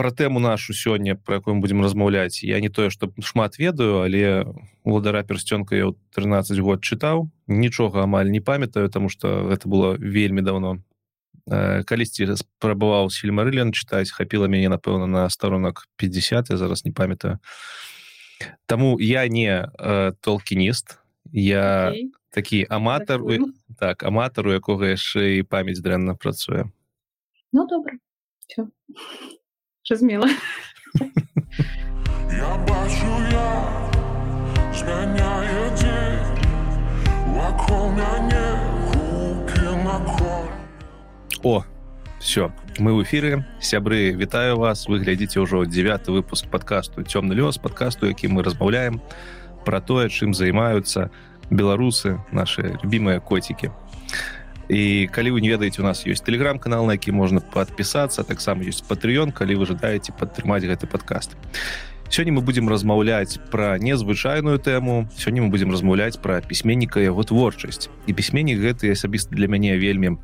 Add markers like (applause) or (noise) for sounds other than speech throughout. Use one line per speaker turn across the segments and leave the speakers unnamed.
про тэму нашу сёння про якую мы будем размаўляць я не тое что шмат ведаю але уладара персцёнка я 13 год чытаў нічога амаль не памятаю тому что гэта было вельмі давно. Э, калісьці спрабаваў сільмарылен чытаць хапіла мяне напэўна на сторонак 50 я зараз не памятаю. Таму я не э, толкініст я okay. такі аматар так аматару якога яшчэ і памяць дрэнна працуе
Ну добра змела
О все мы в эфиры сябры вітаю вас. Вы глядзіце ўжо девятый выпуск подкасту цёмны лёс подкасту які мы размаўляем про тое чым займаюцца беларусы наши любимые котики і калі вы не ведаеце у нас есть телеграм-канал на які можна подпісацца таксама есть патрыён калі вы жадаеце падтрымаць гэты подкаст сёння мы будем размаўляць про незвычайную тэму сёння мы будем размаўляць про пісьменніка яго творчасць. І пісьменнік гэты асабіста для мяне вельмі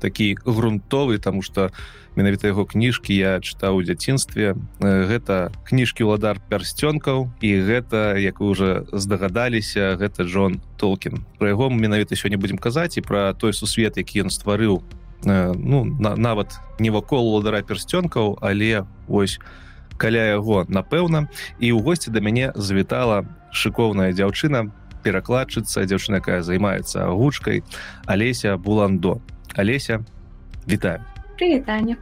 такі грунтовы тому что менавіта яго кніжкі я чытаў у дзяцінстве. Гэта кніжкі ўладар пярсцёнкаў і гэта як вы уже здагадаліся гэта Джон толкін. Про яго менавіта сёння будзем казаць і про той сусвет які ён стварыў ну на, нават не вакол уладара пярсцёнкаў але ось каля яго напэўна. І ў госці да мяне завітала шыкоўная дзяўчына перакладчыца дзяўчына якая займаецца гучкай алеся буландо. Олеся, вітаю.
Привет, Аня.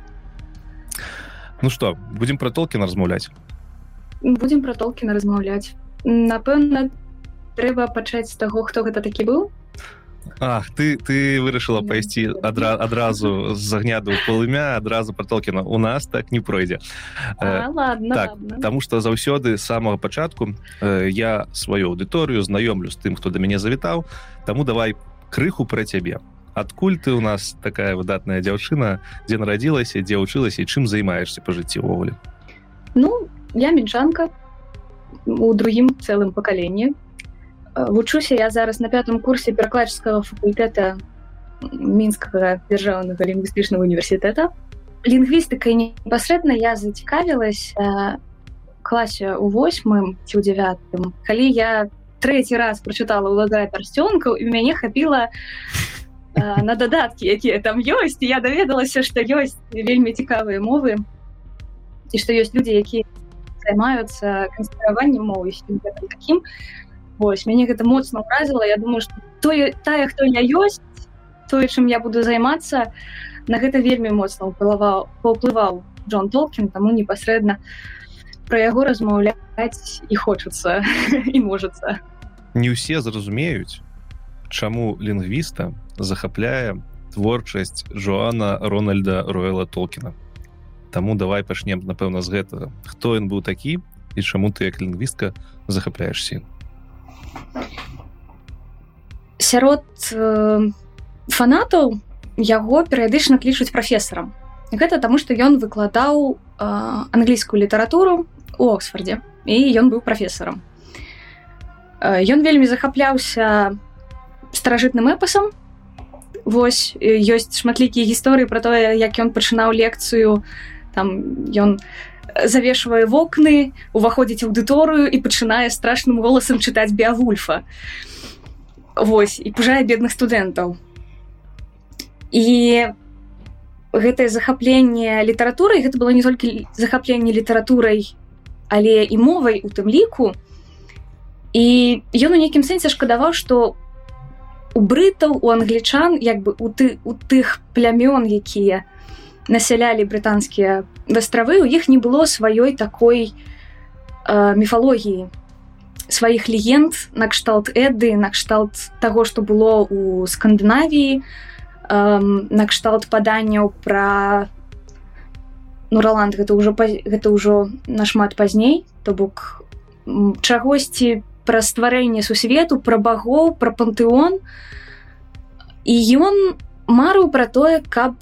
Ну что, будем про Толкина размаўляць?
Будем про Толкина размаўляць. Напэўна, трэба пачаць з таго, хто гэта такі быў.
Ах, ты, ты вырашыла пайсці адра, адразу з агняду полымя адразу про Толкіна. У нас так не пройдзе.
А, ладно,
так,
ладно.
Таму што заўсёды з самага пачатку э, я сваю аўдыторыю знаёмлю з тым, хто да мяне завітаў. Таму давай крыху пра цябе адкуль ты у нас такая выдатная дзяўчына дзе нарадзілася дзе вучылася і чым займаешься па жыцці ўвогуле
ну я мінчанка у другім цэлым пакаленні вучуся я зараз на пятым курсе перакладчыцкага факультэта мінскага дзяржаўнага лінгвістычнага універсітэта лінгвістыкай непасрэдна я зацікавілась класе у восьмым ці ў девятым калі я трэці раз прачытала ўладая пярсцёнкаў і мяне хапіла на дадаткі якія там ёсць я даведалася што ёсць вельмі цікавыя мовы і што ёсць людзі якія займаюцца канстраваннем мовы таким. Вось мяне гэта моцна ўразіла Я думаю што тое тая хто я ёсць тое чым я буду займацца на гэта вельмі моцна ўплываў паўплываў Джон Толкін таму непасрэдна пра яго размаўляць і хочацца і (laughs) можацца
не ўсе зразумеюць чаму лінгвіста захапляе творчасць Жоана Рональда Роэла Толкіна. Таму давай пачнем, напэўна, з гэтага. Хто ён быў такі і чаму ты як лінгвістка захапляешся?
Сярод э, фанатаў яго перыядычна клічуць прафесарам. Гэта таму, што ён выкладаў э, англійскую літаратуру у Оксфордзе і ён быў прафесарам. Э, ён вельмі захапляўся старажытным эпасам Вось ёсць шматлікія гісторыі пра тое як ён пачынаў лекцыю там ён завешвае вокны уваходзіць аўдыторыю і пачынае страшным голасам чытаць біавульфа Вось і пужае бедных студэнтаў. І гэтае захапленне літаратурай гэта было не толькі захапленне літаратурай але і мовай у тым ліку. І ён у нейкім сэнсе шкадаваў што у брытаў у англічан як бы у ты у тых плямён якія насялялі брытанскія вастравы у іх не было сваёй такой э, міфалогіі. Сваіх легенд накшталт эды накшталт таго што было у скандынавіі э, накшталт паданняў пра ну роланд гэта ўжо гэта ўжо нашмат пазней то бок чагосьці пра стварэнне сусвету пра багоў пра пантэон. І ён марыў пра тое каб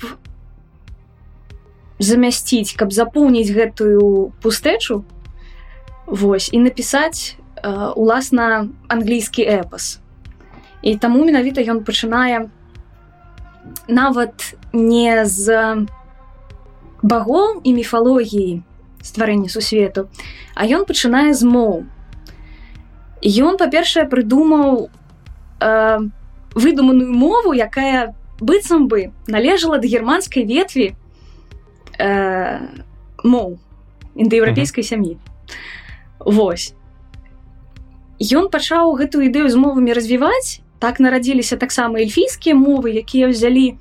замясціць каб запоўніць гэтую пустэчу Вось і напісаць э, уласна англійскі эпас. І таму менавіта ён пачынае нават не з багоў і міфалогіі стварэння сусвету а ён пачынае з моў ён па-першае прыдумаў э, выдуманую мову якая быццам бы належала да германскай ветві э, моў індаеўрапейскай сям'і. Вось. Ён пачаў гэтую ідэю з мовамі развіваць. Так нарадзіліся таксама эльфійскія мовы якія ўзялі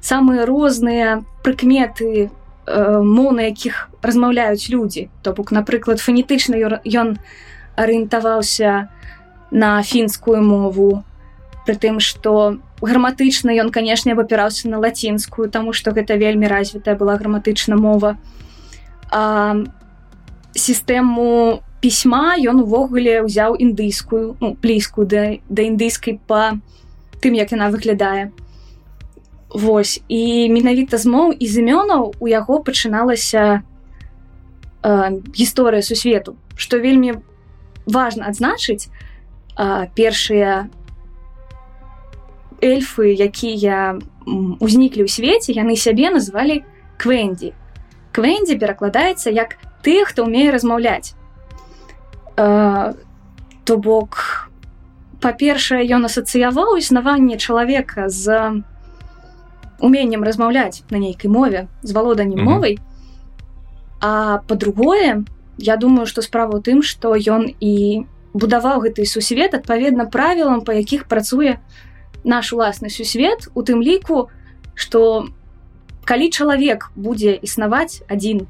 самыя розныя прыкметы э, моў на якіх размаўляюць людзі. То бок напрыклад фанетычна ён арыентаваўся на фінскую мову прытым што граматычна ён канешне абапіраўся на лацінскую таму што гэта вельмі развітая была граматычна мова. А сістэму пісьма ён увогуле ўзяў індыйскую ну, блізкую да, да індыйскай па тым як яна выглядае. Вось і менавіта з моў і зімёнаў у яго пачыналася э, гісторыя сусвету што вельмі важна адзначыць э, першыя эльфы якія узніклі ў свеце яны сябе назвалі квендзі квендзі перакладаецца як ты хто ўмее размаўляць то бок па-першае ён асацыяваў існаванне чалавека з уменнем размаўляць на нейкай мове з валоданнем mm -hmm. мовай. А по-другое я думаю што справа ў тым што ён і будаваў гэты сусвет адпаведна правілам па якіх працуе наш уласны сусвет у тым ліку што калі чалавек будзе існаваць адзін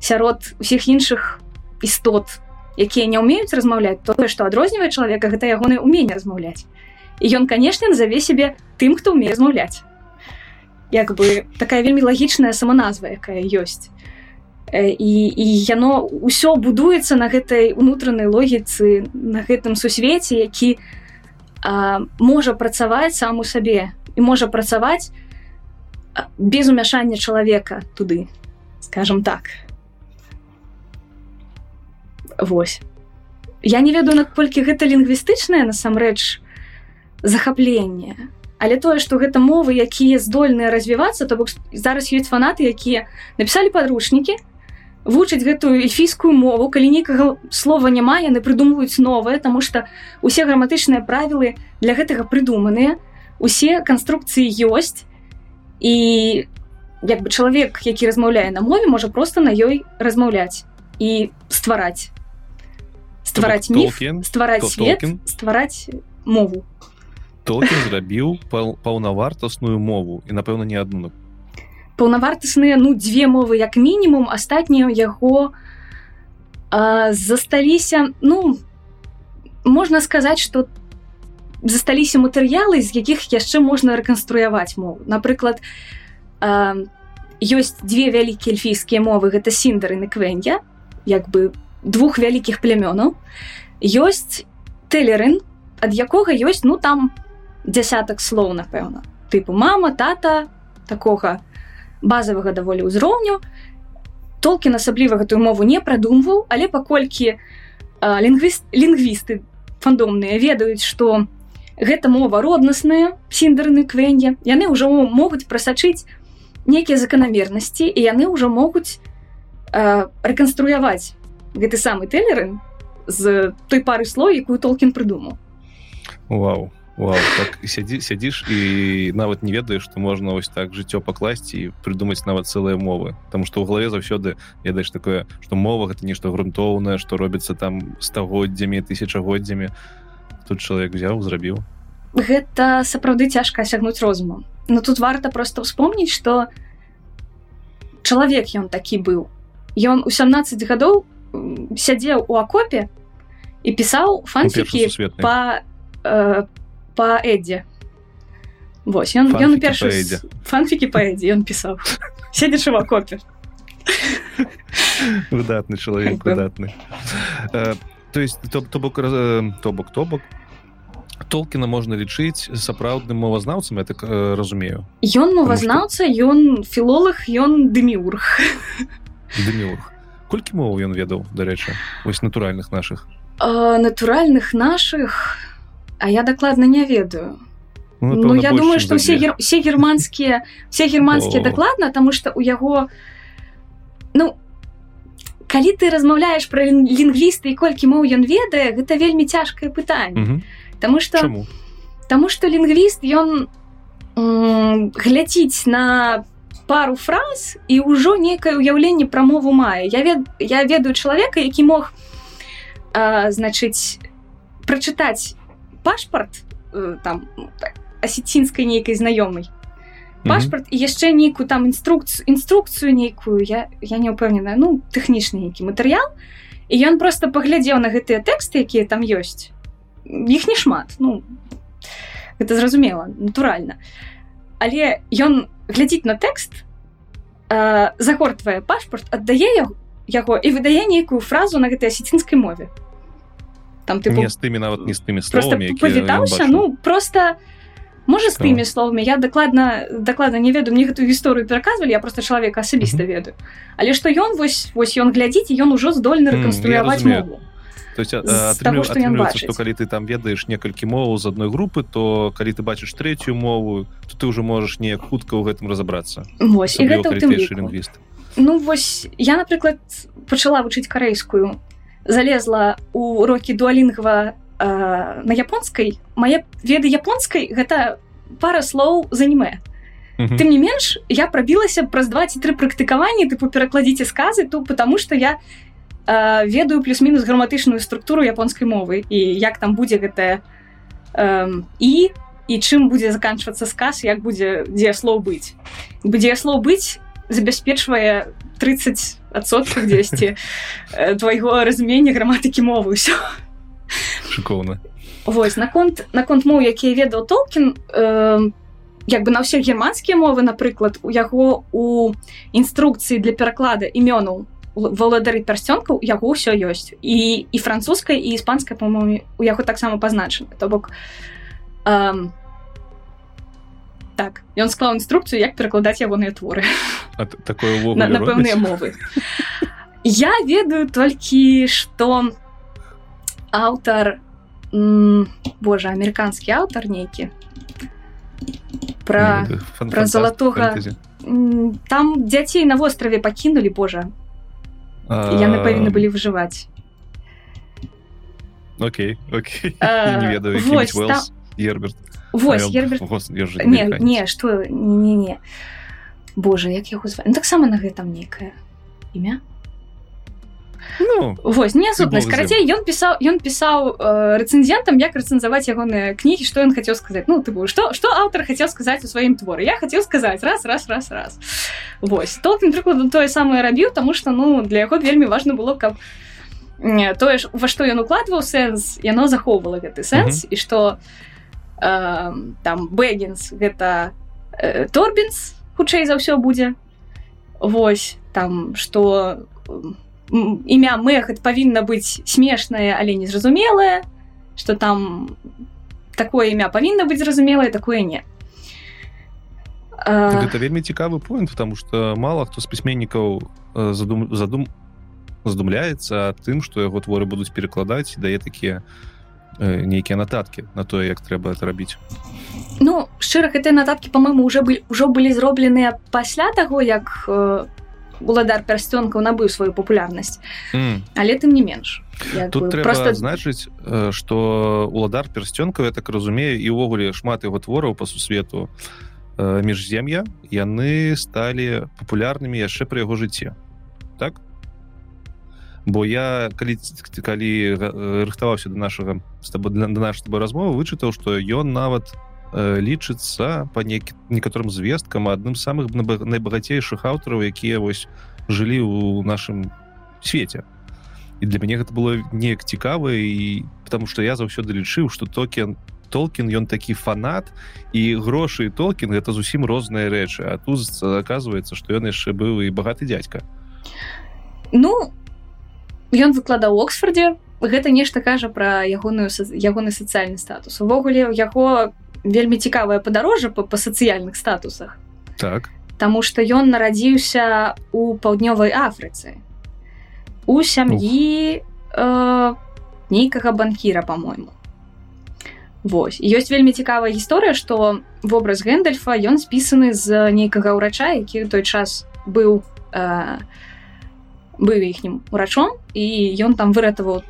сярод усіх іншых істот якія не ўмеюць размаўляць тое што адрознівае чалавека гэта ягонае умение размаўляць. І ён канешне назаве сябе тым хто ўмее размаўляць. Як бы такая вельмі лагічная саманазва якая ёсць і, і яно ўсё будуецца на гэтай унутранай логіцы на гэтым сусвеце які а, можа працаваць сам у сабе і можа працаваць без умяшання чалавека туды скажем так Вось. Я не ведаю, наколькі гэта лінгвістычнае насамрэч захапленне. Але тое, што гэта мовы, якія здольныя развівацца, то бок зараз ёсць фанаты, якія напісалі падручнікі, вучаць гэтую эльфійскую мову, калі нейкага слова няма, яны прыдумваюць новае, таму што усе граматычныя правілы для гэтага прыдуманыя, усе канструкцыі ёсць. І як бы чалавек, які размаўляе на мове, можа проста на ёй размаўляць і ствараць. Ствараць міф ствараць свет ствараць мову.
Толкін зрабіў паўнавартасную мову і напэўна не адну
паўнавартасныя ну дзве мовы як мінімум астатнія яго а, засталіся ну можна сказаць что засталіся матэрыялы з якіх яшчэ можна рэканструяваць мову. Напрыклад а, ёсць две вялікія эльфійскія мовы гэта сіндары на квенья як бы двух вялікіх плямёнаў. Ёсць тэлерын ад якога ёсць ну там дзясятак слоў напэўна. Тыпу мама тата такога базавага даволі ўзроўню. Толкі асабліва гэтую мову не прадумваў але паколькі лінгвіст лінгвісты фандомныя ведаюць што гэта мова роднасная сіндарны квенья яны ўжо могуць прасачыць нейкія заканамернасці і яны ўжо могуць рэканструяваць гэты самы тэлерын з той пары слоў якую толкін прыдумаў.
Вау Вау, так сядзі сядзіш і нават не ведаеш што можна вось так жыццё пакласці і прыдумаць нават цэлыя мовы. Таму што ў галаве заўсёды ведаеш такое што мова гэта нешта грунтоўнае што робіцца там стагоддзямі тысячагоддзямі. Тут чалавек взяў зрабіў
Гэта сапраўды цяжка асягнуць розуму но тут варта просто ўспомніць што чалавек ён такі быў. Ён у 17 гадоў сядзеў у акопе і пісаў фанфікі па э, па эдзе Вось ён ён першы фанфікі паэдзе ён пісаў седзячы в акопе
выдатны чалавек выдатны э, то есть то бок то бок то бок. Толкіна можна лічыць сапраўдным мовазнаўцам я так э, разумею.
Ён мовазнаўца ён філолог ён дэміург (laughs)
дэміург колькі моў ён ведаў дарэчы вось натуральных наших?
Натуральных наших а я дакладна не ведаю. Ну, ну я думаю что все гер... все германскія все германскія дакладна тому что у яго ну калі ты размаўляешь про лінгвісты і колькі моў ён ведае гэта вельмі цяжкае пытанне Таму что Таму что лінгвіст ён глядзіць на пару фраз і ўжо некае ўяўленне пра мову мае я вед я ведаю чалавека які мог а, значыць прачытаць пашпарт э, там асецінскай нейкай знаёмай пашпарт і яшчэ нейкую там інструкцыю інструкцыю нейкую я я не ўпэўненая ну тэхнічны нейкі матэрыял і ён просто паглядзеў на гэтыя тэксты якія там ёсць. Іх не шмат ну гэта зразумела натуральна. Але ён глядзіць на тэкст э, загортвае пашпарт аддае яго і выдае нейкую фразу на гэтай асецінскай мове
там ты не з тымі нават не з тымі словамі
павітаўся ну просто можа з тымі словамі я дакладна дакладна не ведаю мне гэтую гісторыю пераказвалі я просто чалавека асабіста mm -hmm. ведаю але што ён вось вось ён глядзіць ён ужо здольны рэканструяваць mm, мову
что калі ты там ведаеш некалькі моваў з адной групы то калі ты бачыш третью мову то ты уже можаш неяк хутка ў гэтым разобрацца
лінгвіст Ну вось я напрыклад пачала вучыць карэйскую залезла у урокі дуалінгва э, на японскай. Мае веды японскай гэта пара слоў з аніме. Тым не менш я прабілася праз 23 практыкаванні тыпу перакладзіце сказы то потому что я э, ведаю плюс-мінус граматычную структуру японскай мовы і як там будзе гэтая э, і і чым будзе заканчвацца сказ як будзе дзе слоў быць. Будзе слоў быць забяспечвае 30 адсотках 10 твайго разумення граматыкі мовы ўсё
шыкоўна
Вось наконт наконт моў якія ведаў толкін э, як бы на ўсе германскія мовы напрыклад у яго у інструкцыі для пераклада імёнаў валадары пярсцёнкаў яго ўсё ёсць. І і французскай і іспанскай по-моему у яго таксама пазначана. То бок э, так ён склаў інструкцыю як перакладаць ягоныя творы.
Такое
на, на пэўныя мовы. Я ведаю толькі што аўтар Божа амерыканскі аўтар нейкі пра пра залатога там дзяцей на востраве пакінулі Божа яны павінны былі выжываць
Окей (laughs)
не што не не Божа як яго зваць таксама на гэтым нейкае імя
ну,
вось не сутнасць карацей ён пісаў ён пісаў э, рэцэнзентам як рэцэнзаваць ягоныя кнігі што ён хацеў сказаць ну ты што што аўтар хацеў сказаць у сваім творы я хацеў сказаць раз раз раз раз. Восьось толкін прыкладу тое самае рабіў тому что ну для яго вельмі важна было каб тое ж во што ён укладваў сэнс яно захоўвала гэты сэнс uh -huh. і што э, там бэггінс гэта э, торбінс хутчэй за ўсё будзе восьось там что у імя мэхат павінна быць смешнае але незразумелае что там такое імя павінна быць зразумелае такое не
это вельмі цікавы point потому что мало хто з пісьменнікаў задум задум задумляецца тым что яго творы будуць перакладаць дае такія нейкія нататкі на тое як трэба это рабіць
ну шчыра гэтыя нататкі по-моему уже былі ўжо былі зробленыя пасля таго як у уладар пярсцёнкаў набыў сваю папулярнасць mm. але тым не менш
тут бы, просто значыць что уладар пярсцёнкаў я так разумею і ўвогуле шмат яго твораў па сусвету міжзем'я яны сталі папулярнымі яшчэ пры яго жыцці бо я калі калі рыхтаваўся до нашага з тобой для наш тобой размовы вычытаў что ён нават Э, лічыцца па нек некаторым звесткам адным самых найбагацейшых аўтараў якія вось жылі ў нашым свеце і для мяне гэта было неяк цікава і потому что я заўсёды лічыў что токен толкін ён такі фанат і грошы толкін гэта зусім розныя рэчы. А тут оказывается что ён яшчэ быў і багаты дядька.
Ну ён выкладаў оксфордзе гэта нешта кажа пра ягоную ягоны сацыяльны статус. Увогуле у яго вельмі цікавае падарожжа па, па сацыяльных статусах.
Так.
Таму што ён нарадзіўся у паўднёвай Афрыцы. У сям'і э, нейкага банкіра по-мойму Вось. Ёсць вельмі цікавая гісторыя што вобраз гэндальфа ён спісаны з нейкага ўрача які ў той час быў э, быў іхнім урачом і ён там выратаваў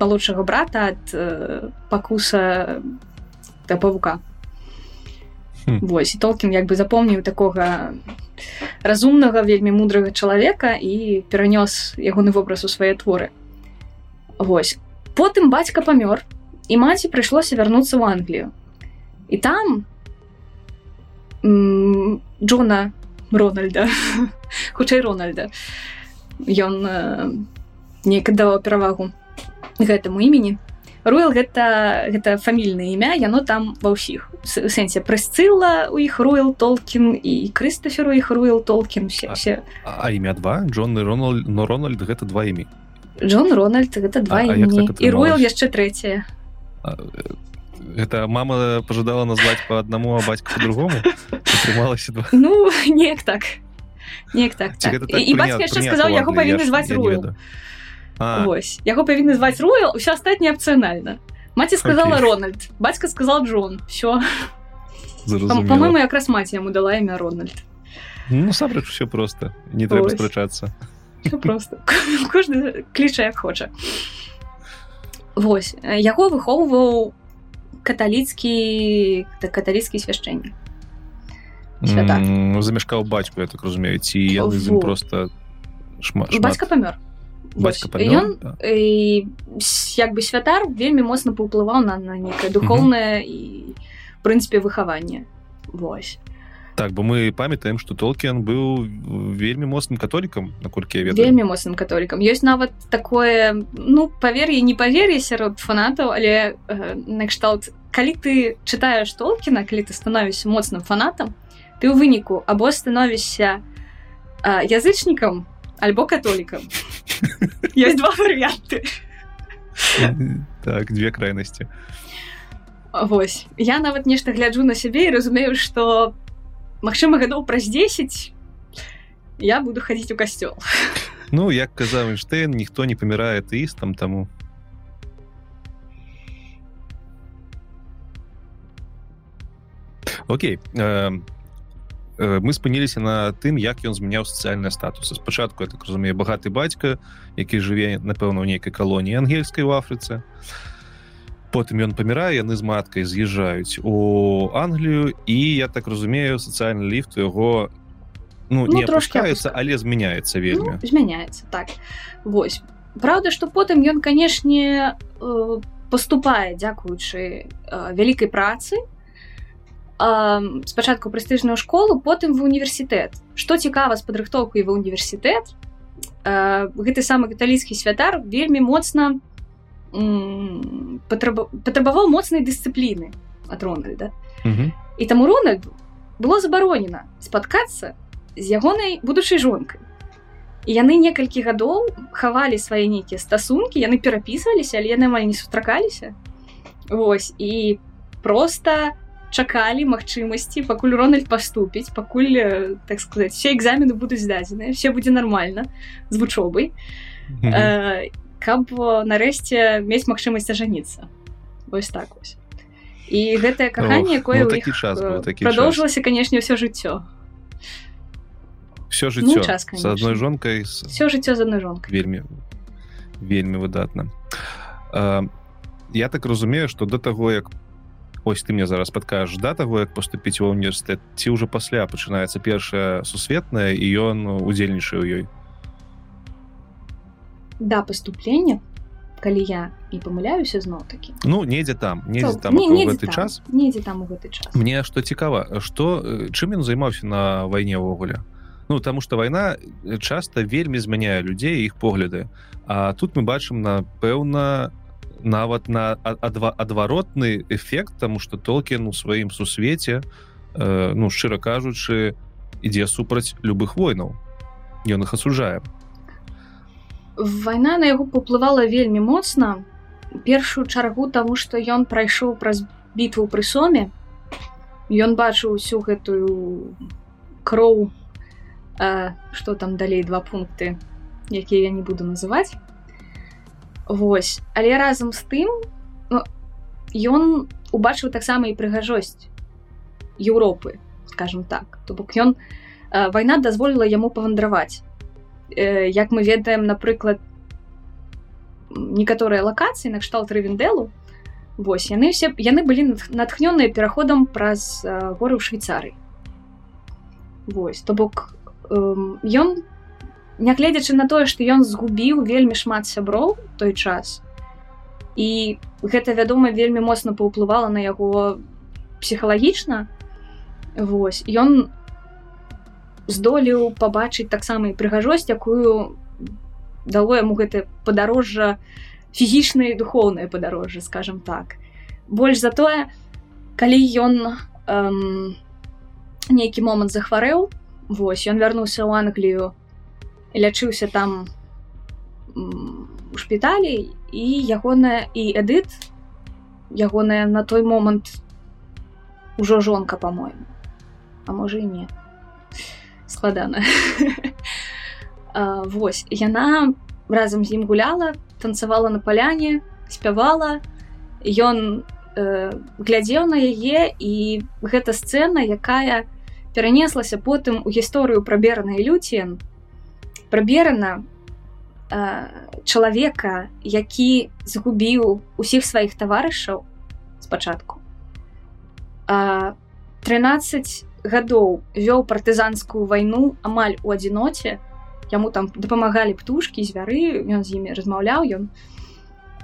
малодшага брата ад э, пакуса да павука. Вось і толкін як бы запомніў такога разумнага вельмі мудрага чалавека і перанёс ягоны вобраз у свае творы. Вось. Потым бацька памёр і маці прыйшлося вярнуцца ў Англію. І там Джона Рональда (laughs) хутчэй Рональда ён э, неяк даваў перавагу гэтаму імені. Руэл гэта гэта фамільнае імя яно там ва ўсіх. Сэнсе прысцыла у іх руэл толкін і крыстаферу іх руэл толкін. Все все.
а, а імя два? Джон Рональд но Рональд гэта два імі.
Джон Рональд гэта два а, а і руэл яшчэ трэцяе.
Это мама пожадала назвать по одному а бацька по-другому (laughs) атрымалася
ну (laughs) неяк так неяк так, так. так і бацька яшчэ сказаў яго павінны зваць руэл Вось яго павінны зваць Ройл ўсё астатняе апцыянальна маці сказала okay. Рональд бацька сказал Джон все по-моему якраз маці яму дала імя Рональд
Нусабрач все просто. Не трэба спрачацца
просто. (laughs) Кожны кліча як хоча Вось. Яго выхоўваў каталіцкі каталіцкі свяшчэнне
замяшкаў бацьку я так разумею ці просто шмат.
Бацька памёр ён як бы святар вельмі моцна паўплываў на на некае духоўнае і прынцыпе выхаванне Вось.
Так бо мы памятаем что толкен быў вельмі моцным католікам наколькі
вельмі моцным католікам ёсць нават такое ну павер'е не павер'е сярод фанатаў але э, накшталт калі ты чытаеш толкіна калі ты становішся моцным фанатам ты ў выніку або становішся язычнікам альбо католікам (laughs) есть два варианты
так две крайности.
Вось я нават нешта гляджу на сябе і разумею что Мачыма гадоў праз 10 я буду хадзіць у касцёл.
Ну як казаў Эйнштейн ніхто не памірае тэістам таму. Окей Э, мы спыніліся на тым як ён змяняў сацыяльныя статусы спачатку я так разумею багаты бацька які жыве напэўна ў нейкай калоніі ангельскай у Афрыцы потым ён памірае яны з маткай з'язджаюць у Англію і я так разумею сацыяльны ліфт яго ну, ну не трошкаецца але змяняецца вельмі
ну, змяняецца так. Восьось Праўда што потым ён канешне э, поступае дзякуючы э, вялікай працы спачатку прэстыжную школу потым в універсітэт. Что цікава з падрыхтоўкай ва універсітэт гэты самы каталіцкі святар вельмі моцна патрабаваў моцнай дысцыпліны ад рональда. І таму рональд было забаронена спаткацца з ягонай будучай жонкай. І яны некалькі гадоў хавалі свае нейкія стасункі яны перапісваліся але яны амаль не сустракаліся. Вось і просто чакалі магчымасці пакуль рональд паступіць пакуль так сказать все экзамены будуць здадзеныя все будзе нормально з вучобай mm -hmm. э, каб нарэшце мець магчымасць ажаніцца. Вось так вось. І гэтае каханне якое
ну, час
продолжилася канешне ўсё жыццё.
Все жыццё. ну, час с одной жонкой
все жыццё з одной жонкой.
Вельмі вельмі выдатна. Э, я так разумею что до таго як по ось ты мне зараз падкажаш да таго як поступіць ва універсітэт ці ўжо пасля пачынаецца першая сусветная і ён удзельнічае ў ёй?
Да поступлення калі я не памыляюся зноў такі
ну недзе там недзе там не, недзе гэты там, час.
недзе там у гэты час.
Мне што цікава што чым ён займаўся на вайне ўвогуле? Ну таму што вайна часта вельмі змяняе людзей іх погляды. А тут мы бачым напэўна нават на адваротны эфект тому что толкен у сваім сусвеце э, ну шчыра кажучы ідзе супраць любых войнаў ён их асужае
вайна на яго паўплывала вельмі моцна першую чаргу тому что ён прайшоў праз бітву пры соме ён бачыў усю гэтую кроў что там далей два пункты якія я не буду называть Вось. Але разам з тым ну, ён убачыў таксама і прыгажосць Еўропы скажем так. То бок ён вайна дазволіла яму павандраваць. Э, як мы ведаем напрыклад некаторыя лакацыі накшталт рэвенделу Вось яны все яны былі натхнёныя пераходам праз горы ў швейцарый Вось то бок ён э, нягледзячы на тое што ён згубіў вельмі шмат сяброў той час і гэта вядома вельмі моцна паўплывала на яго псіхалагічна Вось ён здолеў пабачыць таксама і прыгажосць якую дало яму гэта падарожжа фізічна і духоўнае падарожжа скажем так. Больш за тое калі ён эм, нейкі момант захварэў Вось ён вярнуўся ў англію лячыўся там у шпіталі і ягоная і эдыт ягоная на той момант ужо жонка по-моему а можа і не. Складана. (laughs) Вось яна разам з ім гуляла танцавала на паляне спявала. Ён э, глядзеў на яе і гэта сцэна якая перанеслася потым у гісторыю праберанай люцен праберана э, чалавека які згубіў усіх сваіх таварышаў спачатку. 13 гадоў вёў партызанскую вайну амаль у адзіноце. Яму там дапамагалі птушки звяры ён з імі размаўляў ён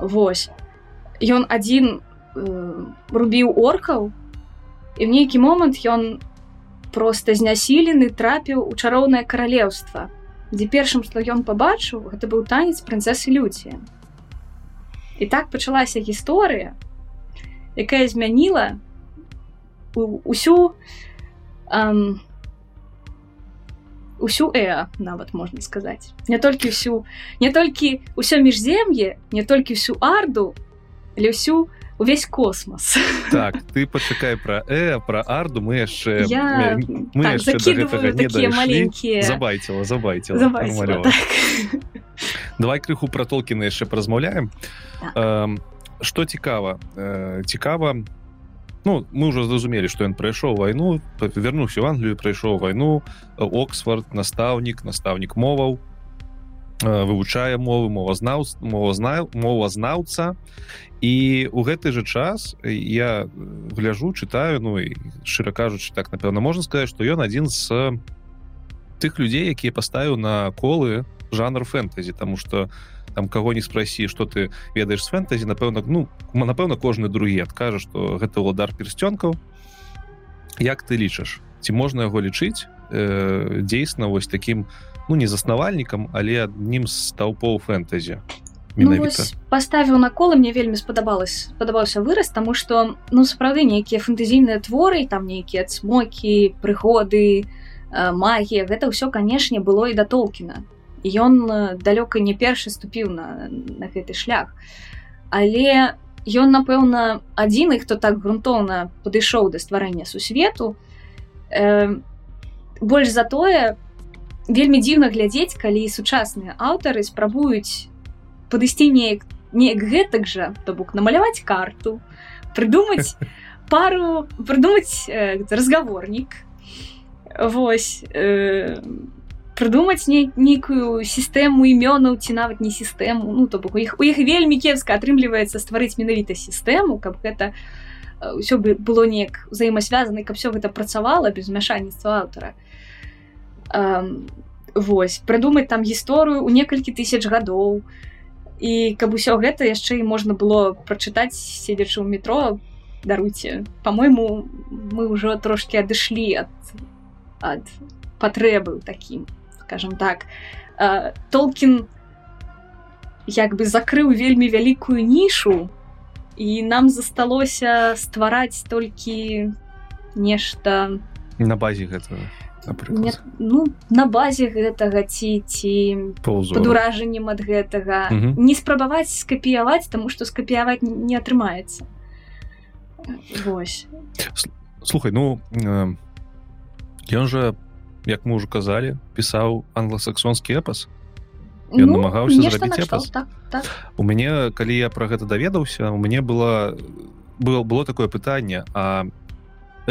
Вось. Ён адзін э, рубіў оркаў і в нейкі момант ён просто знясілены трапіў у чароўнае каралеўства дзе першым што ён пабачыў гэта быў танец прынцесы люці і так пачалася гісторыя якая змяніла усю эм, усю э нават можна сказаць. Не толькі всю не толькі ўсё міжзем'е не толькі всю арду але ўсю увесь космос. (laughs)
Так ты пачакай про э про арду мы яшчэ
я... мы так, яшчэ маленькія
забайціла забайціла так. давай крыху про толкіна яшчэ празмаўляем так. что цікава цікава у Ну мы уже зразумелі што ён прайшоў вайну вярнуўся в Англію прайшоў вайну Оксфорд настаўнік настаўнік моваў вывучае мовы мовазнаў мова знаю мова знаўца і у гэты же час я гляжу чытаю ну і шчыра кажучы так напэўна можна сказаць што ён адзін з тых людзей якія паставіў на колы жанр фэнтэзі. Тому что у там кого не спроси что ты ведаешь с фэнтэзі напэўна ну напэўна кожны другі адкажа что гэта удар персцёнкаў. Як ты лічаш ці можна яго лічыць э, дзейсна вось таким ну не заснавальнікам але аднім з стаўпоў фэнтэзі
ну, поставіў на колы мне вельмі спадабалось спадабаўся выраз тому что ну сапраўды нейкія фэнтэзійныя творы там нейкія смокі прыгоды э, магія гэта ўсё канешне было і да толкіна ён далёка не першы ступіў на, на гэты шлях. Але ён напэўна адзіны хто так грунтоўна падышоў да стварэння сусвету э, больш за тое вельмі дзіўна глядзець калі сучасныя аўтары спрабуюць падысці неяк неяк гэтак жа то бок намаляваць карту прыдумаць (laughs) пару прыдумаць э, разгаворнік. Вось э, прыдумаць не нейкую сістэму імёнаў ці нават не сістэму. Ну то бок у іх у іх вельмі кепска атрымліваецца стварыць менавіта сістэму каб гэта ўсё бы было неяк узаемасвязаны каб все гэта працавала без мяшанніцтва аўтара Вось прыдумаць там гісторыю ў некалькі тысяч гадоў. І каб усё гэта яшчэ і можна было прачытаць седзячы ў метро даруйце. По-мойму мы ўжо трошки адышлі ад ад патрэбы таким скажем так. Толкін як бы закрыў вельмі вялікую нішу і нам засталося ствараць толькі нешта
на базе гэтага
Не, ну на базе гэтага ці ці под уражаннем ад гэтага. Не спрабаваць скапіяваць таму што скапіяваць не атрымаецца. Вось.
Слухай ну э, ён жа як мы ўжо казалі пісаў англосаксонскі эпас. Ён ну, намагаўся зрабіць эпас. так, так. у мяне калі я про гэта даведаўся у мяне было было было такое пытанне а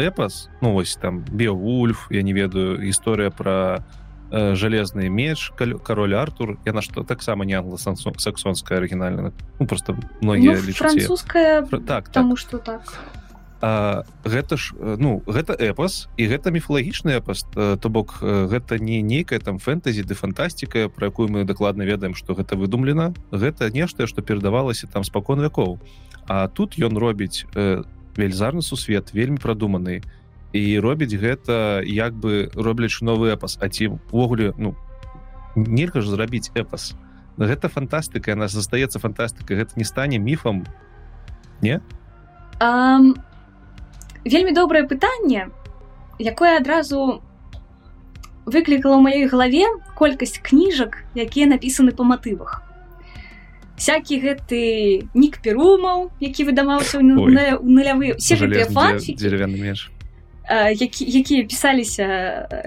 эпас ну вось там біовульф я не ведаю гісторыя про э, жалезны меч кароль артур яна што таксама не англосаксонская арыгінальна ну, просто многія
ну, французская
так
тому так. что так.
А, гэта ж ну гэта эпас і гэта міфалагічны эпас то бок гэта не нейкая там фэнтэзі ды фантастика про якую мы дакладна ведаем что гэта выдумлена. Гэта нешта что перадавалася там спакон вякоў. А тут ён робіць э, вельзарны сусвет вельмі прадуманы. І робіць гэта як бы робляч новы эпас. А ці увогуле ну нельга ж зрабіць эпас. Гэта фантастыка она застаецца фантастыка гэта не стане міфам. Не?
Um, вельмі добрае пытанне якое адразу выклікала ў маёй галаве колькасць кніжак якія напісаны па матывах всякий гэты нік перумаў які выдаваўся ў нулявы все гэтыя фанфі
деревянный меж
які, якія пісаліся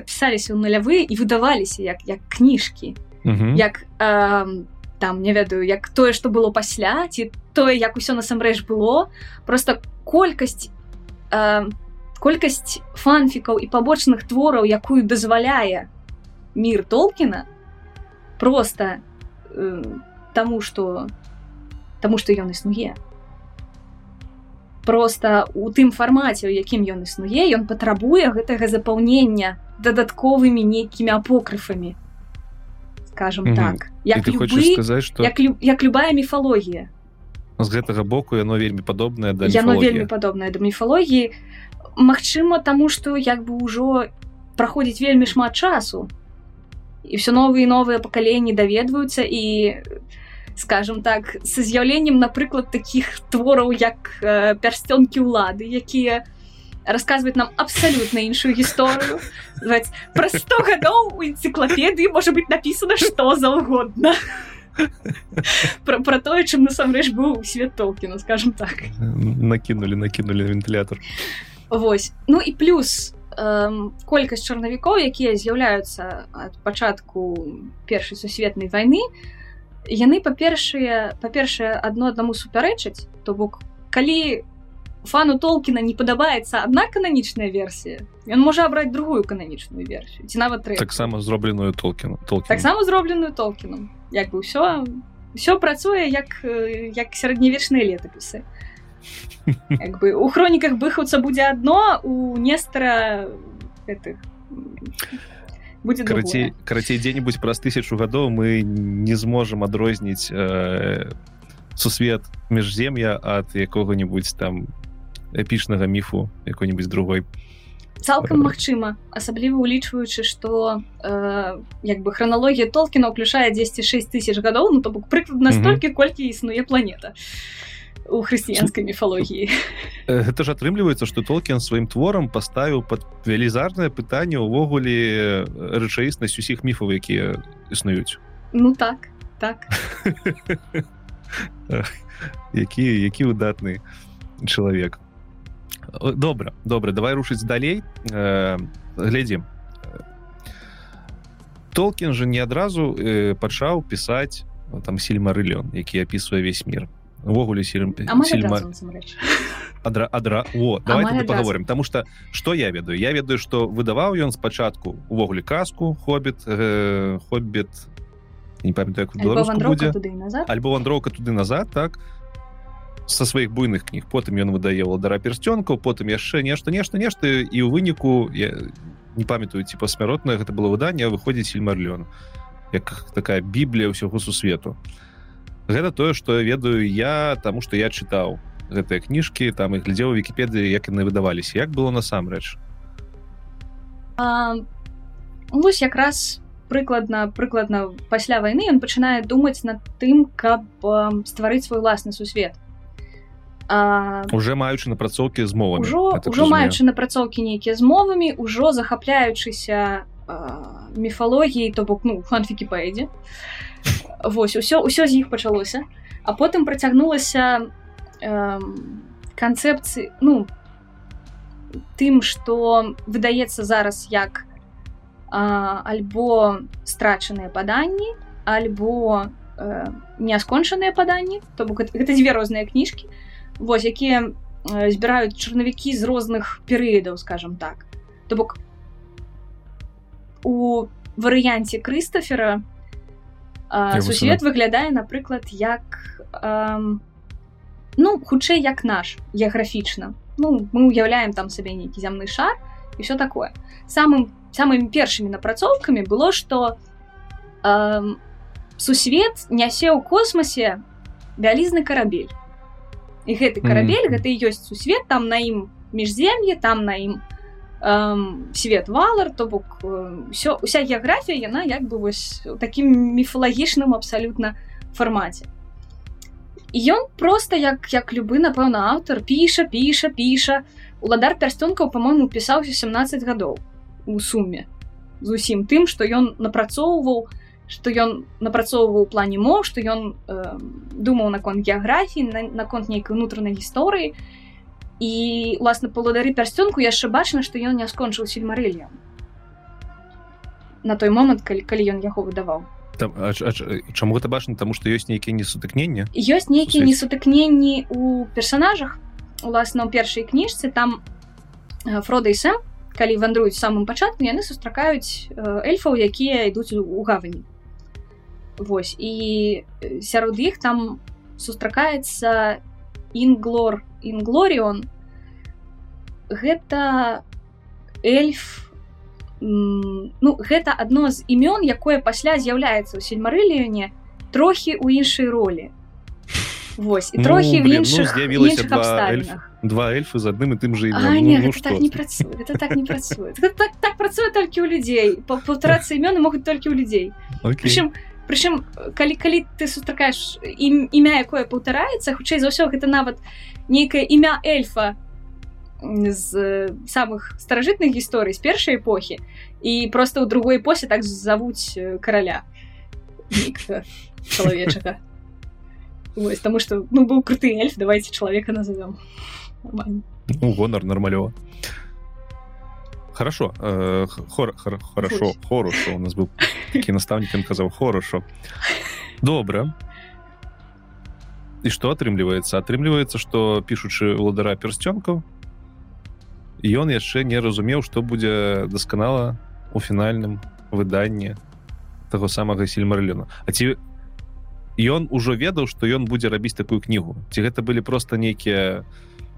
пісаліся ў нулявы і выдаваліся як як кніжкі. Як э, там не ведаю як тое што было пасля ці тое як усё насамрэч было. Просто колькасць э, колькасць фанфікаў і пабочных твораў якую дазваляе мир толкіна просто э, таму что таму что ён існуе. Просто у тым фармаце у якім ён існуе ён патрабуе гэтага запаўнення дадатковымі нейкімі апокрыфамі. Скажем mm -hmm. так
як любы, сказать что
як, як любая міфалогія.
З гэтага боку яно вельмі падобнае да
яно вельмі падобнае да міфалогіі. Магчыма таму што як бы ўжо праходзіць вельмі шмат часу і все новыя новыя пакаленні даведваюцца і скажем так са з'яўленнем напрыклад таких твораў як э, пярсцёнкі ўлады якія расказваюць нам абсалютна іншую гісторыю пра 100 гадоў у энцыклапедыі можа быть написано што заўгодна про, про тое чым насамрэч быў свет толкіна скажем так.
Накинули накинули вентылятор
Вось ну і плюс эм, колькасць чарнавікоў якія з'яўляюцца ад пачатку першай сусветнай вайны то яны па-першае па-першае адно аднаму супярэчаць то бок калі фану толкіна не падабаецца адна кананічная версія ён можа абраць другую кананічную версію ці нават
таксама зробленую толкіну
таксама зробленую толкіну. Як бы ўсё все працуе як як сярэднявечныя летапісы. (laughs) Як бы у хроніках быхаўца будзе адно у нестра гэтых будзе
карацей карацей дзе-нибудь праз тысячу гадоў мы не зможам адрозніць э, сусвет міжзем'я ад якога-нибудь там эпічнага міфу якой-нибудь другой.
Цалкам магчыма асабліва улічваючы что э, як бы храналогія толкіна ўключае 106 тысяч гадоў ну то бок прыклад настолькі колькі існуе планета. то у хрысціянскай міфалогіі
гэта ж атрымліваецца што толкен сваім творам паставіў пад велізарнае пытанне ўвогуле рэчаіснасць усіх міфаў якія існуюць
ну так так. (laughs)
Які які выдатны чалавек добра добра давай рушыць далей. Э, глядзім. Толкін жа не адразу э, пачаў пісаць там сельмарылён які апісвае весь мир увогуле сельма (laughs) адра адра о давайте поговорим. Потому что что я ведаю? Я ведаю что выдаваў ён спачатку увогуле казку хоббит э, хоббит не памятаю альбо вандроўка туды назад так. Со сваіх буйных кніг потым ён выдае ладара персцёнкаў потым яшчэ нешта нешта нешта і ў выніку я не памятаю ці пасмяротнае гэта было выданне выходзіць сельмарлён як такая біблія ўсяго сусвету а гэта тое что ведаю я тому что я чытаў гэтыя кніжкі там і глядзеў вкіпедыі як яны выдаваліся як было насамрэч
вось якраз прыкладна прыкладна пасля войны ён пачынае думаць над тым каб стварыць свой уласны сусвет.
А, уже маючы напрацоўкі з мовамі
ўжо ўжо маючы напрацоўкі нейкія з мовамі ўжо захапляючыся міфалогіі то бок ну фанфікі паэдзе Вось усё ўсё з іх пачалося. А потым працягнулася э, канцэпцыі ну тым што выдаецца зараз як э, альбо страчаныя паданні альбо э, няскончаныя паданні. То бок гэта дзве розныя кніжкі вось якія э, збіраюць чарнавікі з розных перыядаў скажем так. То бок у варыянце крыстафера сусвет выглядае напрыклад як эм, ну хутчэй як наш геаграфічна. Ну мы уяўляем там сабе нейкі зямны шар і все такое. Самым самымі першымі напрацоўкамі было что эм, сусвет нясе ў космосе вялізны карабель. І гэты карабель mm -hmm. гэта і ёсць сусвет там на ім міжзем'е там на ім свет валар то бок все уся геаграфія яна як бы вось таким міфалагічным абсалютна фармаце. Ён просто як як любы напэўна аўтар піша піша піша. Уладар пярстёнкаў по-моему пісаўся 17 гадоў у суме. Зусім тым что ён напрацоўваў что ён напрацоўваў плане мов что ён э, думаў наконт геаграфіі наконт на нейкай унутранай гісторыі. і уласна паладары пярсцёнку яшчэ бачна што ён не скончыў сельмарыльем на той момант калі калі ён яго выдаваў
чаму гэта бачна таму што ёсць нейкія несутыкнення
ёсць нейкія несутыкненні у персонажах. Уласна ў першай кніжцы там фрода і сэм калі вандруюць самым пачатку яны сустракаюць эльфаў якія ідуць у гавані Вось і сярод іх там сустракаецца інглор інглоріон гэта эльф ну гэта адно з імён якое пасля з'яўляецца ў сельмарыліёне трохі ў іншай ролі. Вось і ну, трохі в іншых
ну, два, эльф, два эльфы з адным і тым же
а, не, ну, ну, так не працуе это так не працуе так, так, так працуе толькі ў людзей. Паўтарацца імёны могуць толькі ў людзей. Прычым прычым калі калі ты сустракаеш ім імя якое паўтараецца хутчэй за ўсё гэта нават нейкае імя эльфа з самых старажытных гісторый з першай эпохі і просто ў другой эпосе так завуць караля чалавечага Вось, тому что ну быў круты эльф давайте чалавека назовем.
Ну, гонар нармалёва хорошо э, хор, хор, хорошо хорошо у нас быў такі настаўнік ён казаў хорошо. Добра і что атрымліваецца атрымліваецца что пішучы уладара пярсцёнкаў ён яшчэ не разумеў што будзе дасканала у фінальным выданні таго самага сельмарлена А ці ён ужо ведаў што ён будзе рабіць такую кнігу? Ці гэта былі просто нейкія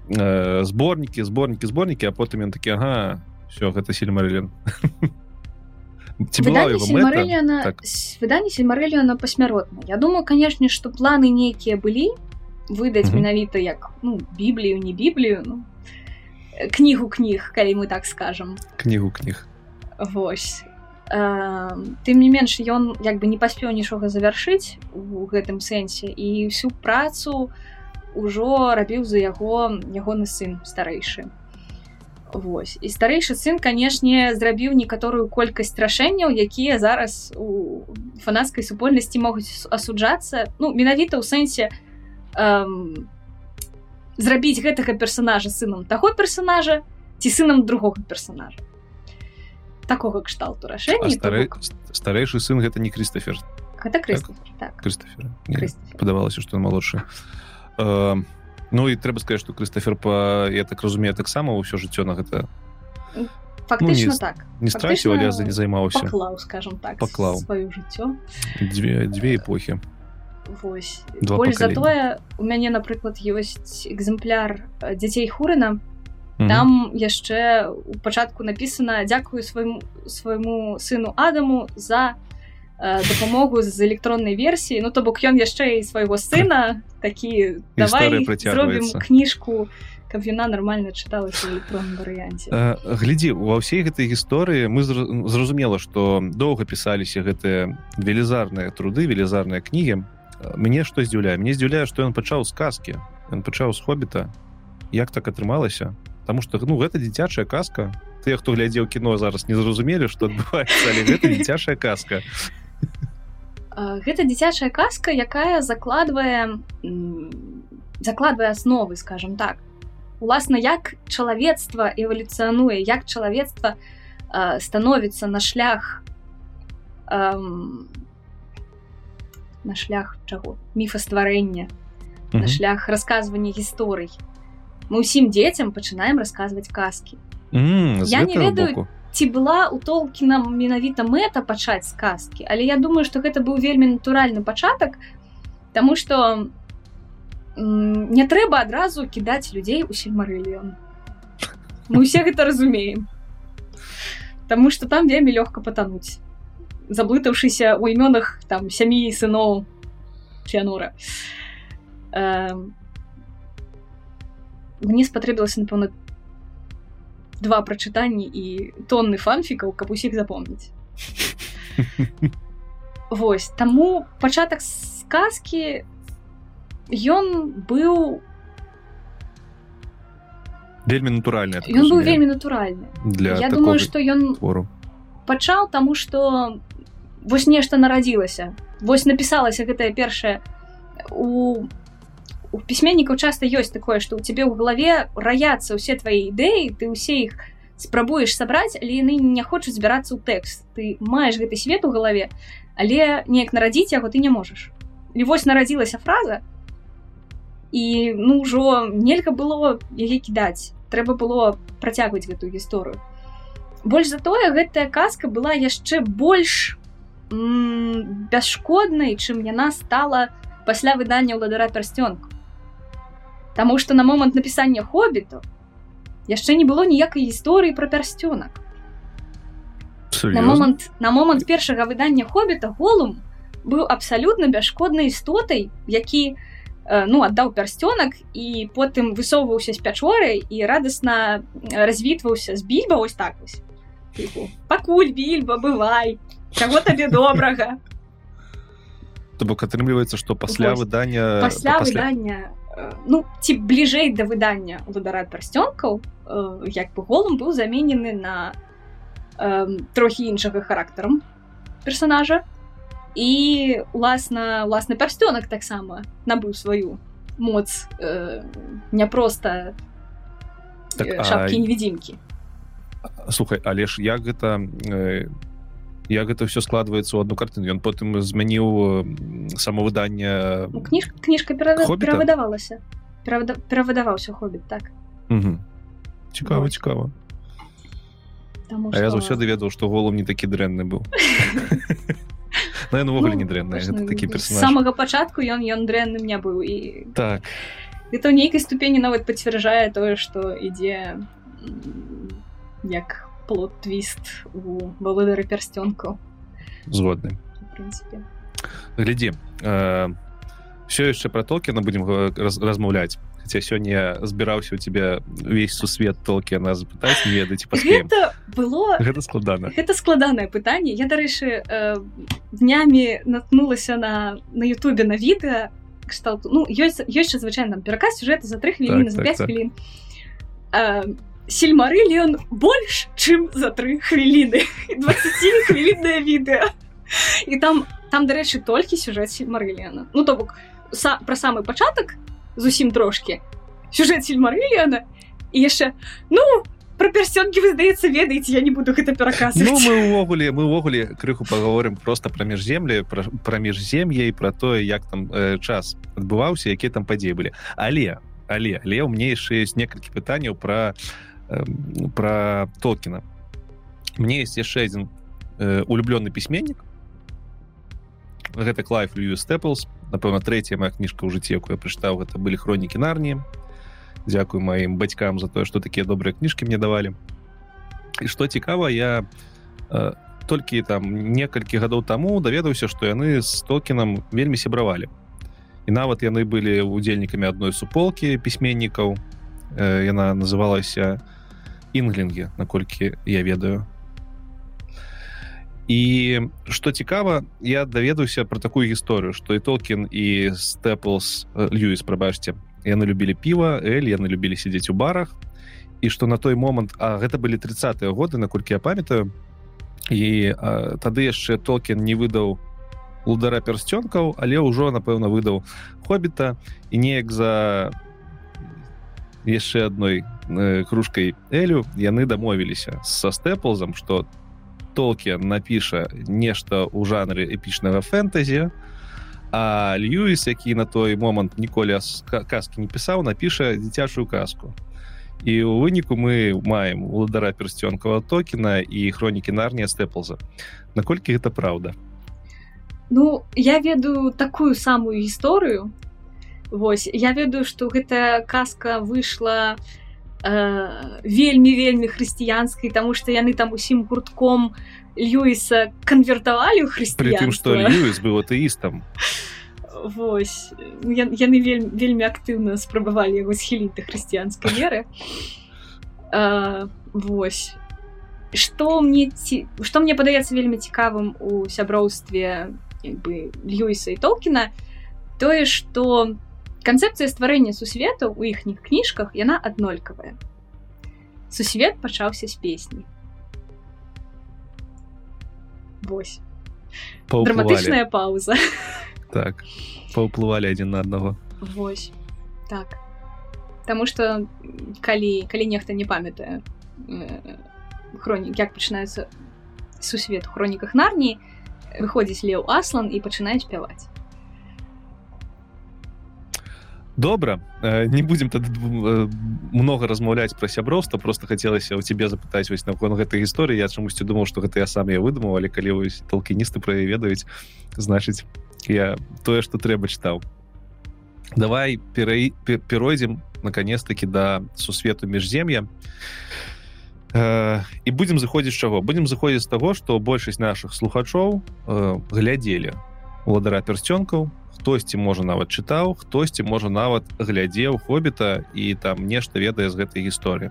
э, зборнікі зборнікі зборнікі а потым ён такі ага все гэта сельмарылен (laughs)
так. выданне сельмарэліана пасмяротна Я думаю канешне што планы нейкія былі выдаць менавіта як ну біблію не біблію ну, кнігу кніг калі мы так скажам
кнігу кніг
Вось. Э, тым не менш ён як бы не паспеў нічога завяршыць у гэтым сэнсе і всю працу ўжо рабіў за яго ягоны сын старэйшы Вось. І старэйшы сын канешне зрабіў некаторую колькасць рашэнняў якія зараз у фанацкай супольнасці могуць асуджацца. Ну менавіта ў сэнсе эм, зрабіць гэтага персонажа сынам таго персонажа ці сынам другога персонажа такога кшталту рашэння
стары... старэйшы сын гэта не крыстафер
гэта так?
так. падавалася што малодшы. Э Ну і трэба сказаць што Крыстафер па я так разумею таксама ўсё жыццё на гэта
фактычна ну, не, так.
не страціў але за не займаўся.
паклаў скажем так
паклаў.
сваё жыццё.
Дзве дзве эпохі
затое у мяне напрыклад ёсць экземпляр дзяцей хурына там яшчэ у пачатку напісана дзякую свайму свайму сыну адаму за дапамогу з электроннай версіі ну то бок ён яшчэ і свайго сына такі зробім кніжку каб яна нормально чыталася электронным варыянце.
Глядзі ва ўсей гэтай гісторыі мы зразумела што доўга пісаліся гэтыя велізарныя труды велізарныя кнігі мне што здзіўляе мне здзіўляе што ён пачаў сказкі ён пачаў з хобіта як так атрымалася Таму што ну гэта дзіцячая казка тыя хто глядзеў кіно зараз не зразумелі што адбываецца але гэта дзіцячая казка
гэта дзіцячая казка якая закладвае закладвае асновы скажем так. Уласна як чалавецтва эвалюцыянуе як чалавецтва становіцца на шлях на шлях чаго? Міфастварэння на шлях расказвання гісторый. Мы ўсім дзецям пачынаем расказваць казкі.
Я не ведаю
ці была у толкінам менавіта мэта пачаць сказкі але я думаю что гэта быў вельмі натуральны пачатак тому что не трэба адразу кідаць людзей у сельмарыліон мы все гэта разумеем. Таму что там вельмі лёгка патануць заблытаўшыся ў імёнах там сям'і сыноў чянора мне спатрэбілася напэўна два прачытанні і тонны фанфікаў каб усіх запомніць Вось таму пачатак сказкі ён быў
вельмі натуральны
ён быў вельмі натуральны
для
я думаю что ён
твору
пачаў таму что вось нешта нарадзілася. Вось напісалася гэтая першая. У у пісьменнікаў часта ёсць такое што ў цябе ў галаве раяцца ўсе твае ідэі ты ўсе іх спрабуеш сабраць але яны не хочуць збірацца ў тэкст. Ты маеш гэты свет у галаве але неяк нарадзіць яго ты не можаш. І вось нарадзілася фраза і ну ўжо нельга было яе кідаць. Трэба было працягваць гэтую гісторыю. Больш за тое гэтая казка была яшчэ больш бясшкоднай чым яна стала пасля выдання ўладара пярсцёнку Таму што на момант напісання хобіту яшчэ не было ніякай гісторыі пра пярсцёнак. На момант на момант першага выдання хобіта голум быў абсалютна бясшкоднай істотай які ну аддаў пярсцёнак і потым высоўваўся з пячоры і радасна развітваўся з більба ось так вось. Пакуль більба бывай чаго табе добрага?
То бок атрымліваецца што пасля выдання
пасля выдання ну ці бліжэй да выдання владара пярсцёнкаў як бы голум быў заменены на трохі іншага характарам персонажа і уласна уласны пярсцёнак таксама набыў сваю моц не проста так, шапкі невідзімкі
слухай але ж як гэта як гэта все складваецца ў одну картыну ён потым змяніў самавыданне
ну, кніж кніжка перавыдавалася перавыдаваўся хобіт так.
Цікава цікава
Таму,
а я заўсёды ведаў што голум не такі дрэнны быў увогуле ну, не дрэнны такі персонаж
самага пачатку ён ён дрэнным не быў і
так.
і то нейкай ступені нават пацвярджае тое што ідзе як плод твіст у валодары пярсцёнку
згодны глядзі э, все яшчэ про толкіна будем раз, размаўляць хотя сёння збіраўся у тебя увесь сусвет толкі нас запытаць ведаць
было
гэта складана
гэта складанае пытанне я дарэчы э, днямі наткнулася на на Ютубе на відэа кшталту ну ёсць ёсць звычайна пераказ сюжэта за тры хвіліны так, за 5 так, так. хвілін э, сельмарыліон больш чым за тры хвіліны 20 хвіліннае відэо і там там дарэчы толькі сюжэт сельмарыліана ну то бок са, пра самы пачатак зусім трошки сюжэт сельмарыліана і яшчэ ну про пярсцёнкі вы здаецца ведаеце я не буду гэта пераказваць
ну, мы увогуле мы увогуле крыху паговорым просто пра міжземлі пра, міжзем'я і пра тое як там э, час адбываўся якія там падзеі былі. Але але але ў мне яшчэ ёсць некалькі пытанняў пра про Толкина. Мне есть яшчэ один э, улюбленный пісьменнік гэта клайф Льюис Тэплс напэўна третья моя кніжка ў жыцці якую я прачытаў гэта былі хронікі нарні Дякую маім бацькам за тое што такія добрыя кніжкі мне давалі і што цікава я э, толькі там некалькі гадоў таму даведаўся што яны з толкінам вельмі сябравалі і нават яны былі удзельнікамі адной суполкі пісьменнікаў э, яна называлася на інглінгі наколькі я ведаю. І что цікава я даведаўся про такую гісторыю что і толкін і стэплс льюіс прабачце яны любілі піва эль яны любілі сядзець у барах. І что на той момант а гэта былі 30 годы наколькі я памятаю і а, тады яшчэ толкін не выдаў удара пярсцёнкаў але ўжо напэўна выдаў хобіта і неяк за яшчэ адной э, кружкой элю яны дамовіліся со стэплзам что толки напіша нешта ў жанры эпічнага фэнтэзі а льюіс які на той момант ніколі казки не пісаў напіша дзіцячую казку і у выніку мы маем уладара персцёнкава токена і хронікі нарнія стэплза наколькі гэта праўда
Ну я ведаю такую самую гісторыю Вось. Я ведаю што гэтая казка выйшла э, вельмі вельмі хрысціянскай таму што яны там усім гуртком Льюіса канвертавалі ў хрысціян
што Льюіс быў атэістам.
Вось. Яны вельмі, вельмі актыўна спрабавалі яго схіліць да хрысціянскай веры. Э, Вось. Што мне ці што мне падаецца вельмі цікавым у сяброўстве бы Льюіса і Толкіна тое што канцэпцыя стварэння сусвету ў іхніх кніжках яна аднолькавая. Сусвет пачаўся з песні. Вось. Драматычная пауза.
Так паўплывалі адзін на аднаго.
Вось. Так. Таму што калі калі нехта не памятае э, хронік як пачынаецца сусвет у хроніках нарніі выходзіць леў аслан і пачынаюць спяваць
добра. Не будем тады много размаўляць пра сяброўства просто хацелася у цябе запытаць вось након гэтай гісторыі. Я чамусьці думаў што гэта я сам я выдумывалі калі вось толкіністы пра ведаюць значыць я тое што трэба чытаў. Давай перайдзем наконец-таки да сусвету міжзем'я. А і будзем заходзіць чаго? Будзем заходзіць з таго што большасць наших слухачоў э, глядзелі уладара пярсцёнкаў хтосьці можа нават чытаў хтосьці можа нават глядзеў хобіта і там нешта ведае з гэтай гісторыі.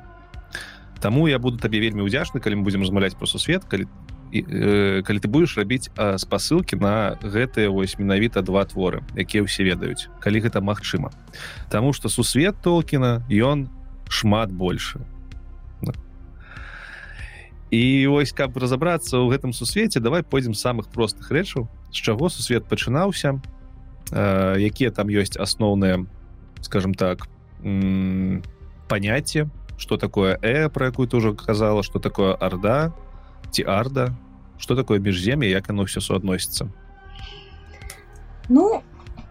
Таму я буду табе вельмі ўдзячны калі мы будзем размаўляць про сусвет калі э, калі ты будешь рабіць спасылкі на гэтыя вось менавіта два творы якія ўсе ведаюць калі гэта магчыма. Таму что сусвет толкіна ён шмат больше і ось каб разаобрацца ў гэтым сусвеце давай пойдзем самых простых рэчаў з чаго сусвет пачынаўся э, якія там ёсць асноўныя скажем так паняцце что такое э про якую ты ўжо казала что такое арда ці арда что такое міжзем'е як оно все суадносіцца
ну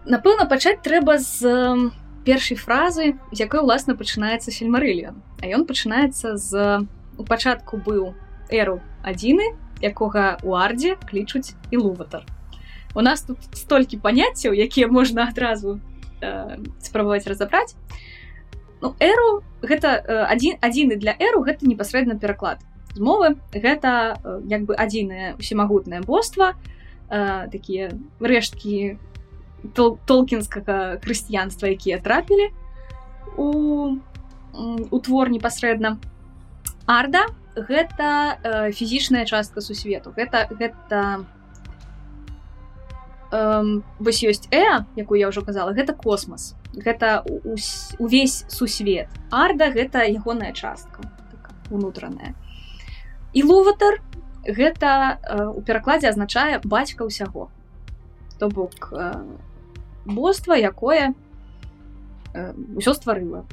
напэўна пачаць трэба з першай фразы з якой уласна пачынаецца фільмарыльон а ён пачынаецца з у пачатку быў эру адзіны якога у ардзе клічуць і луватар у нас тут столькі паняццяў якія можна адразу э, спрабаваць разабраць ну эру гэта э, адзін адзіны для эру гэта непасрэдна пераклад. Мовы гэта як бы адзінае усемагутнае боства э, такія рэшткі тол толкінскага хрысціянства якія трапілі у у твор непасрэдна. Арда гэта э, фізічная частка сусвету. Гэта гэта э, вось ёсць э якую я ўжо казала гэта космас. Гэта увесь сусвет. Арда гэта ягоная частка так, унутраная. І луватар гэта э, у перакладзе азначае бацька ўсяго. То бок э, боства якое э, ўсё стварыла.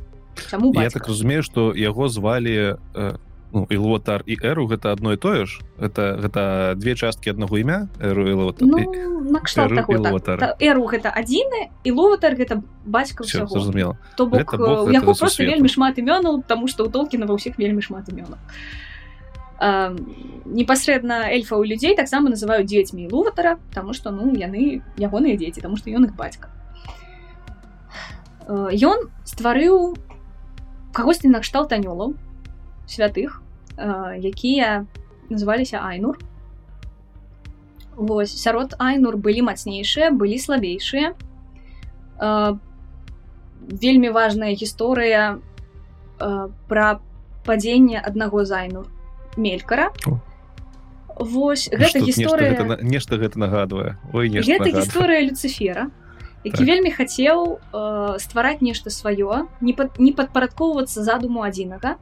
Чаму
я так разумею што яго звалі э, ну, ілотар і эру гэта одно і тое ж. Это гэта две часткі аднаго імя эру
ну, так. эру гэта адзіны і лотар гэта бацька
зразумела.
То бок, яго просто вельмі шмат імёнаў тому что у толкіна ва ўсіх вельмі шмат імёнаў. Непасрэдна эльфа у людзей таксама называюць дзецьмі луватара тому что ну яны ягоныя дзеці тому что ён их бацька. Ён стварыў кагосьці накшталт анёлаў святых Э, якія называліся айнур. Вось сярод айнур былі мацнейшыя былі слабейшыя. Э, вельмі важная гісторыя э, пра падзенне аднаго зайну мелькара. Вось гэта гісторыя
нешта гэта, нешта гэта нагадвае. Ой,
гэта гісторыя люцифера які так. вельмі хацеў э, ствараць нешта сваё не пад, не падпарадкоўвацца задуму адзінага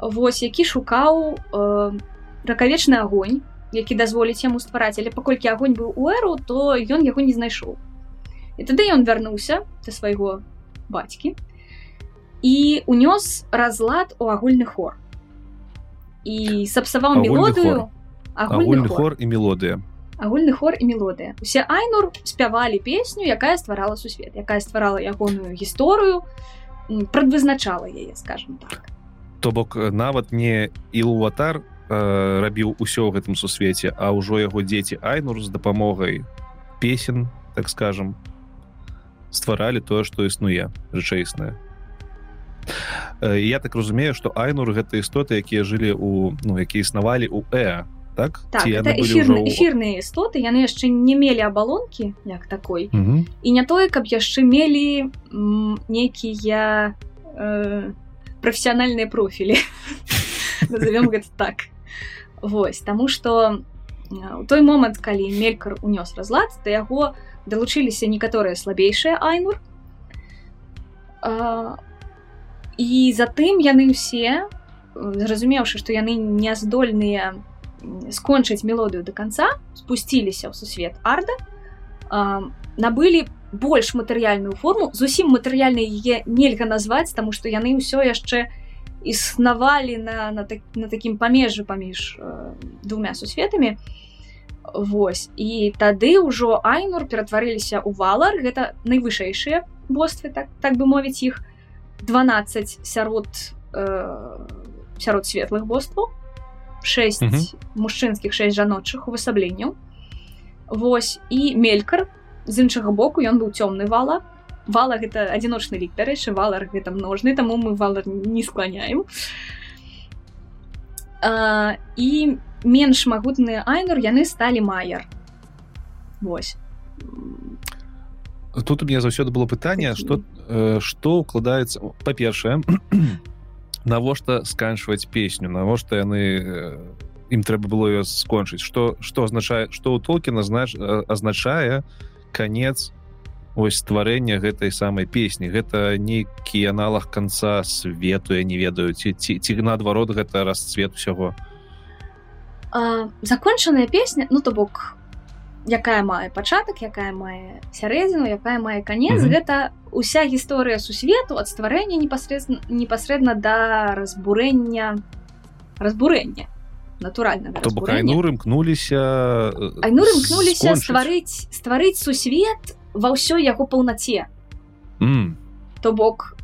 вось які шукаў э, ракавечны агонь які дазволіць яму ствараць. Але паколькі агонь быў у эру то ён яго не знайшоў. І тады ён вярнуўся да свайго бацькі і унёс разлад у агульны хор. І сапсаваў мелодыю.
Агульны хор. і мелодыя.
Агульны хор і мелодыя. Усе айнур спявалі песню якая стварала сусвет якая стварала ягоную гісторыю прадвызначала яе скажем так
то бок нават не ілуватар э, рабіў усё ў гэтым сусвеце а ўжо яго дзеці айнур з дапамогай песен так скажем стваралі тое што існуе рэчаіснае. Э, я так разумею что айнур гэта істоты якія жылі у ну якія існавалі у э так,
так эфірны, эфірныя істоты яны яшчэ не мелі абалонкі як такой. -hmm. і не тое каб яшчэ мелі нейкія э, прафесіянальныя профілі (laughs) назовем гэта так. Вось таму што у той момант калі мелькар унёс разлад да яго далучыліся некаторыя слабейшыя айнур. І затым яны ўсе зразумеўшы што яны не здольныя скончыць мелодыю до конца спусціліся ў сусвет арда набылі больш матэрыяльную форму. Зусім матэрыяльна яе нельга назваць таму што яны ўсё яшчэ існавалі на, на, так, на такім памежжы паміж э, двумя сусветамі. Вось. І тады ўжо айнур ператварыліся ў валар. Гэта найвышэйшыя боствы так так бы мовіць іх. 12 сярод э, сярод светлых бостваў. 6 mm -hmm. мужчынскіх 6 жаночых увасабленняў. Вось. І мелькар з іншага боку ён быў цёмны вала. Вала гэта адзіночны лік дарэчы валар гэта множны таму мы валар не скланяем. А, і менш магутныя айнур яны сталі майер. Вось.
Тут у меня заўсёды было пытанне что что э, укладаецца па-першае (clears throat) навошта сканчваць песню навошта яны ім трэба было ее скончыць? Что что азначае что у толкі назнач азначае конец ось стварэння гэтай самай песні. Гэта нейкі аналаг конца свету я не ведаю ці ці, ці наадварот гэта расцвет усяго.
Закончаная песня ну то бок якая мае пачатак якая мае сярэдзіну якая мае конец mm -hmm. гэта уся гісторыя сусвету ад стварэння непасредна непасрэдна да разбурэння разбурэння натуральна
айнур імкнуліся
айнур імкнуліся стварыць стварыць сусвет ва ўсёй яго паўнаце
mm.
то бок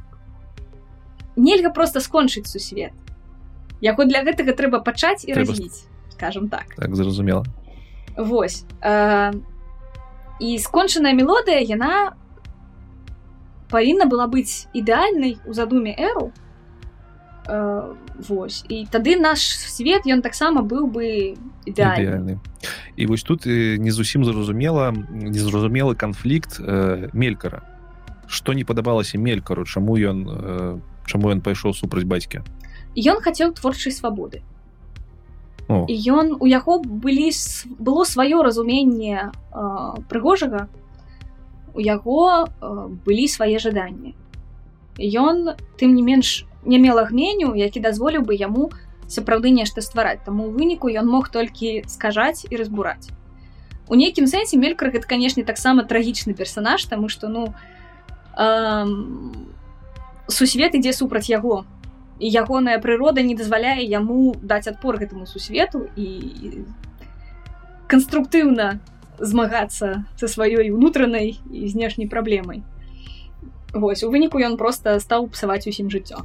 нельга просто скончыць сусвет. Яго для гэтага трэба пачаць і развіць скажем так.
Так зразумела.
Вось э, і скончаная мелодыя яна павінна была быць ідэальнай у задуме эру Вось. І тады наш свет ён таксама быў бы ідэальны.
І вось тут не зусім зразумела незразумелы канфлікт э, мелькара. Што не падабалася мелькару чаму ён э, чаму ён пайшоў супраць бацькі?
Ён хацеў творчай свабоды. І ён у яго былі было сваё разуменне э, прыгожага у яго э, былі свае жаданні. Ён тым не менш не мела гменю які дазволіў бы яму сапраўды нешта ствараць таму у выніку ён мог толькі скажаць і разбураць у нейкім сэнсе мелькар гэта канешне таксама трагічны персонаж таму што ну эм, сусвет ідзе супраць яго. І ягоная прырода не дазваляе яму даць адпор гэтаму сусвету і канструктыўна змагацца са сваёй унутранай і знешняй праблемай Вось у выніку ён просто стаў псаваць усім жыццё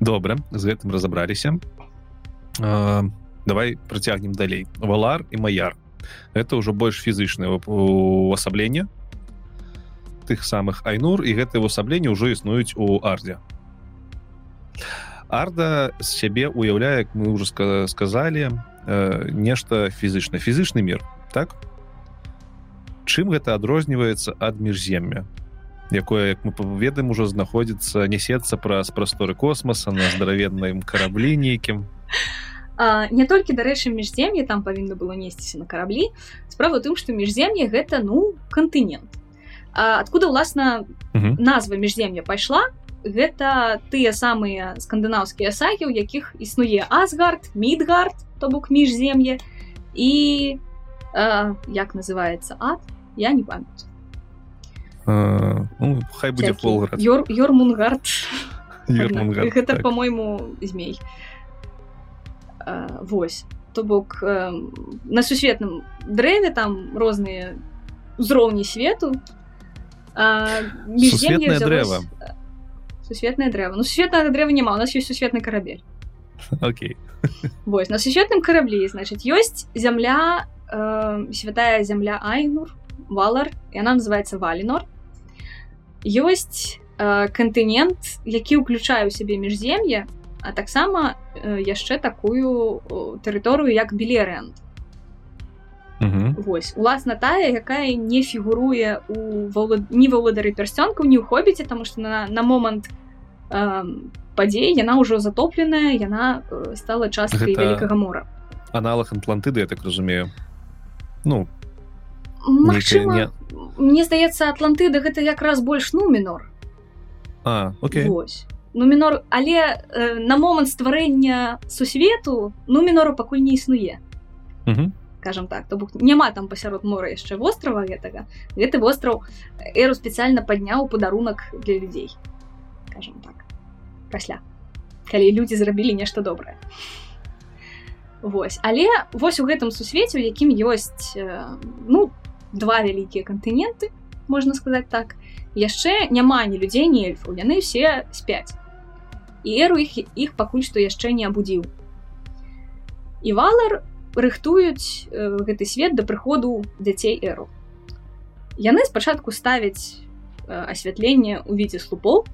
добра з гэтым разабраліся. А, давай працягнем далей. Валар і маяр. Это ўжо больш фізычнае увасабленне тых самых айнур і гэтае ўвасабленне ўжо існуюць у ардзе арда з сябе уяўляе мы ўжо сказалі э, нешта фізычна фізычны мір так? Чым гэта адрозніваецца ад міжземля якое як мы ведаем ужо знаходзіцца несецца праз прасторы космоса на здаравенным караблі нейкім.
Не толькі дарэчы міжзем'е там павінна было несціся на караблі. Справа тым што міжзем'е гэта ну кантынент. Откуда ўласна назва міжзем'я пайшла? Гэта тыя самыя скандынаўскія сагі у якіх існуе асгард мідгард то бок міжзем'е і а, як называется ад я не памятаю
ну, хай будзе полград
Йормунгард (laughs) гэта так. по-мойму змей. Вось. То бок на сусветным дрэве там розныя узроўні свету.
Сусветнае дрэва
сусветнае дрэва ну сусветнага дрэва няма у нас ёсць сусветны карабель (laughs)
Окей.
Вось. На сусветным караблі значыць ёсць зямля э, святая зямля айнур валар яна называется валінор ёсць э, кантынент які ўключае ў сябе міжзем'е а таксама э, яшчэ такую тэрыторыю як білерент Вось уласна тая якая не фігуруе у валад... не валодары пярсцёнкаў не ў хобіце тому что на, на момант э, падзей яна ўжо затопленая яна э, стала часткай Гэта... вялікага мора.
аналог атлантыды я так разумею. Ну
Магчыма, не... мне здаецца атлантыда гэта якраз больш ну мінор
а, okay.
ну мінор але э, на момант стварэння сусвету ну мінору пакуль не існуе. Скажем так то бок няма там пасярод мора яшчэ вострава гэтага. Гэты востраў эру спецыяльна падняў падарунак для людзей скажем так пасля калі людзі зрабілі нешта добрае. Вось. Але вось у гэтым сусвеце у якім ёсць ну два вялікія кантыненты можна сказаць так. Яшчэ няма ні людзей ні эльфаў яны все спяць і эру іх іх пакуль што яшчэ не абудзіў і валар рыхтуюць э, гэты свет да прыходу дзяцей эру. Яны спачатку ставяць э, асвятленне ў відзе слупоў.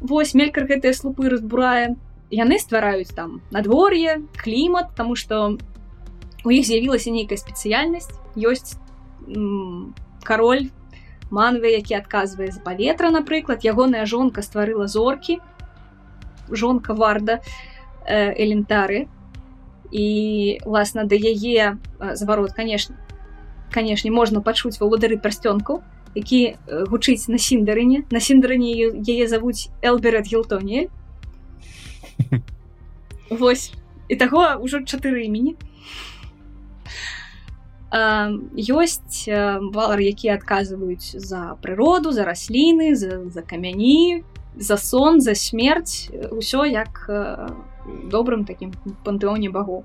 Вось мелькар гэтыя слупы разбурае. Яны ствараюць там надвор'е клімат тому что у іх з'явілася нейкая спецыяльнасць. Ёсць кароль манве які адказвае за паветра напрыклад. Ягоная жонка стварыла зоркі жонка варда э, элентары і власна да яе зварот конечно канешне можна пачуць валодары пярсцёнку які гучыць на сіндарыне. На сіндарані яе завуць элберет гілтонель (laughs) восьось і таго ўжо чатыры імені ёсць валар які адказваюць за прыроду за расліны за, за камяні за сон за смерць. Ўсё як добрым таким пантэоне багоў.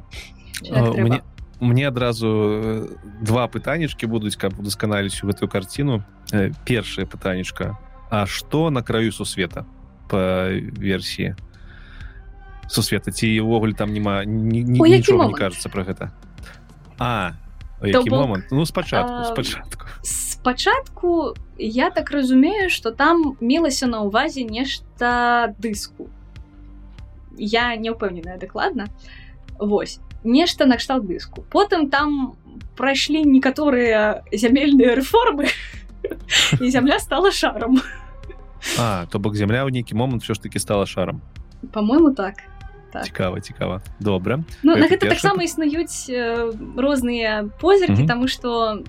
Мне, мне адразу два пытанечки будуць каб удасканаліць у гэтую карціну. Першае пытанечка. А что на краю сусвета по версіі сусвета? Ці ўвогуле там няма ні, ні, нічога не кажется про гэта? А бок, момант ну спачатку спачатку
спачатку я так разумею что там мелася на увазе нешта дыску я не ўпэўненая дакладна восьось нешта накшталт дыску потым там прайшлі некаторыя зямельныя рэформы (laughs) і зямля стала шаром
а то бок зямля ў нейкі момант все ж таки стала шаром
по-моему так
Так. цікава цікава добра
ну, на гэта таксама існуюць э, розныя позіркі таму што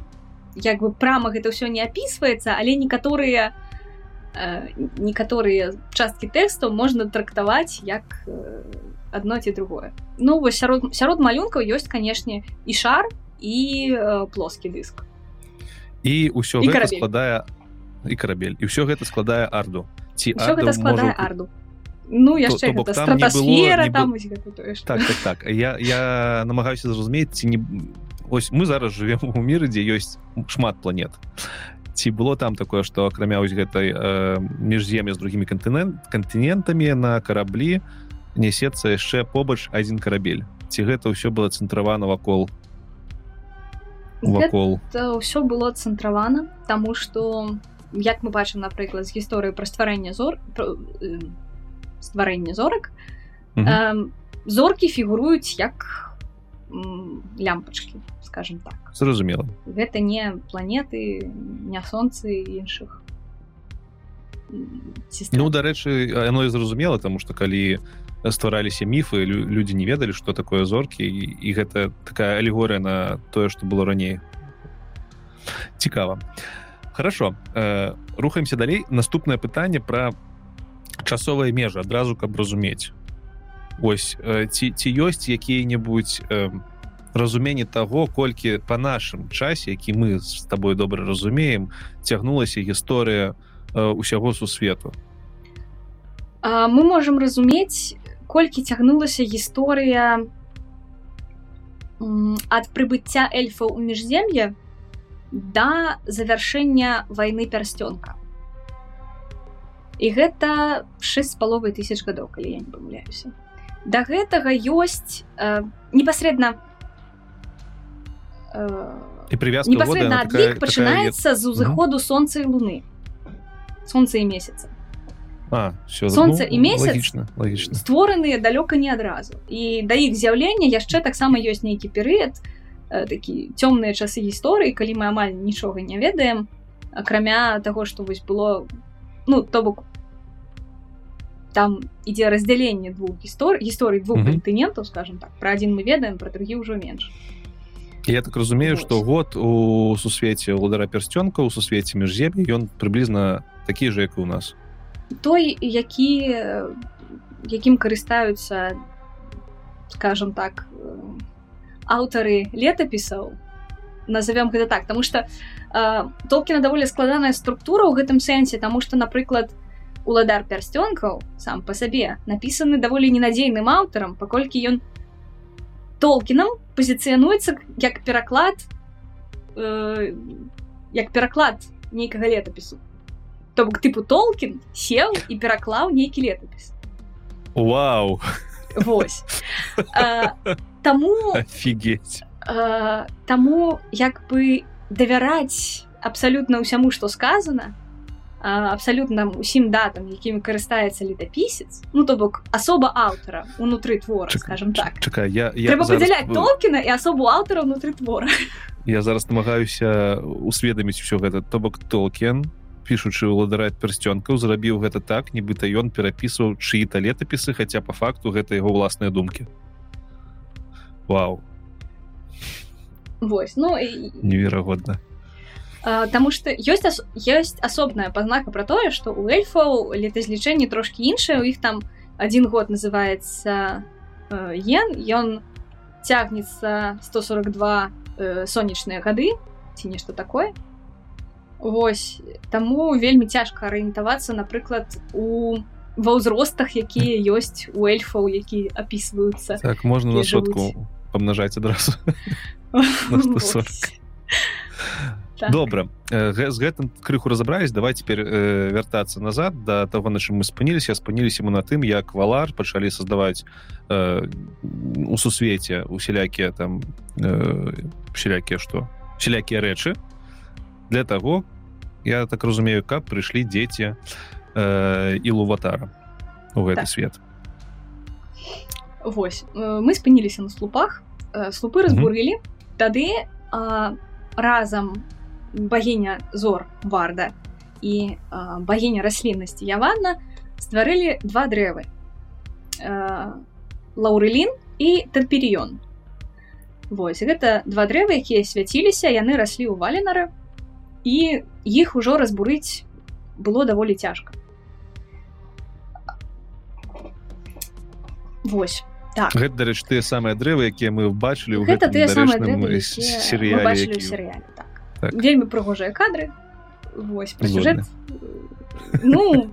як бы прама гэта ўсё не апісваецца але некаторыя Э, некаторыя часткі тэкстаў можна трактаваць як адно ці другое. Ну вось сярод сярод малюнкаў ёсць канешне і шар і э, плоскі дыск.
І ўсё складае і карабель. І ўсё гэта складае арду. Ці
гэта складае можа... арду Ну яшчэ то, то, там было, там,
так, так, так. я, я намагаюся зразумець ці не ось мы зараз живвем у міры дзе ёсць шмат планет. Ці было там такое что акрамя вось гэтай э, міжзем'я з другімі кантынент кантынентамі на караблі несецца яшчэ побач адзін карабель ці гэта ўсё было цэнтравана вакол?
Вакол. Ўсё было цэнтравана тому что як мы бачым напрыклад з гісторыі пра стварэння зор про, стварэння зорак. Э, зоркі фігуруюць як лямпачки скажем так.
Зразумела.
Гэта не планеты не сонцы іншых
ну дарэчы яно і зразумела тому что калі ствараліся міфы людзі не ведалі что такое зоркі і, гэта такая алегорыя на тое что было раней. Цікава. Хорошо э, рухаемся далей. Наступнае пытанне про часовыя межы адразу каб разумець. Ось э, ці ці ёсць якія-небудзь э, разуменне того колькі по нашым часе які мы з тобой добра разумеем цягнулася гісторыя ўсяго сусвету?
А, мы можем разумець колькі цягнулася гісторыя ад прыбыцця эльфа ў міжзем'я да завяршэння вайны пярсцёнка і гэта 6 з паловай тысяч гадоў калі я не памыляюся. Да гэтага ёсць э, непасрэдна
э, і привязка
непасрэдна адлік пачынаецца з узыходу сонца і луны. Сонца і месяца.
А, все,
сонце ну, і месяц
логічна, логічна.
створаныя далёка не адразу. І да іх з'яўлення яшчэ таксама ёсць нейкі перыяд э, такі цёмныя часы гісторыі калі мы амаль нічога не ведаем акрамя таго што вось было ну то бок там ідзе раздзяленне двух гісторый гісторый двух кантынентаў скажем так пра адзін мы ведаем пра другі ўжо менш
Я так разумею што год у сусвеце ўладара пярсцёнка у сусвеце міжзем'я ён прыблізна такі же як і у нас.
Той які якім карыстаюцца скажем так аўтары летапісаў назовём гэта так. Тому что толкіна даволі складаная структура ў гэтым сэнсе тому что напрыклад уладар пярсцёнкаў сам по сабе напісаны даволі ненадзейным аўтарам паколькі ён толкінам пазіцыянуецца як пераклад э, як пераклад нейкага летапісу то бок тыпу толкін сел і пераклаў нейкі летапіс
Вау!
Вось. Таму
офігеть
Таму як бы давяраць абсалютна ўсяму што сказана абсалютна усім датам якімі карыстаецца летапісец ну то бок асоба аўтара унутры твора скажем так.
чакай я,
я трэба падзяляць зараз... толкіна і асобу аўтара ўнутры твора.
Я зараз намагаюся усведаміць усё гэта то бок толкен пішучы ўладараць пярсцёнкаў зрабіў гэта так нібыта ён перапісваў чыі-то летапісы хаця по факту гэта яго ўласныя думкі Вау.
Вось ну
і... неверагодна
Таму што ёсць ас... ёсць асобная пазнака пра тое што у эльфаў летазлічэнні трошкі іншае у іх там адзін год называется ен ён цягнецца 142 э, сонечныя гады ці нешта такое. Вось таму вельмі цяжка арыентавацца напрыклад у ва ўзростах якія ёсць у эльфаў які апісваюцца
так можна на сотку памнажаць адразу так. добра. З гэтым крыху разабрались. Давай теперь э, вяртацца назад до да того на чым мы спыніліся. Спыніліся мы на тым як валар пачалі создаваць э, у сусвеце усялякія там э, усялякія што? Усялякія рэчы для того я так разумею каб прыйшлі дзеці э, і луватара у гэты так. свет.
Вось. Мы спыніліся на слупах. Слупы разбурылі. Mm -hmm. тады э, разам багіня зор варда і э, багіня расліннасці яванна стварылі два дрэвы э, лаўрылін і тадперіён Вось гэта два дрэвы якія свяціліся яны раслі ў валенары і іх ужо разбурыць было даволі цяжка Вось так.
гэта дарэч тыя самыя дрэвы якія мы бачылі
гэта тыя самыя серыяле так. Так. вельмі прыгожыя кадры. Вось сюжэт Ну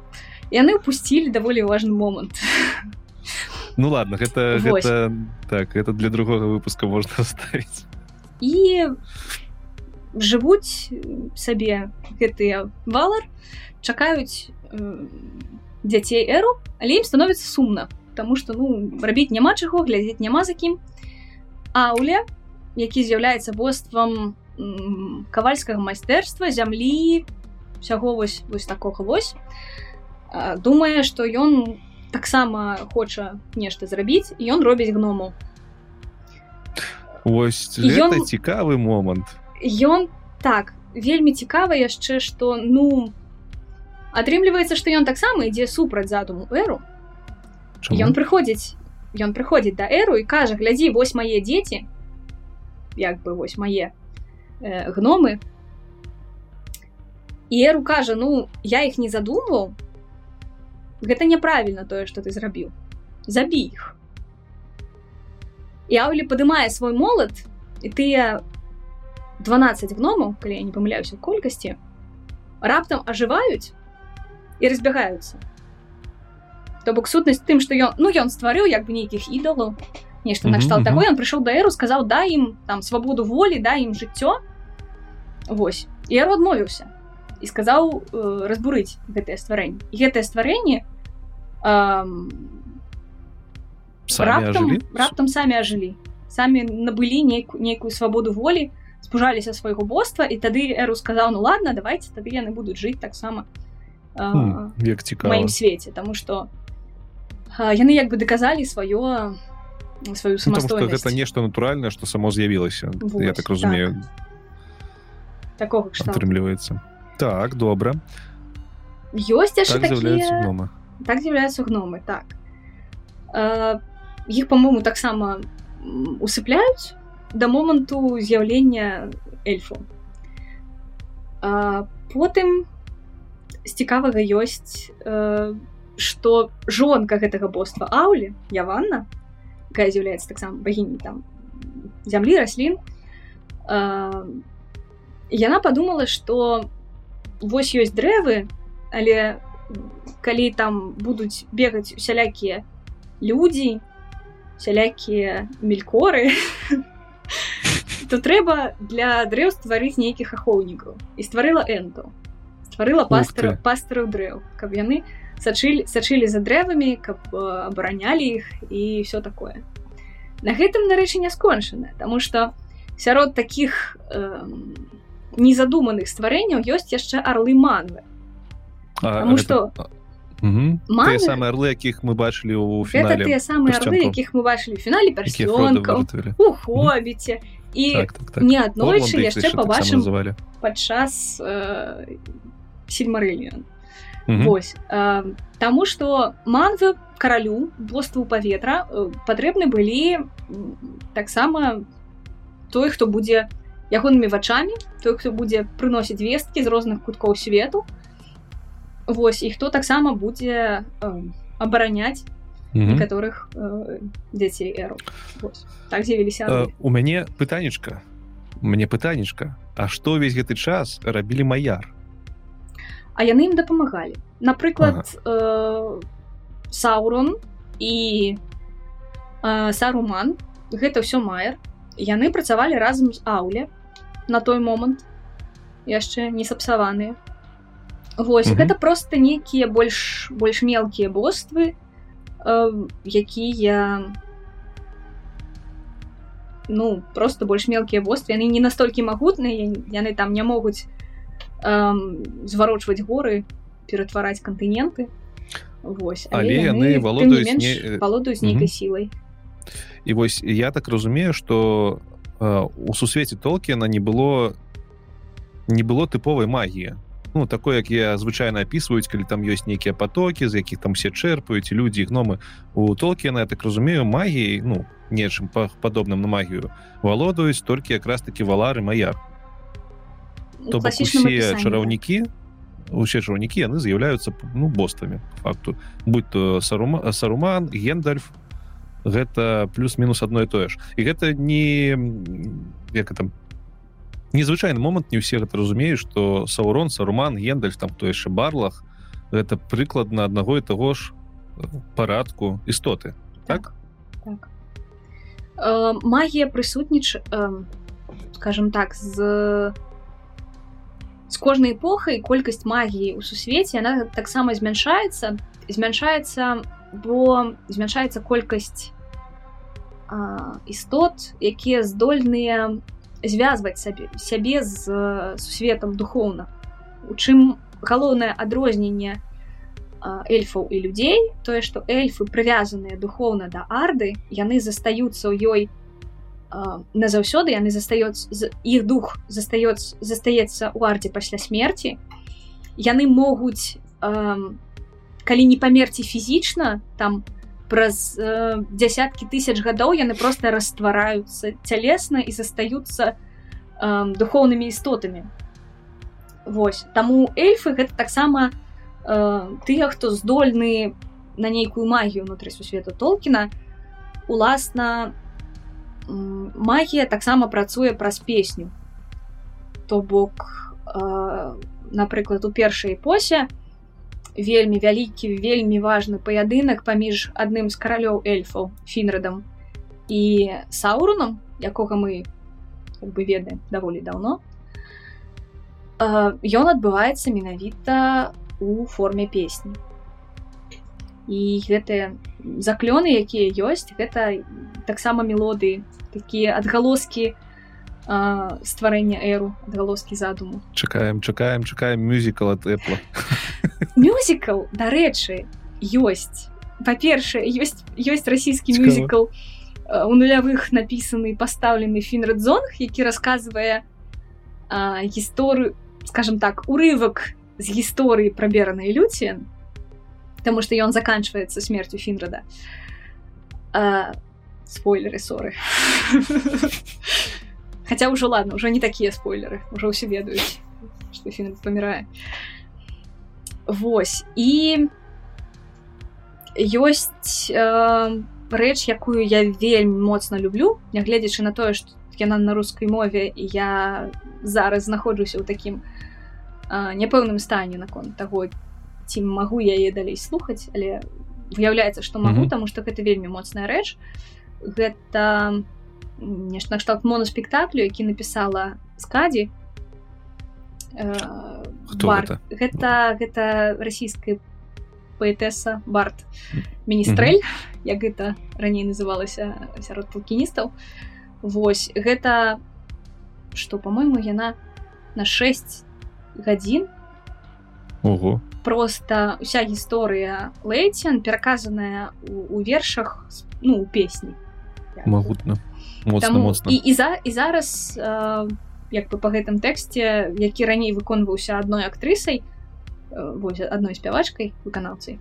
яны упусцілі даволі важны момант.
Ну ладно гэта, гэта так это для другога выпуска можна (laughs) ставіць
і жывуць сабе гэтыя валар чакаюць э, дзяцей эру але ім становіцца сумна тому что ну рабіць няма чаго глядзець няма за кім. Ауля які з'яўляецца боствам кавальскага майстэрства зямлі усяго вось вось такога вось. Думае что ён таксама хоча нешта зрабіць і ён робіць гному
Вось ён... цікавы момант.
Ён так вельмі цікава яшчэ што ну атрымліваецца што ён таксама ідзе супраць задуму эру. Ён прыходзіць ён прыходзіць да эру і кажа глядзі вось мае дзеці як бы вось мае э, гномы. І эру кажа ну я іх не задумваў гэта няправільна тое што ты зрабіў забі іх Яўлі падымае свой молад і тыя 12 гномаў калі я не памыляюся ў колькасці раптам ажываюць і разбягаюцца то бок сутнасць тым што ён ну ён стварыў як бы нейкіх ідалаў нешта накштал таго ён прыйшоў да эру сказаў да ім там свабоду волі да ім жыццё Вось. Яру адмовіўся і сказаў э, разбурыць гэтае стварэнне гэтае стварэнне э, раптам, раптам самі ажылі самі набылі нейкую нейкую свабоду волі спужаліся свайго боства і тады эру сказаў ну ладно давайте тады яны будуць жыць таксама
як цікава
маім свеце тому что яны як бы даказалі сваё сваю самастойнасць
ну, гэта нешта натуральнае што само з'явілася я так разумею.
так. такого
атрымліваецца так добра
ёсць так такія... гномы. Так з'яўляюцца гномы так. Іх по-моему таксама усыпляюць да моманту з'яўлення эльфу потым з цікавага ёсць што э, жонка гэтага боства аўлі яванна якая з'яўляецца таксама багіней там зямлі раслін э, яна подумала што вось ёсць дрэвы але калі там будуць бегаць усялякія людзі сялякія мелькоры (laughs) то трэба для дрэў стварыць нейкіх ахоўнікаў і стварыла энту стварыла пастара пастараў дрэў каб яны сачылі сачылі за дрэвамі каб абаранялі іх і все такое. На гэтым нарэчы не скончана Таму что сярод таких э, незадуманых стварэнняў ёсць яшчэ арлы манвы. Таму что гэта
Маны... самыя арлы якіх мы бачылі ў фінале
тыя самыя арлы якіх мы бачылі фінале персёнкаў у хобіце і так, так, так. не аднойчы яшчэ пабачым падчас э, сельмарыльон Вось э, Таму што манвы каралю боству паветра э, патрэбны былі таксама той хто будзе ягонымі вачамі той хто будзе прыносіць весткі з розных куткоў свету Вось і хто таксама будзе э, абараняць некаторых э, дзяцей эру так з'явіліся
э, у мяне пытанечка мне пытанечка А што увесь гэты час рабілі маяр
А яны ім дапамагалі. Напрыклад ага. э, саурон і э, саруман. Гэта ўсё майер. Яны працавалі разам з аўле на той момант яшчэ не сапсаваныя. Вось гэта просто нейкія больш больш мелкія боствы э, якія ну просто больш мелкія боствы. Яны не настолькі магутныя яны там не могуць э, зварочваць горы ператвараць кантыненты Вось.
Але, але яны валодаюць
не... валодаюць нейкай сілай
і вось я так разумею что э, у сусвеце толкена не было не было тыповай магіі ну такое як я звычайна опісваюць калі там ёсць нейкія потокі з якіх там все чэрпаюць людзі гномы. У толкена я так разумею магіяй ну нечым па падобным на магію валодаюць толькі якраз таки валары маяр то усе чараўнікі усе чараўнікі яны з'яўляюцца ну боствамі факту. Будь то сарума саруман гендальф гэта плюс-мінус одно і тое ж і гэта не як там незвычайны момант не ўсе гэта разумеюць што саурон саруман гендальф там то яшчэ барлах гэта прыкладна аднаго і таго ж э, парадку істоты так,
так. так. Э, магія прысутніч э, скажем так з з кожнай эпохай колькасць магіі ў сусвеце она таксама змяншаецца змяншаецца бо змяншаецца колькасць э, істот якія здольныя звязваць сабе сябе з сусветам духоўна у чым галоўнае адрозненне эльфаў і людзей тое што эльфы прывязаныя духоўна да арды яны застаюцца ў ёй назаўсёды яны застаюць іх дух застаецца застаецца ў арце пасля смерти яны могуць калі не памерці фізічна там праз э, дзясяткі тысяч гадоў яны просто раствараюцца цялесна і застаюцца э, духоўнымі істотамі. Вось. Таму эльфы гэта таксама э, тыя хто здольны на нейкую магію унутры сусвету толкіна уласна магія таксама працуе праз песню. То бок э, напрыклад у першай эпосе вельмі вялікі вельмі важны паядынак паміж адным з каралёў эльфаў фінрадам і саурунам якога мы бы ведаем даволі даўно. Ён адбываецца менавіта у форме песні і гэтыя заклёны якія ёсць гэта таксама мелодыі такія адгалоскі стварэння эру адгалоскі задуму.
Чакаем чакаем чакаем мюзікал ад эпла (laughs)
мюзікал дарэчы ёсць. Па-першае ёсць ёсць расійскі мюзікл у нулявых напісаны пастаўлены фінрадзонг які расказвае гісторыю скажем так урывак з гісторыі праберанай люцien потому что ён заканчивается смертью фінрада спойлеры ссоры (laughs) хотя уже ладно уже не такія спойлеры уже ўсе ведаюць что фін памірае Вось і ёсць э, рэч якую я вельмі моцна люблю нягледзячы на тое что яна на рускай мове я зараз знаходжуся ў такім няпэўным стане наконт таго ці магу я яе далей слухаць але выяўляецца што магу mm -hmm. таму што гэта вельмі моцная рэч гэта нешта накшталт моноспектаклю які напісала скадзі
э,
гэта? гэта гэта расійская паэтэса барт міністрэль mm -hmm. як гэта раней называлася сярод палкіністаў Вось гэта што по-мойму яна на 6 гадзін
Ого.
Просто уся гісторыя лейцен пераказаная у, у вершах ну у песні
магутна
і, і за і зараз э, як бы по гэтым тэксце які раней выконваўся адной актрысай э, адной спявачкай выканаўцай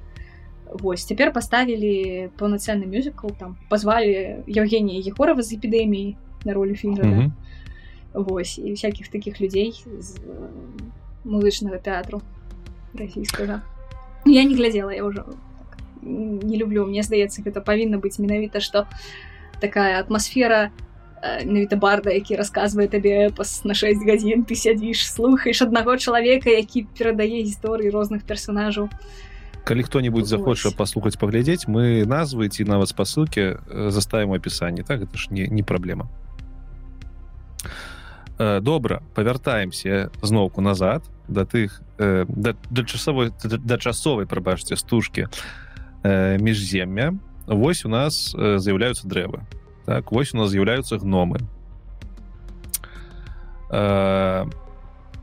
Вось цяпер паставілі паўнацэнны мюзікл там пазвалі Евгенія егорова з эпідэміі на ролю фільма mm -hmm. Вось і всякихх таких людзей з э, музычнага тэатру расійскага я не глядзела я ўжо не люблю. Мне здаецца гэта павінна быць менавіта што такая атмасфера менавіта барда які расказвае табе эпас на 6 гадзін ты сядзіш слухаеш аднаго чалавека які перадае гісторыі розных персонажаў
калі хто-нибудь захоча паслухаць паглядзець мы назвы ці нават спасылкі заставім апісанне так это ж не не праблема добра павяртаемся зноўку назад да тых да, да часовой да часовай прабачце стужкі міжземя вось у нас з'яўляюцца дрэвы. Так вось у нас з'яўляюцца гномы.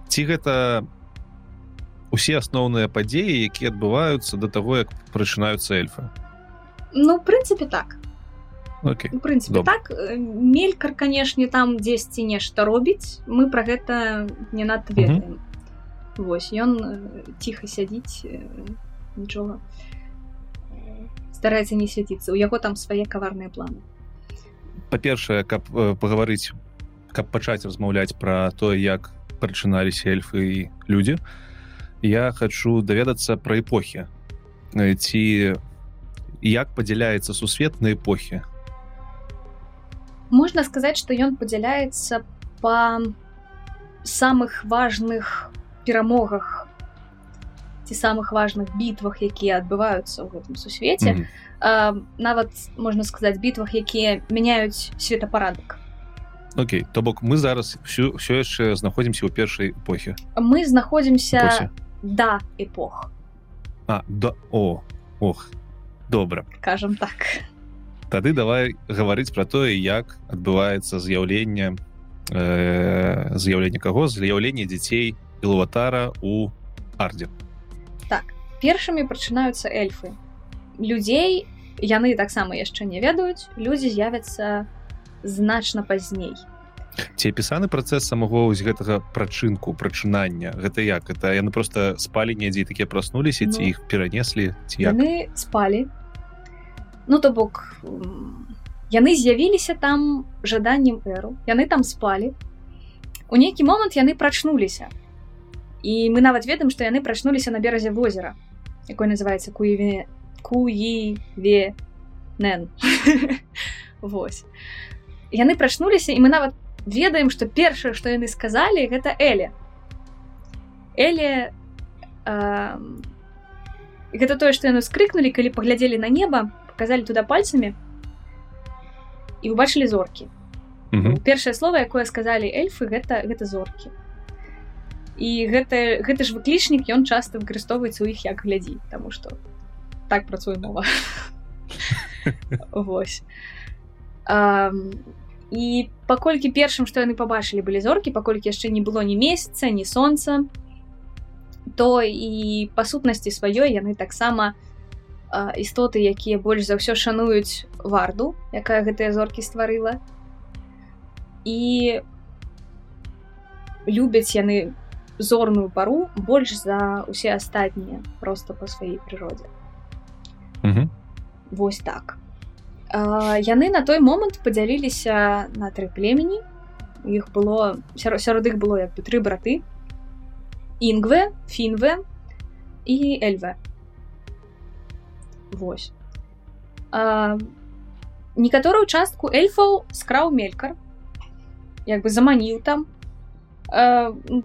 Ці гэта усе асноўныя падзеі якія адбываюцца да таго як прачынаюцца эльфы?
Ну прынцыпе так
okay.
прынцыпе так. Мелькар канешне там дзесьці нешта робіць мы пра гэта не надта ведаем mm -hmm. Вось ён ціха сядзіць нічога стараецца не свяціцца у яго там свае каварныя планы.
Па-першае каб пагаварыць каб пачаць размаўляць пра тое як прачыналіся эльфы і людзі я хочу даведацца пра эпохі. Ці як падзяляецца сусвет на эпохі
можна сказаць што ён падзяляецца па самых важных перамогах ці самых важных бітвах якія адбываюцца ў гэтым сусвеце. Mm -hmm. нават можна сказаць бітвах якія мяняюць светапарадак.
Окей то бок мы зараз всю все яшчэ знаходзімся ў першай эпохі
мы знаходзімся да эпох.
А да о ох добра.
Кажам так
тады давай гаварыць пра тое як адбываецца з'яўленне э, з'яўленне каго? З'яўленне дзяцей Ілватара у ардзе
так першымі пачынаюцца эльфы. Людзей яны таксама яшчэ не ведаюць людзі з'явяцца значна пазней.
Ці апісаны працэс самого з гэтага прачынку прачынання? Гэта як? Это яны просто спалі недзе такія праснуліся ці ну, іх перанеслі ці
яны спалі ну то бок яны з'явіліся там жаданнем эру яны там спалі. У нейкі момант яны прачнуліся. І мы нават ведаем што яны прачнуліся на беразе возера якой называется куеве куеве нэн (laughs) Вось. Яны прачнуліся і мы нават ведаем што першае што яны сказалі гэта эле. Эле э, гэта тое што яны скрыкнули калі паглядзелі на неба показалі туда пальцамі і убачылі зоркі першае слово якое сказалі эльфы гэта гэта зоркі і гэта гэты ж выклічнік ён часта выкарыстоўваецца ў іх як глядзі тому что так працуе мова. (laughs) Вось. І паколькі першым што яны пабачылі былі зоркі паколькі яшчэ не было ні месяца ні сонца то і па сутнасці сваёй яны таксама істоты якія больш за ўсё шануюць варду якая гэтыя зоркі стварыла. І любяць яны зорную пару больш за усе астатнія просто по сваёй прыродзе. Вось так. А, яны на той момант падзяліліся на тры племені. Іх было сярод, сярод іх было як бы тры браты. Інгве фінве і эльве Вось. Некаторую частку эльфаў скраў мелькар як бы заманіў там.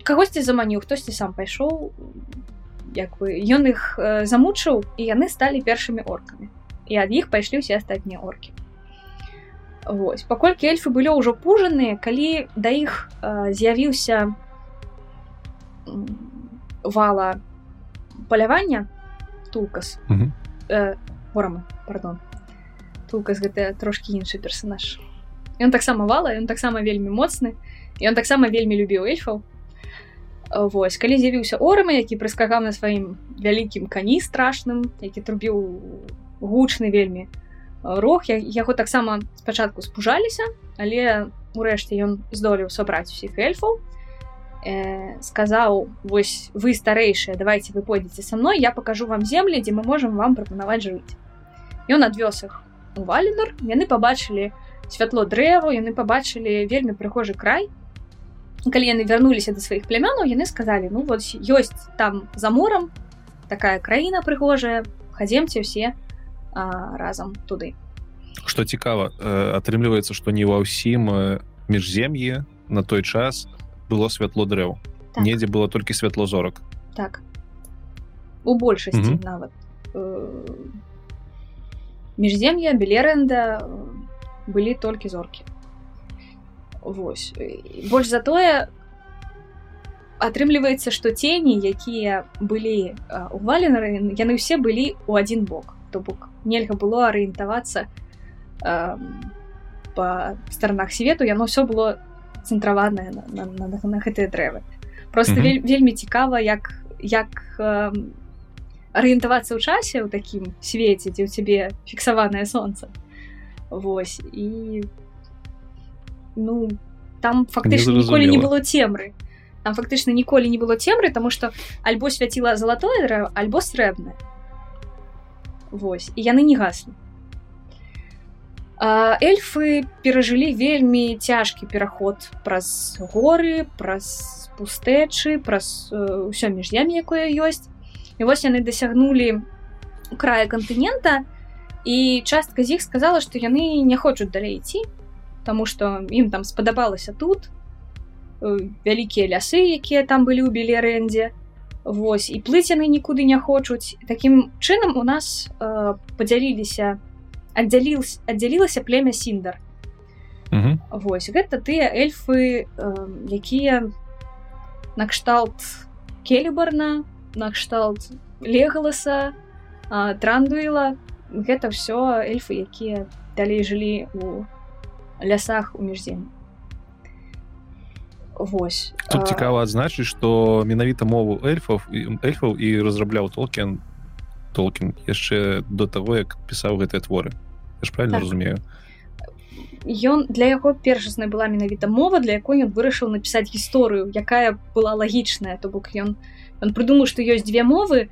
Кагосьці заманіў хтосьці сам пайшоў як бы ён іх замучыў і яны сталі першымі оркамі. І ад іх пайшлі ўсе астатнія оркі. Вось. Паколькі эльфы былі ўжо пужаныя калі да іх з'явіўся вала палявання тулкас ворама пардон. Тулкас гэта трошки іншы персонаж. Ён таксама вала ён таксама вельмі моцны ён таксама вельмі любіў эльфаў Вось калі з'явіўся орама які прыскагаў на сваім вялікім кані страшным які трубіў гучны вельмі рог. Яго таксама спачатку спужаліся але урэшце ён здолеў сабраць усіх эльфаў э, сказаў вось вы старэйшыя давайте вы пойдзеце са мной я покажу вам землі дзе мы можемм вам прапанаваць жыць ён адвёз іх у валенор яны побачылі святло дрэву яны побачылі вельмі прыхожы край. Калі яны вярнуліся да сваіх плямянаў яны сказалі ну вот ёсць там за морам такая краіна прыгожая хадземце ўсе а, разам туды
что цікава атрымліваецца што не ва ўсім міжзем'е на той час было святло дрэў так. недзе было толькі святло зорак
так. У большасці mm -hmm. нават міжзем'я белерэнда былі толькі зоркі. Вось. Больш затое атрымліваецца што цені якія былі увалены яны ўсе былі ў адзін бок. То бок нельга было арыентавацца па сторонах свету яно ўсё было цэнтраванае на, на, на, на, гэтыя дрэвы просто mm -hmm. вель, вельмі цікава як як арыентавацца ў часе ў такім свеце дзе ў цябе фіксаванае солнце. Вось і ну там фактычна ніколі не было цемры там фактычна ніколі не было цемры тому что альбо свяціла залатое дрэва альбо срэбна Вось і яны не гаслі эльфы перажылі вельмі цяжкі пераход праз горы праз пустэчы праз ўсё э, між'ямі якое ёсць і вось яны дасягнулі края кантынента і частка з іх сказала што яны не хочуць далей ісці Таму што ім там спадабалася тут э, вялікія лясы, якія там былі ў белерэндзе. Вось і плыць яны нікуды не хочуць. Такім чынам у нас э, падзяліліся аддзялілася племя сіндар. Вось гэта тыя эльфы, э, якія накшталт келебарна, накшталт легаласа, э, трандуіла, гэта ўсё эльфы, якія далей жылі у лясах у міжзем Вось
тут цікава адзначыць што менавіта мову эльфаў эльфаў і разрабляў толкен толкін яшчэ до таго як пісаў гэтыя творы ж правильно так. разумею?
Ён для яго першаснай была менавіта мова для якой ён вырашыў напісаць гісторыю якая была лагічная то бок ён ён прыдумаў што ёсць две мовы.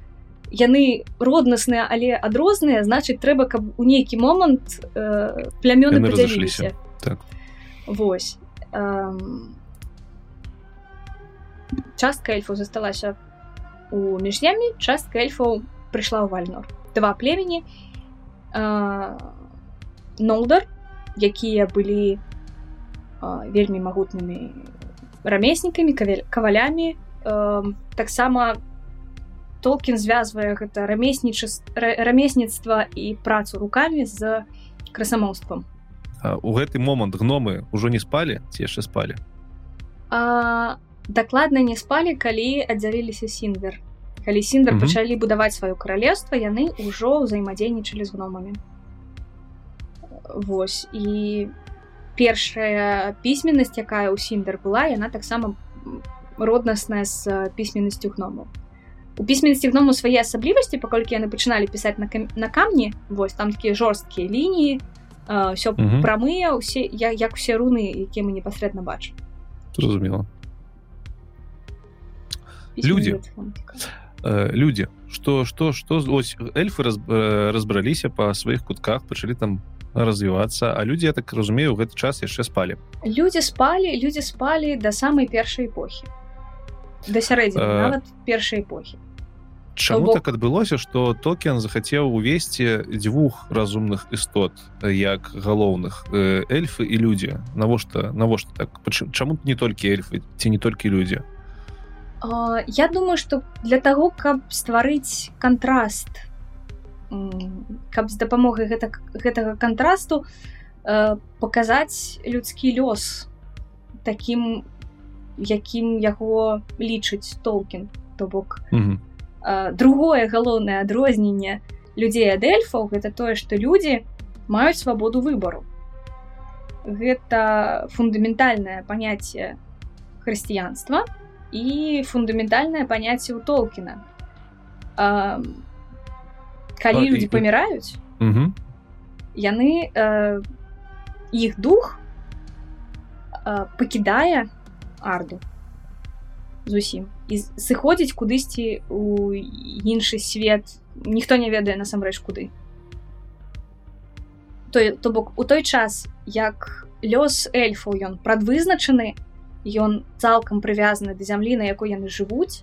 Яны роднасныя але адрозныя значыць трэба каб у нейкі момант э, плямёны
разышліся. Так.
Восьось эм... частка эльфу засталася у міжнямі частка эльфаў прыйшла ў вальнор. Два племені. Э... нолдар якія былі вельмі магутнымі рамеснікамі кавалямі. Э, таксама толкін звязвае гэта рамесніча рамесніцтва і працу рукамі з красамоўствам.
У гэты момант гномы ўжо не спалі ці яшчэ спалі?
А, дакладна не спалі калі аддзяліліся сіндер калі сіндер
Мгм.
пачалі будаваць сваё каралевства яны ўжо ўзаемадзейнічалі з гномамі Вось. І першая пісьменнасць якая ў сіндер была яна таксама роднасная з пісьменнасцю гному. У пісьменнасці гному свае асаблівасці паколькі яны пачыналі пісаць на, кам... на камні вось там такія жорсткія лініі ўсё
Мгм.
прамыя усе я, як усе руны якія мы непасрэдна бачым.
Зразумела. Людзі. люди что что что ось эльфы раз, разбраліся па сваіх кутках пачалі там развівацца а людзі я так разумею гэты час яшчэ спалі
людзі спалі людзі спалі да самай першай эпохі да сярэдзіны
Э,
нават першай эпохі
Чаму
бок-
так адбылося што токен захацеў увесці дзвюх разумных істот э, як галоўных э, эльфы і людзі навошта навошта так? Чаму не толькі эльфы ці не толькі людзі
А, я думаю что для того каб стварыць кантраст м, каб з дапамогай гэта, гэтага кантрасту э, паказаць людскі лёс таким якім яго лічыць толкін. То бок
Мгм.
А, другое галоўнае адрозненне людзей ад эльфаў гэта тое што людзі маюць свабоду выбару. Гэта фундаментальнае паняцце хрысціянства і фундаментальнае паняцце ў толкіна. А, калі
А, і-
людзі паміраюць
Мгм.
яны э, іх дух э, пакідае арду. Зусім і сыходзіць кудысьці у іншы свет ніхто не ведае насамрэч куды. То, то бок у той час як лёс эльфаў ён прадвызначаны ён цалкам прывязаны да зямлі на якой яны жывуць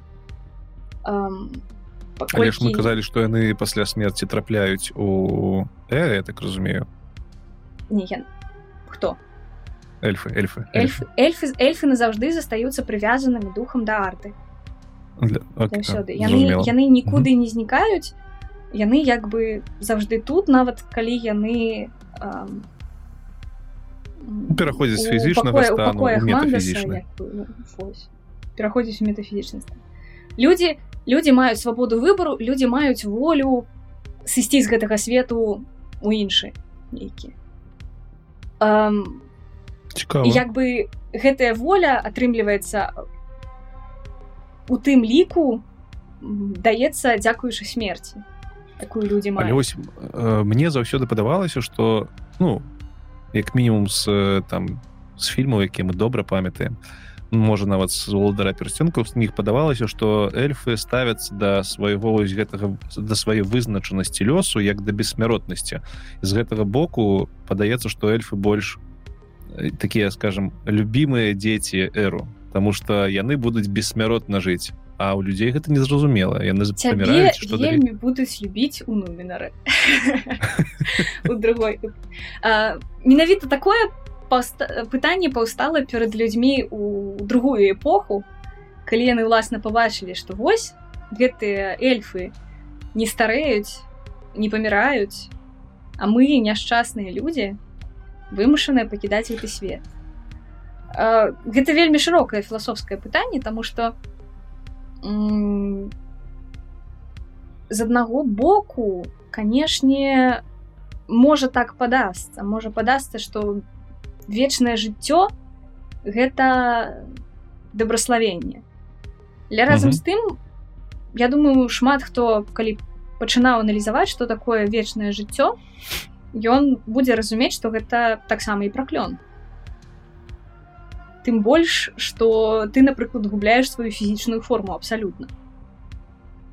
эм,
але ж мы казалі што яны пасля смерці трапляюць у э, я так разумею.
Не, я... хто
эльфы эльфы
эльфы. Эльфы эльфы назаўжды застаюцца прывязанымі духам да арты.
Для...
заўсёды
а,
яны
зразумела.
яны нікуды не знікаюць яны як бы заўжды тут нават калі яны ам, м,
пераходзяць з
у
фізічнага стану метафізічны
пераходзіць у метафізічны стан людзі людзі маюць свабоду выбару людзі маюць волю сысці з гэтага свету у іншы нейкі. І як бы гэтая воля атрымліваецца у тым ліку даецца дзякуючы смерці такую людзі
ось э, мне заўсёды падавалася што ну як мінімум з э, там з фільмаў якія мы добра памятаем можа нават з уладара персцёнкаў з них падавалася што эльфы ставяцца да свайго вось гэтага да сваёй вызначанасці лёсу як да бессмяротнасці. З гэтага боку падаецца што эльфы больш э, такія скажем любімыя дзеці эру Таму што яны будуць бессмяротна жыць а у людзей гэта незразумела. Яны
цябе
паміраюць што
вельмі будуць любіць у нумінары. (laughs) У другой. Менавіта такое паўста- пытанне паўстала перад людзьмі у другую эпоху калі яны ўласна пабачылі што вось гэтыя эльфы не стареюць не паміраюць а мы няшчасныя людзі вымушаныя пакідаць гэты свет. А, гэта вельмі шырокае філасофскае пытанне тому что м, з аднаго боку канешне можа так падасца можа падасца што вечнае жыццё гэта добраславенне для разам
Мгм.
з тым я думаю шмат хто калі пачынаў аналізаваць што такое вечнае жыццё ён будзе разумець што гэта таксама і праклён. Тым больш што ты напрыклад губляеш сваю фізічную форму абсалютна.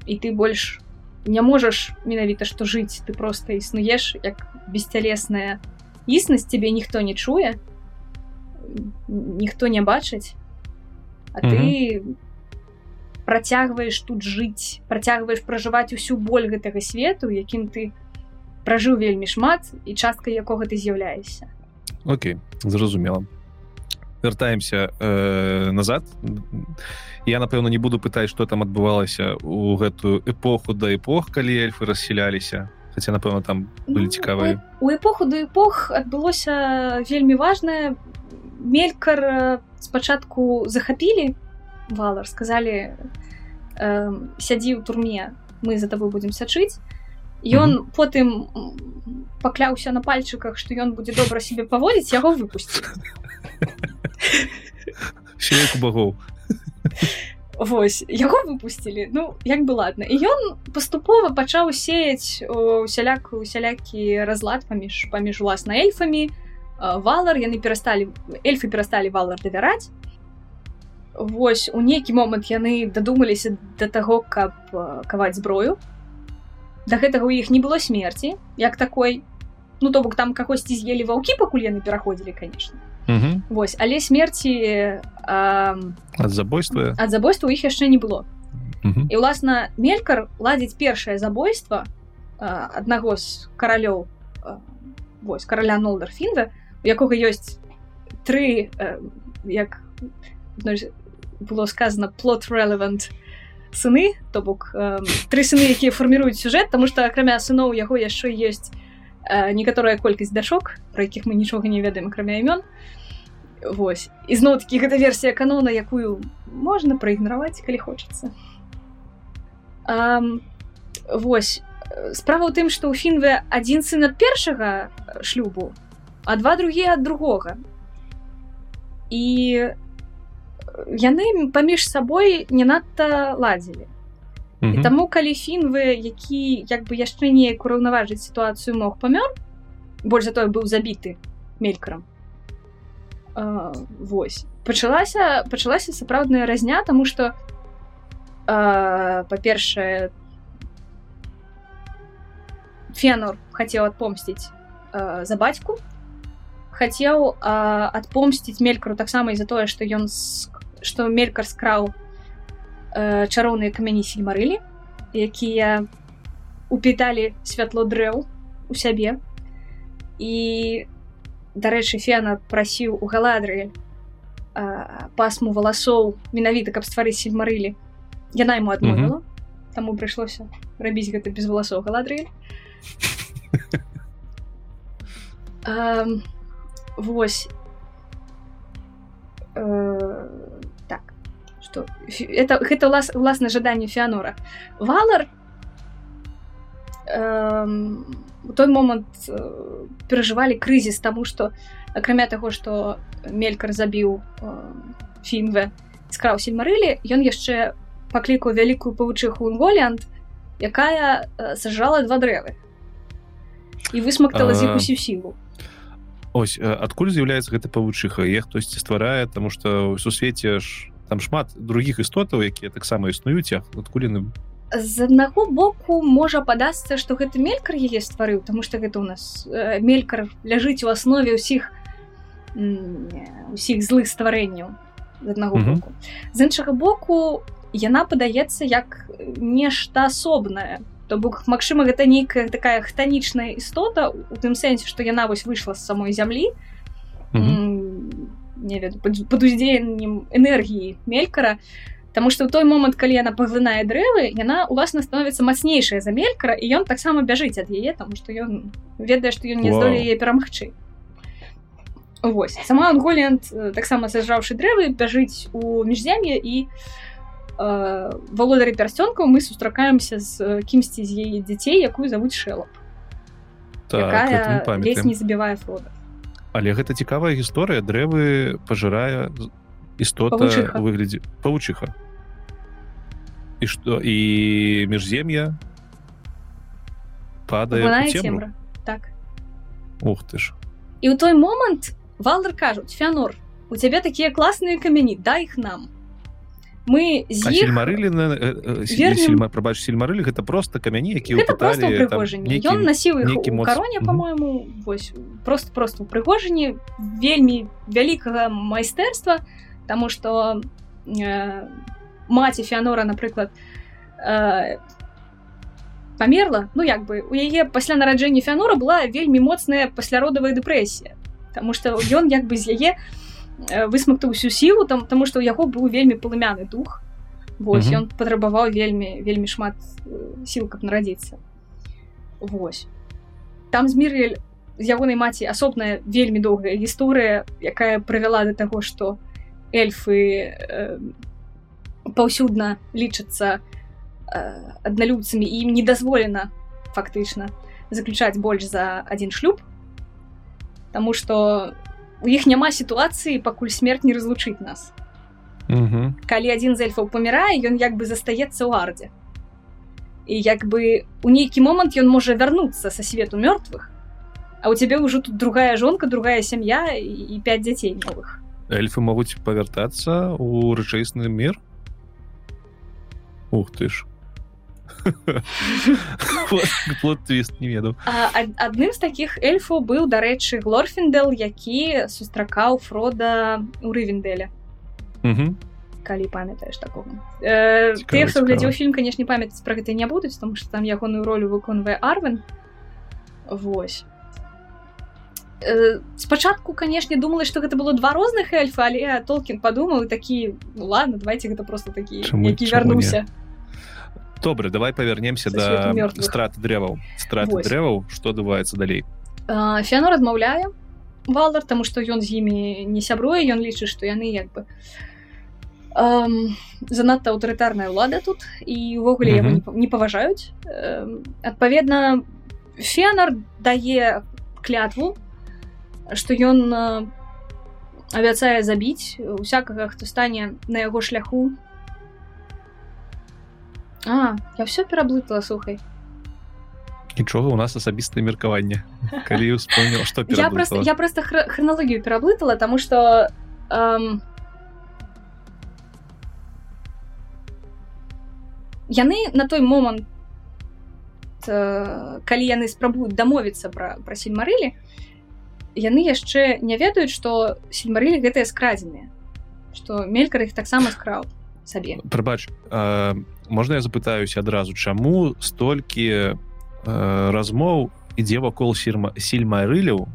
І ты больш не можаш менавіта што жыць ты просто існуеш як бесцялесная існасць тебе ніхто не чуе ніхто не бачыць а ты працягваеш тут жыць працягваеш пражываць усю боль гэтага свету якім ты пражыў вельмі шмат і часткай якога ты з'яўляешся.
Окей зразумела. Вяртаемся э, назад. Я напэўна не буду пытаць что там адбывалася у гэтую эпоху да эпох калі эльфы рассяляліся хотя напэўна там былі
Ну,
цікавыя
у эпоху да эпох адбылося вельмі важнае мелькар спачатку захапілі валар сказалі э, сядзі ў турме мы за табой будзем сачыць ён mm -hmm. потым пакляўся на пальчыках што ён будзе добра сябе паводзіць яго выпусці
багоў (laughs)
Вось яго выпусцілі. Ну як бы ладна. І ён паступова пачаў сеяць усяляку усялякі разлад паміж паміж уласна эльфамі. Валар яны перасталі эльфы перасталі валар давяраць. Вось у нейкі момант яны дадумаліся да таго каб каваць зброю. Да гэтага у іх не было смерці як такой. Ну то бок там кагосьці з'елі ваўкі пакуль яны пераходзілі конечно Вось але смерці
ад забойства.
ад забойства у іх яшчэ не было. І уласна мелькар ладзіць першае забойства аднаго з каралёў вось караля нолдер фінда у якога ёсць тры як было сказано плот relevant сыны то бок э, тры сыны (laughs) якія фарміруюць сюжэт тому что акрамя сыноў яго яшчэ ёсць э, некаторая колькасць дашок про якіх мы нічога не ведаем акрамя імён. Вось. Ізноў такі гэта версія канона якую можна праігнараваць калі хочацца. Вось. Справа ў тым што ў фінве адзін сын ад першага шлюбу а два другія ад другога. І яны паміж сабой не надта ладзілі mm -hmm. таму калі фінвы які як бы яшчэ неяк ураўнаважыць сітуацыю мог памёр больш за той быў забіты мелькарам Вось пачалася пачалася сапраўдная разня тому что па-першае фенор хацеў адпомсціць за бацьку. Хацеў адпомсціць мелькару таксама і за тое што ён што мелькар скраў э, чароўныя камяні сельмарылі якія упіталі святло дрэў у сябе. І дарэчы фена прасіў у галадры пасму валасоў менавіта каб стварыць сельмарылі. Яна ему адмовіла. Mm -hmm. таму прыйшлося рабіць гэта без валасоў галадры. (laughs) Вось что это гэта лас власна жаданне феанора валар э, у той момант э, перажывалі крызіс таму что акрамя таго что мелькар забіў э, фінве скраў сельмарылі ён яшчэ паклікаў вялікую павучыху унголіант якая э, сажала два дрэвы і высмактала з іх усю сілу
ось адкуль з'яўляецца гэта павучыха? Е хтосьці стварае тому что у сусвеце ж там шмат других істотаў якія таксама існуюць адкуль яны
з аднаго боку можа падасца што гэты мелькар яе стварыў тому что гэта у нас э, мелькар ляжыць у аснове ўсіх усіх злых стварэнняў з аднаго mm -hmm. боку з іншага боку яна падаецца як нешта асобнае то бок Мачыма гэта нейкая такая хтанічная істота у тым сэнсе што яна вось выйшла з самой зямлі mm -hmm. Не веду пад уздзеяннем энергіі мелькара Таму што ў той момант калі яна паглынае дрэвы яна уласна становіцца мацнейшая за мелькара і ён таксама бяжыць ад яе таму што ён ведае што ён не здоле яе перамагчы Вось сама анголент э, таксама сажаўшы дрэвы бяжыць у міжзем'е і Э, валодары пярсцёнкаў мы сустракаемся з кімсьці з яе дзяцей якую завуць шэлап так, не забівае фрода
але гэта цікавая гісторыя дрэвы пажырае істота выглядзе. Павучыха і што і міжзем'я падае
так.
Ух ты ж.
І ў той момант валдар кажуць фянор у цябе такія класныя камяні дай іх нам мы з іх
марылі вернем... прабач сельмарылі гэта просто камяні які
ён насіў кароне по-моему вось просто просто упрыгожанні вельмі вялікага майстэрства тому что э, маці феанора напрыклад э, памерла ну як бы у яе пасля нараджэння феанора была вельмі моцная пасляродавая дэпрэсія Таму что ён як бы з яе у Э, высмактаў усю сілу там тому что у яго быў вельмі палымяны дух. Вось ён патрабаваў вельмі вельмі шмат э, сіл каб нарадзіцца Вось там з мірель з ягонай маці асобная вельмі доўгая гісторыя якая прывяла да таго што эльфы э, паўсюдна лічацца адналюбцамі ім не дазволена фактычна заключаць больш за один шлюб Таму что у іх няма сітуацыі пакуль смерть не разлучыць нас.
Угу.
калі адзін з эльфаў памірае ён як бы застаецца ў ардзе і як бы у нейкі момант ён можа вярнуцца са свету мёртвых а у цябе ўжо тут другая жонка другая сям'я і 5 дзяцей новых.
Эльфы могуць павяртацца у рэчаісны мир Ух ты ж (laughs) плод твіст не
ад- адным з такіх эльфаў быў дарэчы глорфіндел які сустракаў фрода у рывенделя калі памятаеш такого. Э, ты хто глядзеў фільм канешне памятаць пра гэта не будуць тому что там ягоную ролю выконвае арвен. Вось. Э, спачатку канешне думала што гэта было два розных эльфа але толкін падумаў і такі «Ну ладно давайте гэта просто такі
Чаму-
які
чаму не? Добра давай павернемся
Са
да страты дрэваў страты дрэваў што адбываецца далей
А, феанор адмаўляе валар тому что ён з імі не сябруе ён лічыць што яны як бы. Эм, занадта аўтарытарная ўлада тут і увогуле яго
Мгм.
не па- не паважаюць Эм, адпаведна фенар дае клятву што ён э, абяцае забіць усякага хто стане на яго шляху А я все пераблытала слухай.
Нічога у нас асабістае меркаванне (laughs) калі успомніў што
я просто я просто хр храналогію пераблытала тому что эм, яны на той момант э, калі яны спрабуюць дамовіцца пра пра сельмарылі яны яшчэ не ведаюць што сельмарылі гэтыя скрадзеныя што мелькар іх таксама скраў сабе.
Прабач а, можна я запытаюся адразу чаму столькі а, размоў ідзе вакол сірма сельмарыляў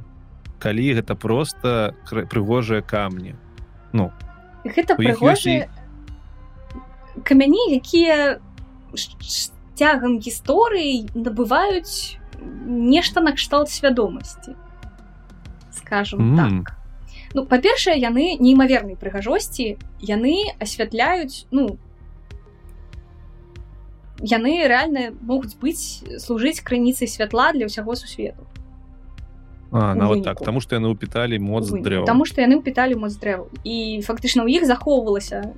калі гэта просто прыгожыя камні ну
гэта
У іх
прыгожыя камяні якія цягам гісторыі набываюць нешта накшталт свядомасці скажем
М.
так ну па-першае яны неймавернай прыгажосці яны асвятляюць ну яны рэальна могуць быць служыць крыніцай святла для ўсяго сусвету.
А, нават так таму што яны ўпіталі моц дрэва
Таму што яны ўпіталі моц дрэву і фактычна ў іх захоўвалася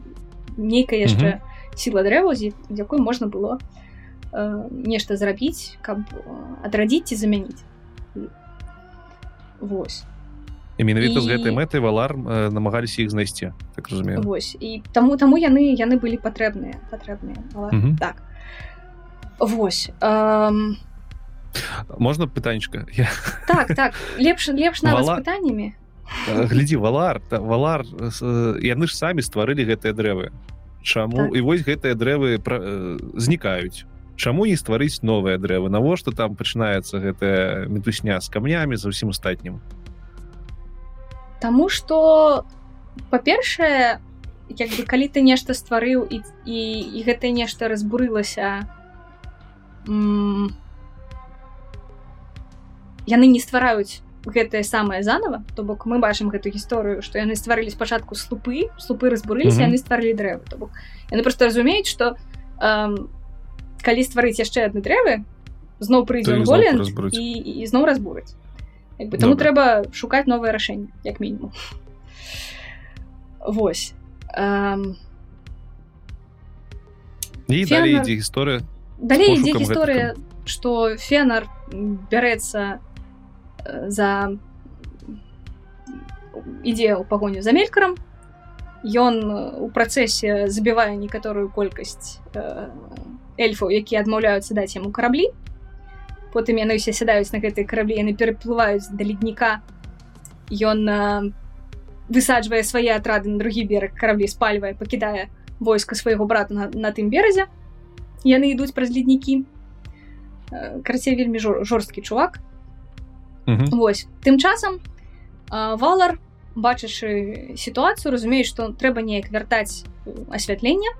нейкая яшчэ сіла дрэва з з якой можна было э, нешта зрабіць каб э, адрадзіць ці замяніць. Вось.
І менавіта з
І-
гэтай мэтай валар э, намагаліся іх знайсці так разумею.
Вось. І таму таму яны яны былі патрэбныя патрэбныя Але-
Мгм.
так Вось эм,
можна пытанечка я
так так лепш лепш нават
Вала-
пытаннямі
Э, глядзі валар валар э, яны ж самі стварылі гэтыя дрэвы. Чаму?
Так.
і вось гэтыя дрэвы пра, э, знікаюць. Чаму не стварыць новыя дрэвы? Навошта там пачынаецца гэтая мітусня з камнямі за ўсім астатнім?
Таму што па-першае як бы калі ты нешта стварыў і, і, і гэта нешта разбурылася яны не ствараюць гэтае самае занова то бок мы бачым гэту гісторыю што яны стварылі спачатку слупы слупы разбурыліся
Мгм.
яны стварылі дрэвы то бок яны просто разумеюць што эм, калі стварыць яшчэ адны дрэвы зноў прыйдзе голен і, і зноў разбурыць бы, таму
Добра.
трэба шукаць новае рашэнне як мінімум. Вось Эм,
і
Фермер-
далей ідзе гісторыя
далей ідзе гісторыя што фенар бярэцца э, за ідзе ў пагоню за мелькарам ён э, у працэсе забівае некаторую колькасць э, эльфаў якія адмаўляюцца даць яму караблі потым яны ўсе сядаюць на гэтыя караблі яны пераплываюць да ледніка ён э, высаджвае свае атрады на другі бераг караблі спальвае пакідае войска свайго брата на, на тым беразе яны ідуць праз леднікі. Э, карацей вельмі жор, жорсткі чувак.
Мгм.
Вось. Тым часам а, валар бачачы сітуацыю разумею што трэба неяк вяртаць э, асвятленне.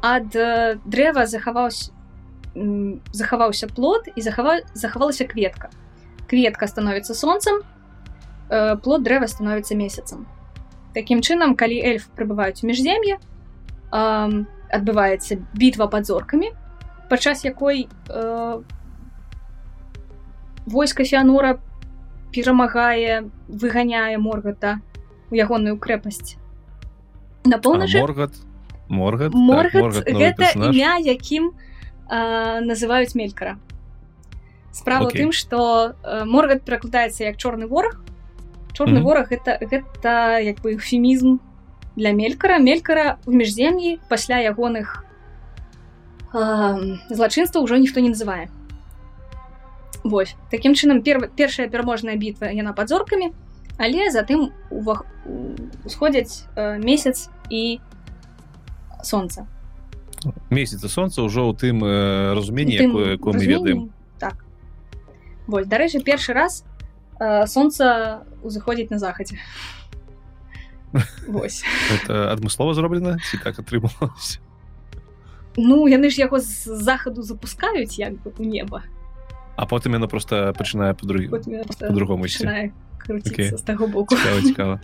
Ад э, дрэва захаваўся захаваўся плод і захава захавалася кветка. Кветка становіцца сонцам э, плод дрэва становіцца месяцам. Такім чынам калі эльф прыбываюць у міжзем'е э, адбываецца бітва под зоркамі падчас якой э, войска феанора перамагае выганяе моргата у ягоную крэпасць на поўначы
моргат моргат
моргат,
так, моргат
гэта
персонаж.
імя якім э, называюць мелькара справа
Окей.
тым што э, моргат перакладаецца як чорны вораг чорны
Мгм.
вораг это гэта як бы эвфемізм для мелькара. Мелькара в міжзем'і пасля ягоных э, злачынства ўжо ніхто не называе Вось такім чынам пер, першая пераможная бітва яна пад зоркамі але затым увах... усходзяць э, месяц і сонца
месяца сонца ўжо ў тым э, разуменні якое мы ведаем
так. Вось дарэчы першы раз э, сонца узыходзіць на захадзе Вось
это адмыслова зроблена ці так атрымалася
ну яны ж яго з захаду запускаюць як бы у неба
а потым
яна просто пачынае круціцца
Окей.
з таго боку.
Цікава цікава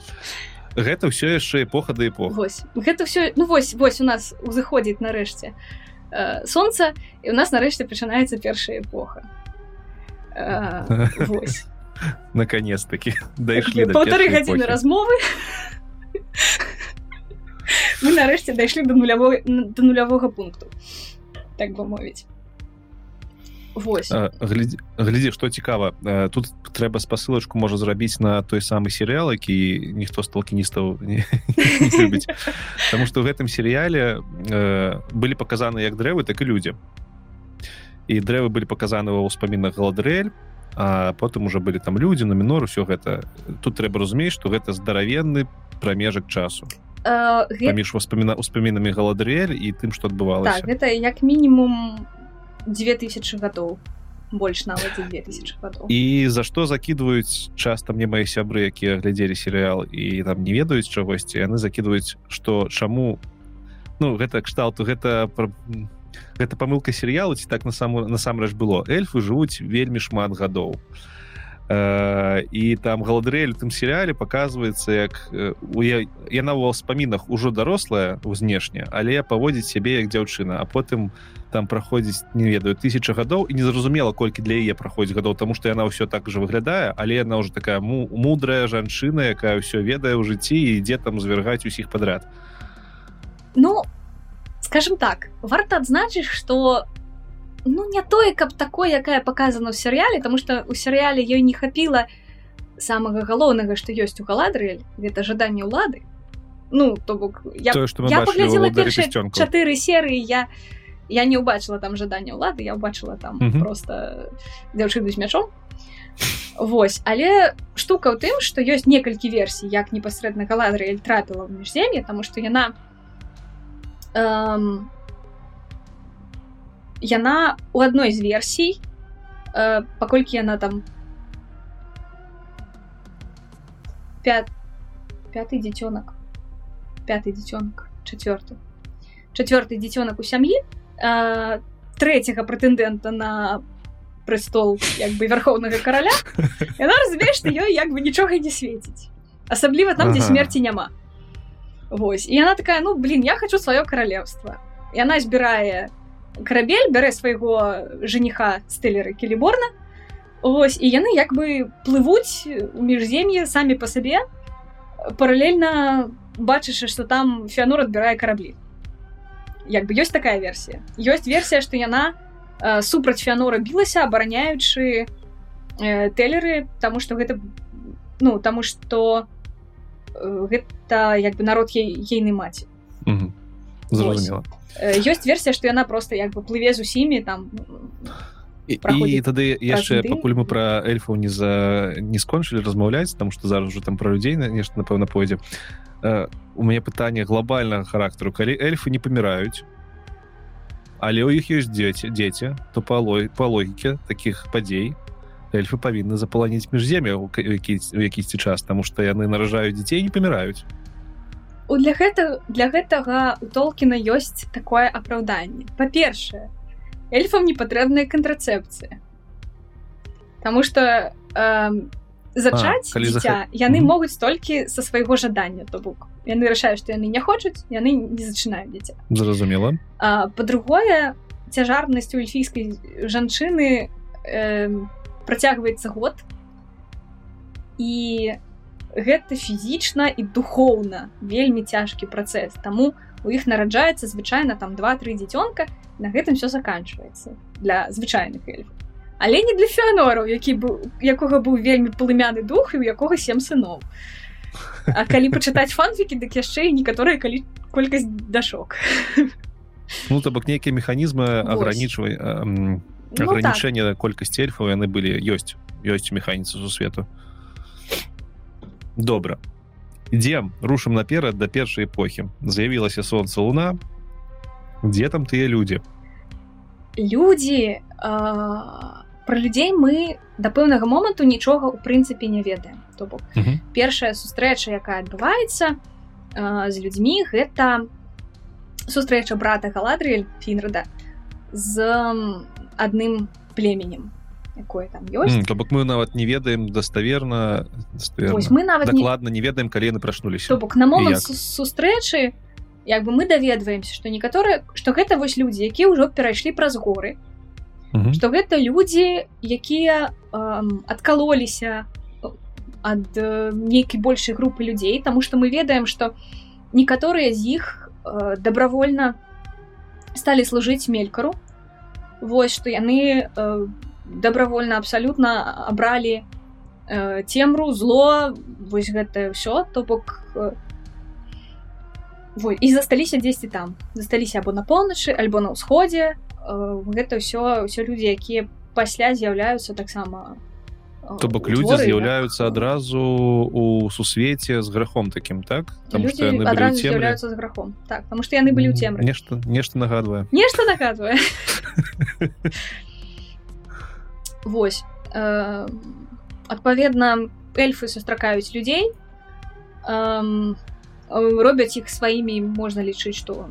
гэта ўсё яшчэ эпоха да эпох
Вось гэта все ну вось вось у нас узыходзіць нарэшце э, сонца і у нас нарэшце пачынаецца першая эпоха э, вось (laughs)
наконец-таки дайшлі першай
гадзіны размовы мы нарэшце дайшлі до нулявой до нулявога пункту. Так бы мовіць. Вось.
Глядзі, глядзі што цікава тут трэба спасылачку можа зрабіць на той самы серыял які ніхто з толкіністаў (laughs) не, не любіць Таму што ў гэтым серыяле э, былі паказаны як дрэвы так і людзі і дрэвы былі паказаны ва ўспамінах галадрэль а потым уже былі там людзі на мінор усё гэта. Тут трэба разумець што гэта здаравенны прамежак часу.
Э, гэ-
паміж успаміна успамінамі галадрэль і тым што адбывалася.
Так гэта як мінімум 2000 гадоў. Больш нават за 2000 гадоў.
І за што закідваюць часта мне мае сябры якія глядзелі серыял і там не ведаюць чагосьці яны закідваюць што чаму ну гэта кшталту гэта пра- гэта памылка серыялу ці так на саму насамрэч было. Эльфы жывуць вельмі шмат гадоў. Э, і там галадрэль у тым серыяле паказваецца як э, у яна ва ўспамінах ужо дарослая знешне але паводзіць сябе як дзяўчына а потым там праходзіць не ведаю тысяча гадоў і незразумела колькі для яе праходзіць гадоў тому что яна ўсё так жа выглядае але яна ўжо такая му мудрая жанчына якая ўсё ведае ў жыцці ідзе там звяргаць усіх подряд.
Ну скажем так варта адзначыць что ну не тое каб такое якая показана ў серыяле тому что у серыяле ёй не хапіла самага галоўнага што ёсць у галадрэль гэта жаданне ўлады ну то бок я
мы
я паглядзела
«Валодарі
першыя
песцёнкаў».
чатыры серыі я я не ўбачыла там жаданне ўлады я ўбачыла там
Мгм.
просто дзяўчыну з мячом Вось але штука ў тым што ёсць некалькі версій як непасрэдна галадрэль трапіла ў міжзем'е таму што яна эм, яна у адной з версій э, паколькі яна там пят пятый дзіцёнак пятый дзіцёнак чацвёрты чацвёрты дзіцёнак у сям'і э, трэцяга прэтэндэнта на престол як бы вярхоўнага караля яна разумее што ёй як бы нічога не свеціць асабліва там дзе
Ага.
смерці няма Вось і яна такая ну блин я хочу сваё каралеўства яна збірае карабель бярэ свайго жаніха стэлеры келеборна Вось і яны як бы плывуць у міжзем'і самі па сабе паралельна бачыш што там феанор адбірае караблі. Як бы ёсць такая версія. Ёсць версія што яна э, супраць феанора білася абараняючы э, телеры таму што гэта ну таму што э, гэта як бы народ ей ейны маці.
Мгм. Зразумела
ёсць версія што яна просто як бы плыве з усімі там
і, і тады яшчэ пакуль мы пра эльфаў не за не скончылі размаўляць там што зараз уже там пра людзей на нешта напэўна пойдзе. У мяне пытанне глобальнага характару. Калі эльфы не паміраюць але ў іх ёсць дзеці дзеці то па лой па логіке такіх падзей эльфы павінны запаланіць міжзем'я які якісьці час таму што яны наражаюць дзяцей не паміраюць
у для гэта для гэтага у толкіна ёсць такое апраўданне. Па-першае эльфам не патрэбная кантрацэпцыя Таму что э, зачаць а, дзіця зах... яны mm -hmm. могуць толькі са свайго жадання то бок. Яны рашаюць што яны не хочуць яны не зачынаюць дзіця.
Зразумела.
По-другое цяжарнасць у эльфійскай жанчыны э, працягваецца год. І гэта фізічна і духоўна вельмі цяжкі працэс. Таму у іх нараджаецца звычайна там два-тры дзіцёнка на гэтым все заканчваецца для звычайных эльфаў. Але не для феанораў які быў якога быў вельмі плымяны дух і у якога сем сыноў. А калі пачытаць фанфікі дык яшчэ і некаторыя калі колькасць дашок.
Ну то бок нейкія механізмы ограничвай ограничэнне ну, так. колькасць эльфаў яны былі ёсць ёсць механіцы сусвету добра. Ідзем рушым наперад да першай эпохі з'явілася солнце луна. Дзе там тыя людзі
людзі а про людзей мы да пэўнага моманту нічога ў прынцыпе не ведаем. То бок uh -huh. першая сустрэча якая адбываецца з людзьмі гэта сустрэча брата галадрыэль фінрада з адным племенем якое там ёсць mm,
то бок мы нават не ведаем даставерна мы нават ладно не... не ведаем калі яны прачнуліся
то бок на момант сустрэчы як бы мы даведваемся што некаторыя што гэта вось людзі якія ўжо перайшлі праз горы што гэта людзі якія адкалоліся ад нейкай большай групы людзей Таму што мы ведаем што некаторыя з іх э, добровольна сталі служыць мелькару. Вось што яны э, добровольна абсалютна абралі э, цемру зло вось гэтае ўсё то бок і засталіся дзесьці там. Засталіся або на поўначы альбо на ўсходзе. Э, гэта ўсё ўсё людзі якія пасля з'яўляюцца таксама
э, то бок людзі з'яўляюцца адразу у сусвеце з грахом таким так?
Там з'яўляюцца з грахом. Так потому что яны былі ў цемры
нешта нешта нагадвае.
Нешта нагадвае (laughs) Вось э, адпаведна эльфы сустракаюць людзей робяць іх сваімі можна лічыць што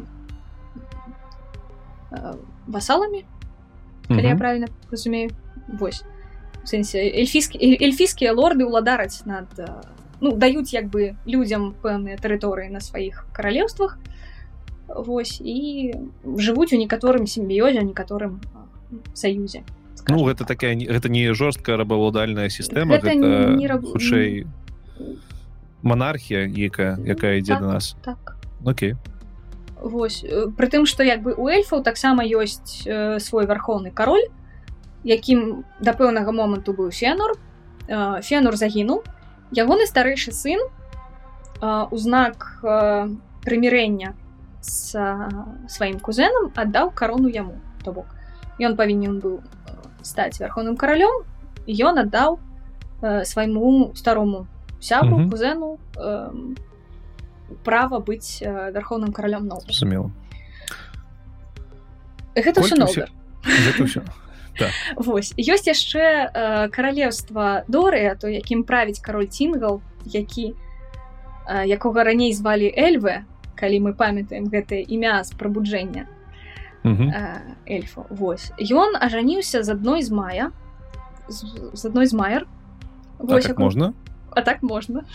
васаламі калі mm -hmm. я правильно разумею вось сэнсе эльфійскі эльфійскія лорды ўладараць над ну даюць як бы людзям пэўныя тэрыторыі на сваіх каралеўствах Вось і жывуць у некаторым сімбіёзе некаторым саюзе
ну гэта так. такая гэта не жорсткая рабаўладальная сістэма хутчэй монархія якая якая ідзе так, до нас.
так.
Окей.
Вось прытым што як бы у эльфаў таксама ёсць э, свой вярхоўны кароль якім да пэўнага моманту быў фенор э, фенор загінуў. Ягоны старэйшы сын э, у знак э, прымірэння с э, сваім кузенам аддаў карону яму то бок. Ён павінен быў стаць вярхоўным каралём ён аддаў э, свайму старому сябу mm -hmm. кузену э, права быць э, вярхоўным каралём
но сумела.
Гэта ўсё
так.
Вось ёсць яшчэ э, каралеўства дорыя то якім правіць кароль цінгал які э, якога раней звалі эльвы калі мы памятаем гэтае імя з прабуджэння э, эльфа. Вось ён ажаніўся з адной з мая з, з адной з майер.
Вось, так, можна
а так можна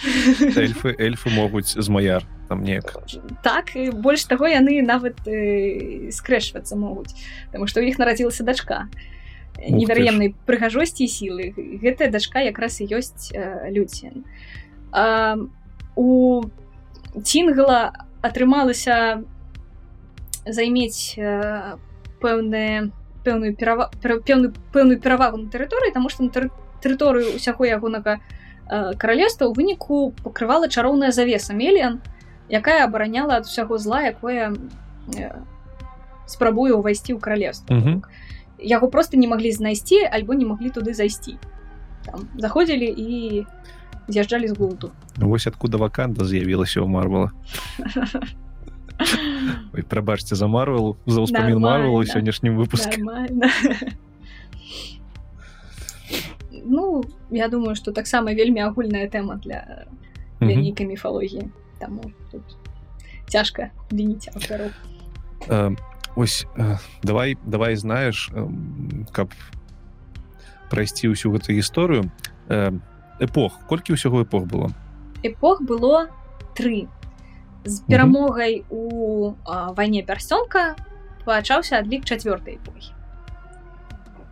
эльфы эльфы могуць з маяр там неяк
так і больш таго яны нават э, скрэшвацца могуць Таму што ў іх нарадзілася дачка невер'емнай прыгажосці сілы гэтая дачка якраз і ёсць э, люцін у цінгла атрымалася займець э, пэўныя пэўную перава... пэўную пэўную перавагу на тэрыторыі таму што на тэрыторыю ўсяго ягонага Э, каралевства ў выніку пакрывала чароўная завеса меліан якая абараняла ад усяго зла якое э, спрабуе ўвайсці ў каралевства mm -hmm. яго просто не маглі знайсці альбо не маглі туды зайсці. Заходзілі і з'язджалі з гулту
вось адкуда ваканда з'явілася ў марвала (laughs) (laughs) прабачце за марвел за ўспамін марвал сённяшнім выпуске.
ну я думаю что таксама вельмі агульная тэма для для нейкай міфалогіі там тут цяжка вініць аўтару
ось э, давай давай знаешь э, каб прайсці ўсю гэтую гісторыю эпох. Колькі ўсяго эпох было?
Эпох было три з перамогай у вайне пярсёнка пачаўся адлік чацвёртай эпохі.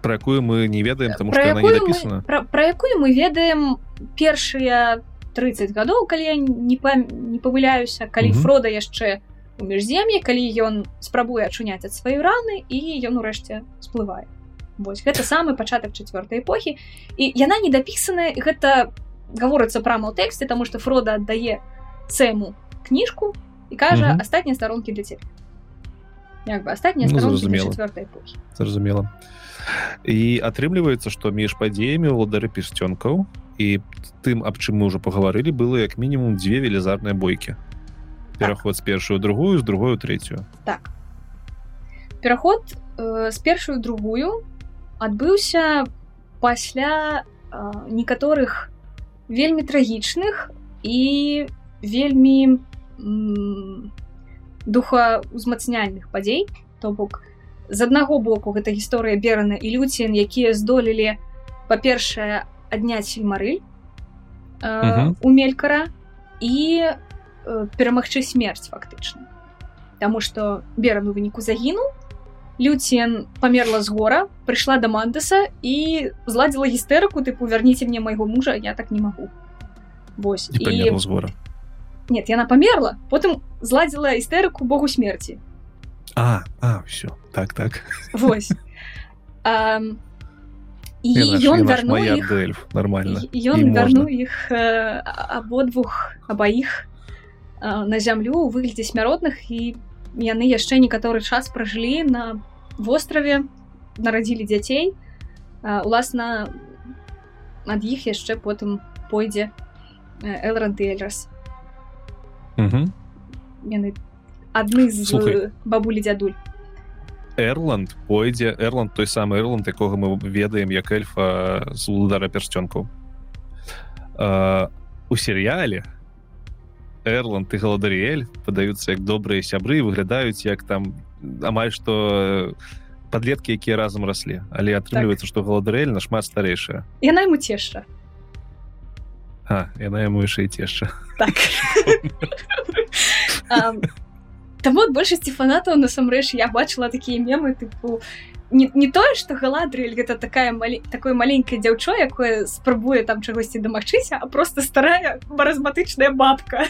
Про якую мы не ведаем тому что она не написана
про, про якую мы ведаем першыя 30 гадоў калі я не па, не павыляюся калі фрода яшчэ у міжзем'е калі ён спрабуе ачуняць ад сваёй раны і ён урэшце сплывае. Вось гэта самы пачатак чавёртай эпохі. І яна не дапісаная гэта гаворыцца прама ў тэксце тому что фрода аддае цэму кніжку і кажа астатнія старонкі для цябе як бы астатнія
ну, зразумела і атрымліваецца што між падзеямі владары пісцёнкаў і тым аб чым мы ўжо пагаварылі было як мінімум дзве велізарныя бойкі пераход так. з першую другую з другую третью
так пераход э, з першую другую адбыўся пасля э, некаторых вельмі трагічных і вельмі духаўзмацняльных падзей то бок з аднаго боку гэта гісторыя берана і люцін якія здолелі па-першае адняць сельмары э, у мелькара і э, перамагчы смерць фактычна. Таму што беран у выніку загінуў люцін памерла з гора прыйшла да мандаса і зладзіла гістэрыку тыпу вярніце мне майго мужа я так не магу Вось
і, і... з гора
нет яна памерла потым зладзіла істэрыку богу смерти
а а все так так
Вось а, і ён вярну
нормально
ён вярну іх абодвух абаіх на зямлю у выглядзе смяротных і яны яшчэ некаторы час пражылі на востраве нарадзілі дзяцей уласна ад іх яшчэ потым пойдзе элран эльрас яны адны з бабулі дзядуль
эрланд пойдзе эрланд той самы эрланд якога мы ведаем як эльфа з удара пярсцёнкаў у серыяле эрланд і галадарыэль падаюцца як добрыя сябры выглядаюць як там амаль што подлеткі якія разам раслі. Але атрымліваецца так. што галадарэль нашмат старэйшая.
Яна ему цешча
А, яна яму яшчэ і цешча
так. (laughs) Таму ад большасці фанатаў насамрэч я бачыла такія мемы тыпу не, не тое што галадрыль гэта такая малі... такое маленькае дзяўчо якое спрабуе там чагосьці дамагчыся а просто старая маразматычная бабка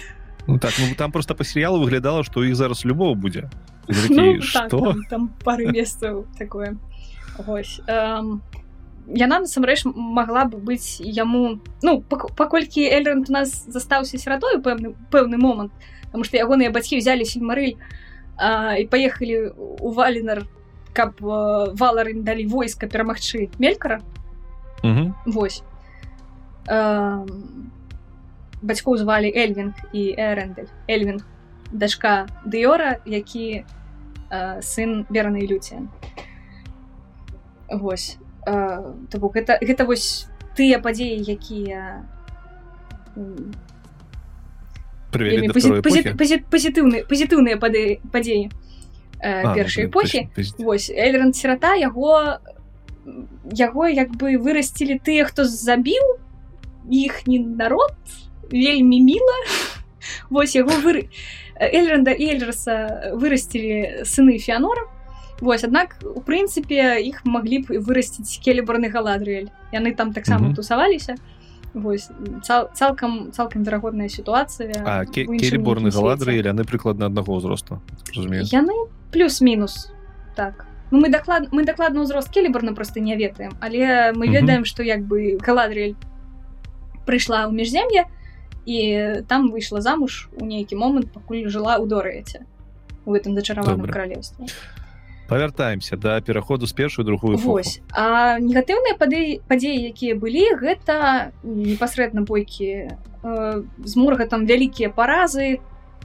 ну, так ну, там просто па серыялу выглядала што іх зараз любоў будзе ну,
так, там, там пары месцаў такое Вось, эм, яна насамрэч могла бы быць яму ну паколькі эльранд у нас застаўся сіратою пэўны пэўны момант потому что ягоныя бацькі взяли сельмары і паехалі у валенар каб валары далі войска перамагчы мелькара. Восьось бацькоў звалі эльвинг і эрэндель эльвинг дачка дыора які сын вераны люція. Восьось то бок гэта гэта вось тыя падзеі якія пазітыўны пазітыўныя падзеі першай эпохі вось эльран сірата яго яго як бы вырасцілі тыя хто забіў іхні народ вельмі міла (laughs) вось яго вы эльранда эльраса вырасцілі сыны феанора Вось аднак у прынцыпе іх маглі б вырасціць келеборны галадрыэль. Яны там таксама mm -hmm. тусаваліся. Вось цал, цалкам цалкам верагодная сітуацыя
келеборны галадрыэль яны прыкладна аднаго ўзросту
яны плюс-мінус так. Ну, мы даклад мы дакладна ўзрост келеборна просто не ведаем але мы ведаем што як бы галадрыэль прыйшла ў міжзем'е і там выйшла замуж у нейкі момант пакуль жыла ў дорыяце у гэтым дачараваным каралевстве а
павяртаемся да пераходу з першую другую
Вось. а негатыўныя пады падзеі якія былі гэта непасрэдна бойкі э, з мурга там вялікія паразы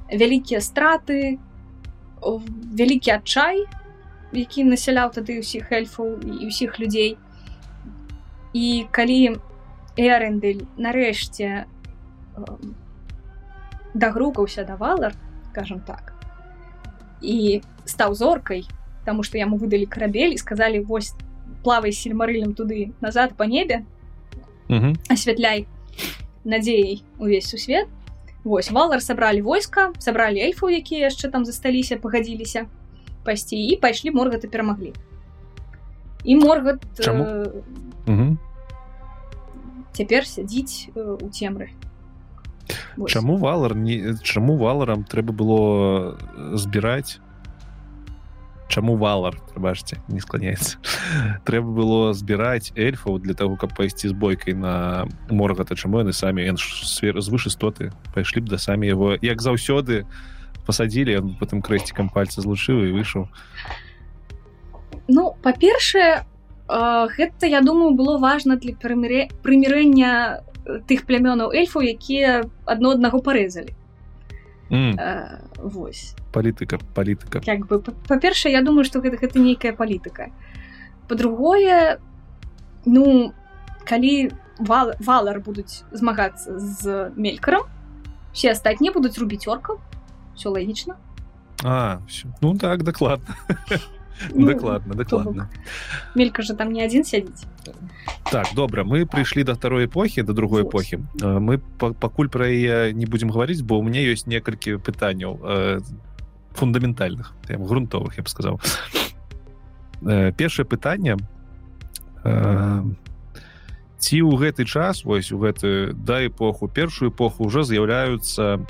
вялікія страты вялікі адчай які насяляў тады ўсіх эльфаў і ўсіх людзей і калі эрэндель нарэшце э, дагрукаўся да валар скажем так і стаў зоркай потому что яму выдалі карабель і сказали вось плавай сельмарылем туды назад по небе асвятляй надзеяй увесь сусвет Вось валар сабралі войска сабралі эльфу якія яшчэ там засталіся пагадзіліся пайсці і пайшлі моргаты перамаглі і моргат
э,
цяпер сядзіць э, у цемры.
Чаму валар не чаму валарам трэба было збіраць чаму валар бачце не склоняецца (laughs) трэба было збіраць эльфаў для того каб пайсці з бойкай на моргата чаму яны самі сфер звыш істоты пайшлі б да самі яго як заўсёды пасадзілі потым крэсцікам пальца злучыў і выйшаў.
Ну па-першае гэта я думаю было важна для прымірэння тых плямёнаў эльфаў якія адно аднаго парэзалі
mm. Вось. Палітыка палітыка
як бы па-першае я думаю что гэта гэта нейкая палітыка по-другое ну калі вал валар будуць змагацца з мелькаром все астатнія будуць рубіць оркаў все лагічна
а ну так дакладна ну, (laughs) дакладна дакладна
мелька же там не адзін сядзіць
так добра мы прыйшлі да второй эпохі да другой эпохі мы пакуль пра яе не будзем гаварыць бо ў мне ёсць некалькі пытанняў фундаментальных грунтовых я б сказаў першае пытанне ці ў гэты час вось у гэты да эпоху першую эпоху уже з'яўляюцца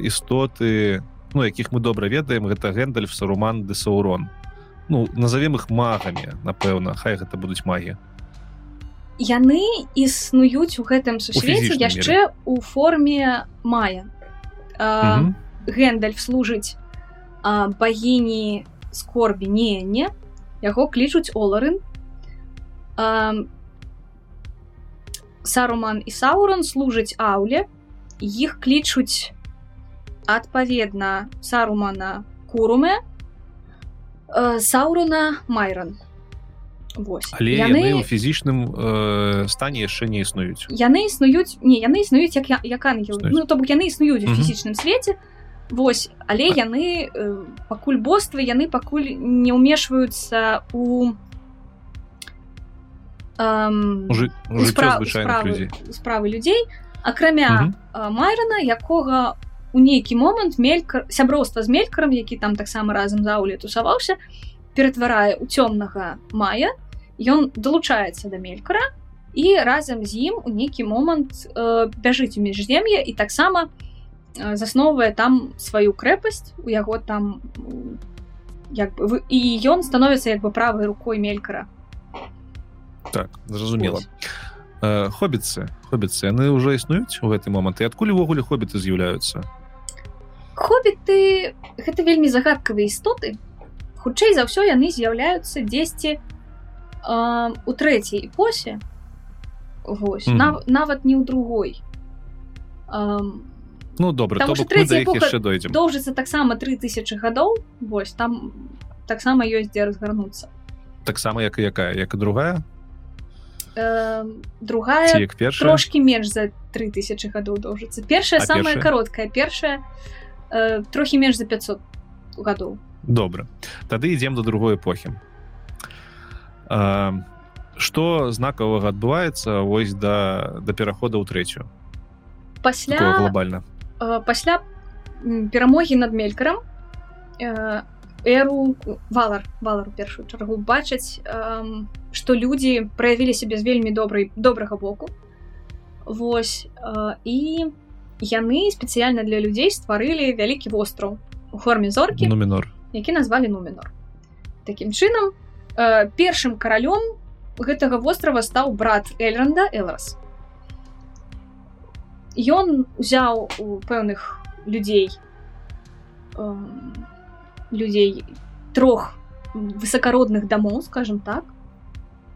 істоты ну якіх мы добра ведаем гэта гэндальф саруман де саурон ну назовем их магамі напэўна хай гэта будуць магі.
Яны існуюць у гэтым сусвеце яшчэ у форме мая. Гэндальф служыць багіні скорбі не не. Яго клічуць оларын. Саруман і саурон служаць ауле іх клічуць адпаведна сарумана куруме Э, сауруна майрон.
Але яны... яны ў фізічным э, стане яшчэ не існуюць
яны існуюць не яны існуюць як як ангел. Ну, то бок яны існуюць у фізічным свеце Вось але яны э, пакуль боствы яны пакуль не ўмешваюцца у
справы,
справы людзей акрамя майрана якога у нейкі момант мелька сяброўства з мелькарам які там таксама разам заўле тусаваўся ператварае у цёмнага мая ён далучаецца да мелькара і разам з ім у нейкі момант э, бяжыць у міжзем'е і таксама э, засноўвае там сваю крэпасць у яго там як бы і ён становіцца як бы правай рукой мелькара.
Так зразумела. Э, хобіцы хобіцы яны ўжо існуюць у гэты момант? І адкуль увогуле хобіты з'яўляюцца
хобіты гэта вельмі загадкавыя істоты хутчэй за ўсё яны з'яўляюцца дзесьці э, у трэцяй эпосе Вось. Mm -hmm. нав нават не ў другой.
Э, ну добра яшчэ дойдзем
доўжыцца таксама 3000 гадоў Вось там таксама ёсць дзе разгарнуцца
таксама як якая? Як і другая?
Э, другая як перша? трошки менш за 3000 гадоў доўжыцца першая самая кароткая першая э, трохі менш за 500 гадоў
добра. Тады ідзем до другой эпохі. Что знакавага адбываецца вось да да перахода ў трэцюю?
Пасля
глобальна
э, пасля перамогі над мелькарам э, эру валар валар першую чаргу бачаць э, што людзі праявілі сябе з вельмі добрай добрага боку. Вось э, і яны спецыяльна для людзей стварылі вялікі востраў у форме зоркі
нумінор.
які назвалі нумінор. Такім чынам э, першым каралём гэтага вострава стаў брат эльранда элрас Ён узяў у пэўных людзей э, людзей трох высакародных дамоў скажем так.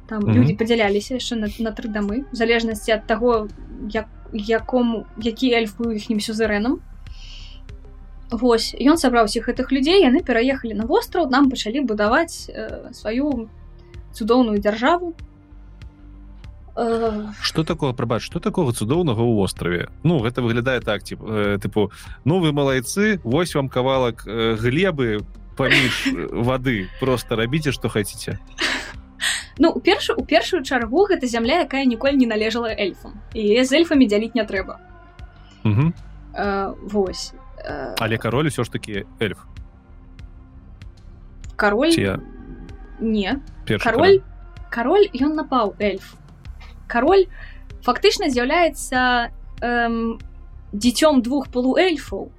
Там mm -hmm. люди падзяляліся яшчэ на, на тры дамы в залежнасці ад таго як якому які эльф быў іхнім сюзерэнам Вось ён сабраў усіх гэтых людзей яны пераехалі на востраў нам пачалі будаваць э, сваю цудоўную дзяржаву.
Что такое прабач что такого цудоўнага ў востраве ну гэта выглядае так ці э, тыпу ну вы малайцы вось вам кавалак э, глебы паміж вады просто рабіце что хаце
Ну у першую у першую чаргу гэта зямля якая ніколі не належала эльфам. І з эльфамі дзяліць не трэба.
Угу.
э, Вось. Э,
але кароль усё ж таки эльф.
Кароль
ці
не.
Першы
кароль кароль. ён напаў эльф. Кароль фактычна з'яўляецца эм, дзіцём двух полуэльфаў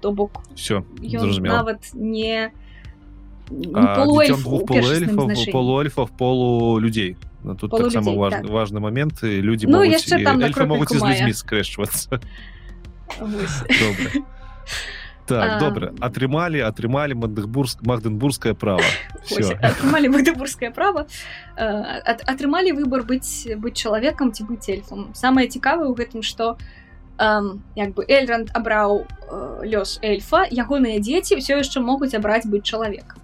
то бок
все
нават не
А,
полуэльф
дзіцём
у
двух полуэльфаў полуэльфаў полу людзей Ну, тут
Полулюдзей,
таксама важ, (laughs)
так.
важны момент і людзі
Ну,
могуць, і
там
эльфы могуць з людзьмі добра так
А,
добра атрымалі атрымалі магдебург магденбургскае права
атрымалі (laughs) магдебургскае права э, ат- атрымалі выбор быць быць чалавекам ці быць эльфам самае цікавае ў гэтым што як бы эльранд абраў э, лёс эльфа ягоныя дзеці ўсё яшчэ могуць абраць быць чалавекам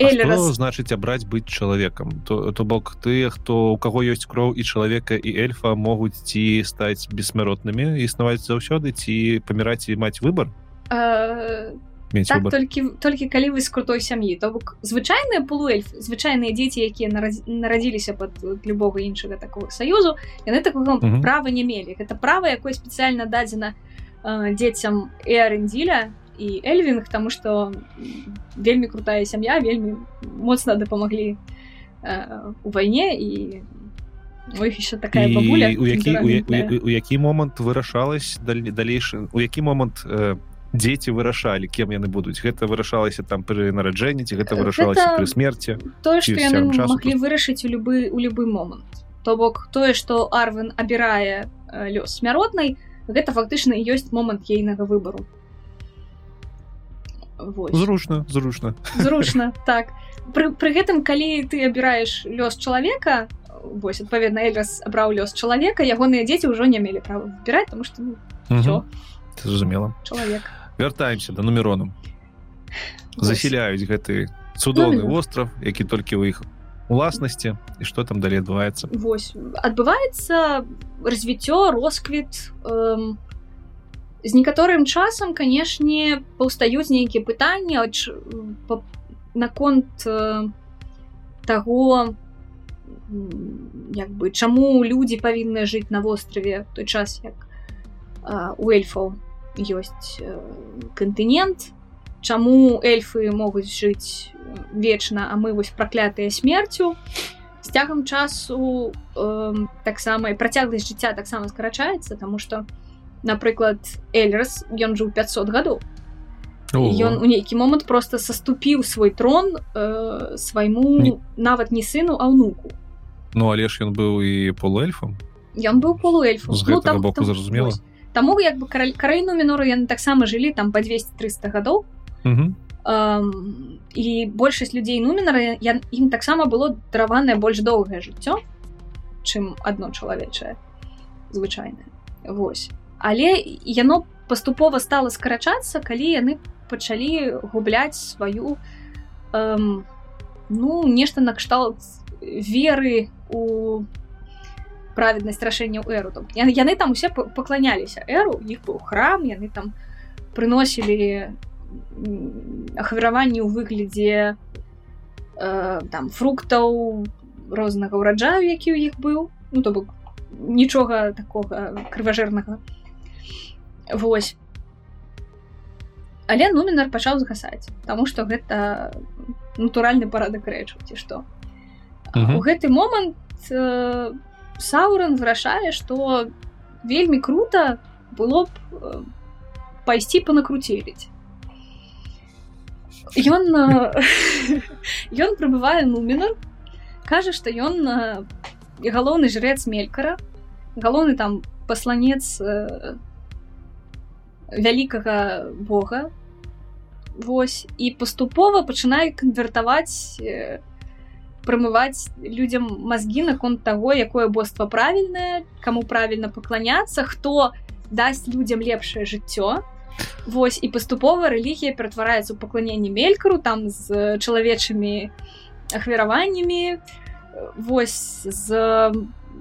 Эльрас
значыць абраць быць чалавекам то то бок тыя хто у каго ёсць кроў і чалавека і эльфа могуць ці стаць бессмяротнымі існаваць заўсёды ці паміраць і маць
э,
мець
так
выбор.
толькі толькі калі вы з крутой сям'і то бок звычайныя полуэльф звычайныя дзеці якія нарадз- нарадзіліся под любога іншага такого саюзу яны такого
Мгм.
права не мелі. Гэта права якое спецыяльна дадзена э, дзецям эарендзіля і эльвінг тому что вельмі крутая сям'я вельмі моцна дапамаглі э, у вайне і у іх еще такая
І
бабуля
у які у, у, у які момант вырашалась даль- далейшы у які момант э, дзеці вырашалі кем яны будуць гэта вырашалася там пры нараджэнні ці гэта
Гэта-
вырашалася пры смерці
тое што яны маглі вырашыць у любы у любы момант то бок тое што арвен абірае э, лёс смяротнай гэта фактычна і ёсць момант ейнага выбару Вось.
зручна зручна
зручна (laughs) так. Пры, пры гэтым калі ты абіраеш лёс чалавека вось адпаведна эльрас абраў лёс чалавека ягоныя дзеці ўжо не мелі права выбіраць тому што ну,
зразумела
чалавек
вяртаемся да нумерону.
Вось.
засяляюць гэты цудоўны
Ну,
востраў які толькі ў іх уласнасці і што там далей адбываецца?
Вось. Адбываецца развіццё росквіт эм, з некаторым часам канешне паўстаюць нейкія пытанні наконт э, таго як бы чаму людзі павінны жыць на востраве той час як а, у эльфаў ёсць э, кантынент чаму эльфы могуць жыць вечна а мы вось праклятыя смерцю. З цягам часу э, таксама і працягласць жыцця таксама скарачаецца тому что напрыклад эльрас ён жыў 500 гадоў ён у нейкі момант просто саступіў свой трон э, свайму
Не-
нават не сыну а ўнуку
Ну але ж ён быў і полуэльфам
ён быў полуэльфу
З гэтага боку зразумела.
Таму як бы караль- карайну мінору яны таксама жылі там па 200-300 гадоў
Мгм.
Um, і большасць людзей нумінара я, ім таксама было дараванае больш доўгае жыццё чым адно чалавечае звычайнае Вось але яно паступова стала скарачацца калі яны пачалі губляць сваю эм, ну нешта накшталт веры у праведнасць рашэнняў эру. Там яны, там усе па- пакланяліся эру іх быў храм яны там прыносілі ахвяраванні ў выглядзе э, там фруктаў рознага ўраджаю які ў іх быў. Ну то бок нічога такога крыважэрнага Вось. Але нумінар пачаў згасаць Таму што гэта натуральны парадак рэчаў ці што.
Мгм.
у гэты момант э, сауран вырашае што вельмі круто было б э, пайсці панакруцеліць. Ён э, (laughs) ён прыбывае нумінар кажа што ён э, галоўны жрец мелькара галоўны там пасланец э, вялікага бога. Вось і паступова пачынае канвертаваць прамываць людзям мазгі наконт таго якое боства правільнае каму правільна пакланяцца хто дасць людзям лепшае жыццё. Вось і паступова рэлігія ператвараецца ў пакланенне мелькару там з чалавечымі ахвяраваннямі вось з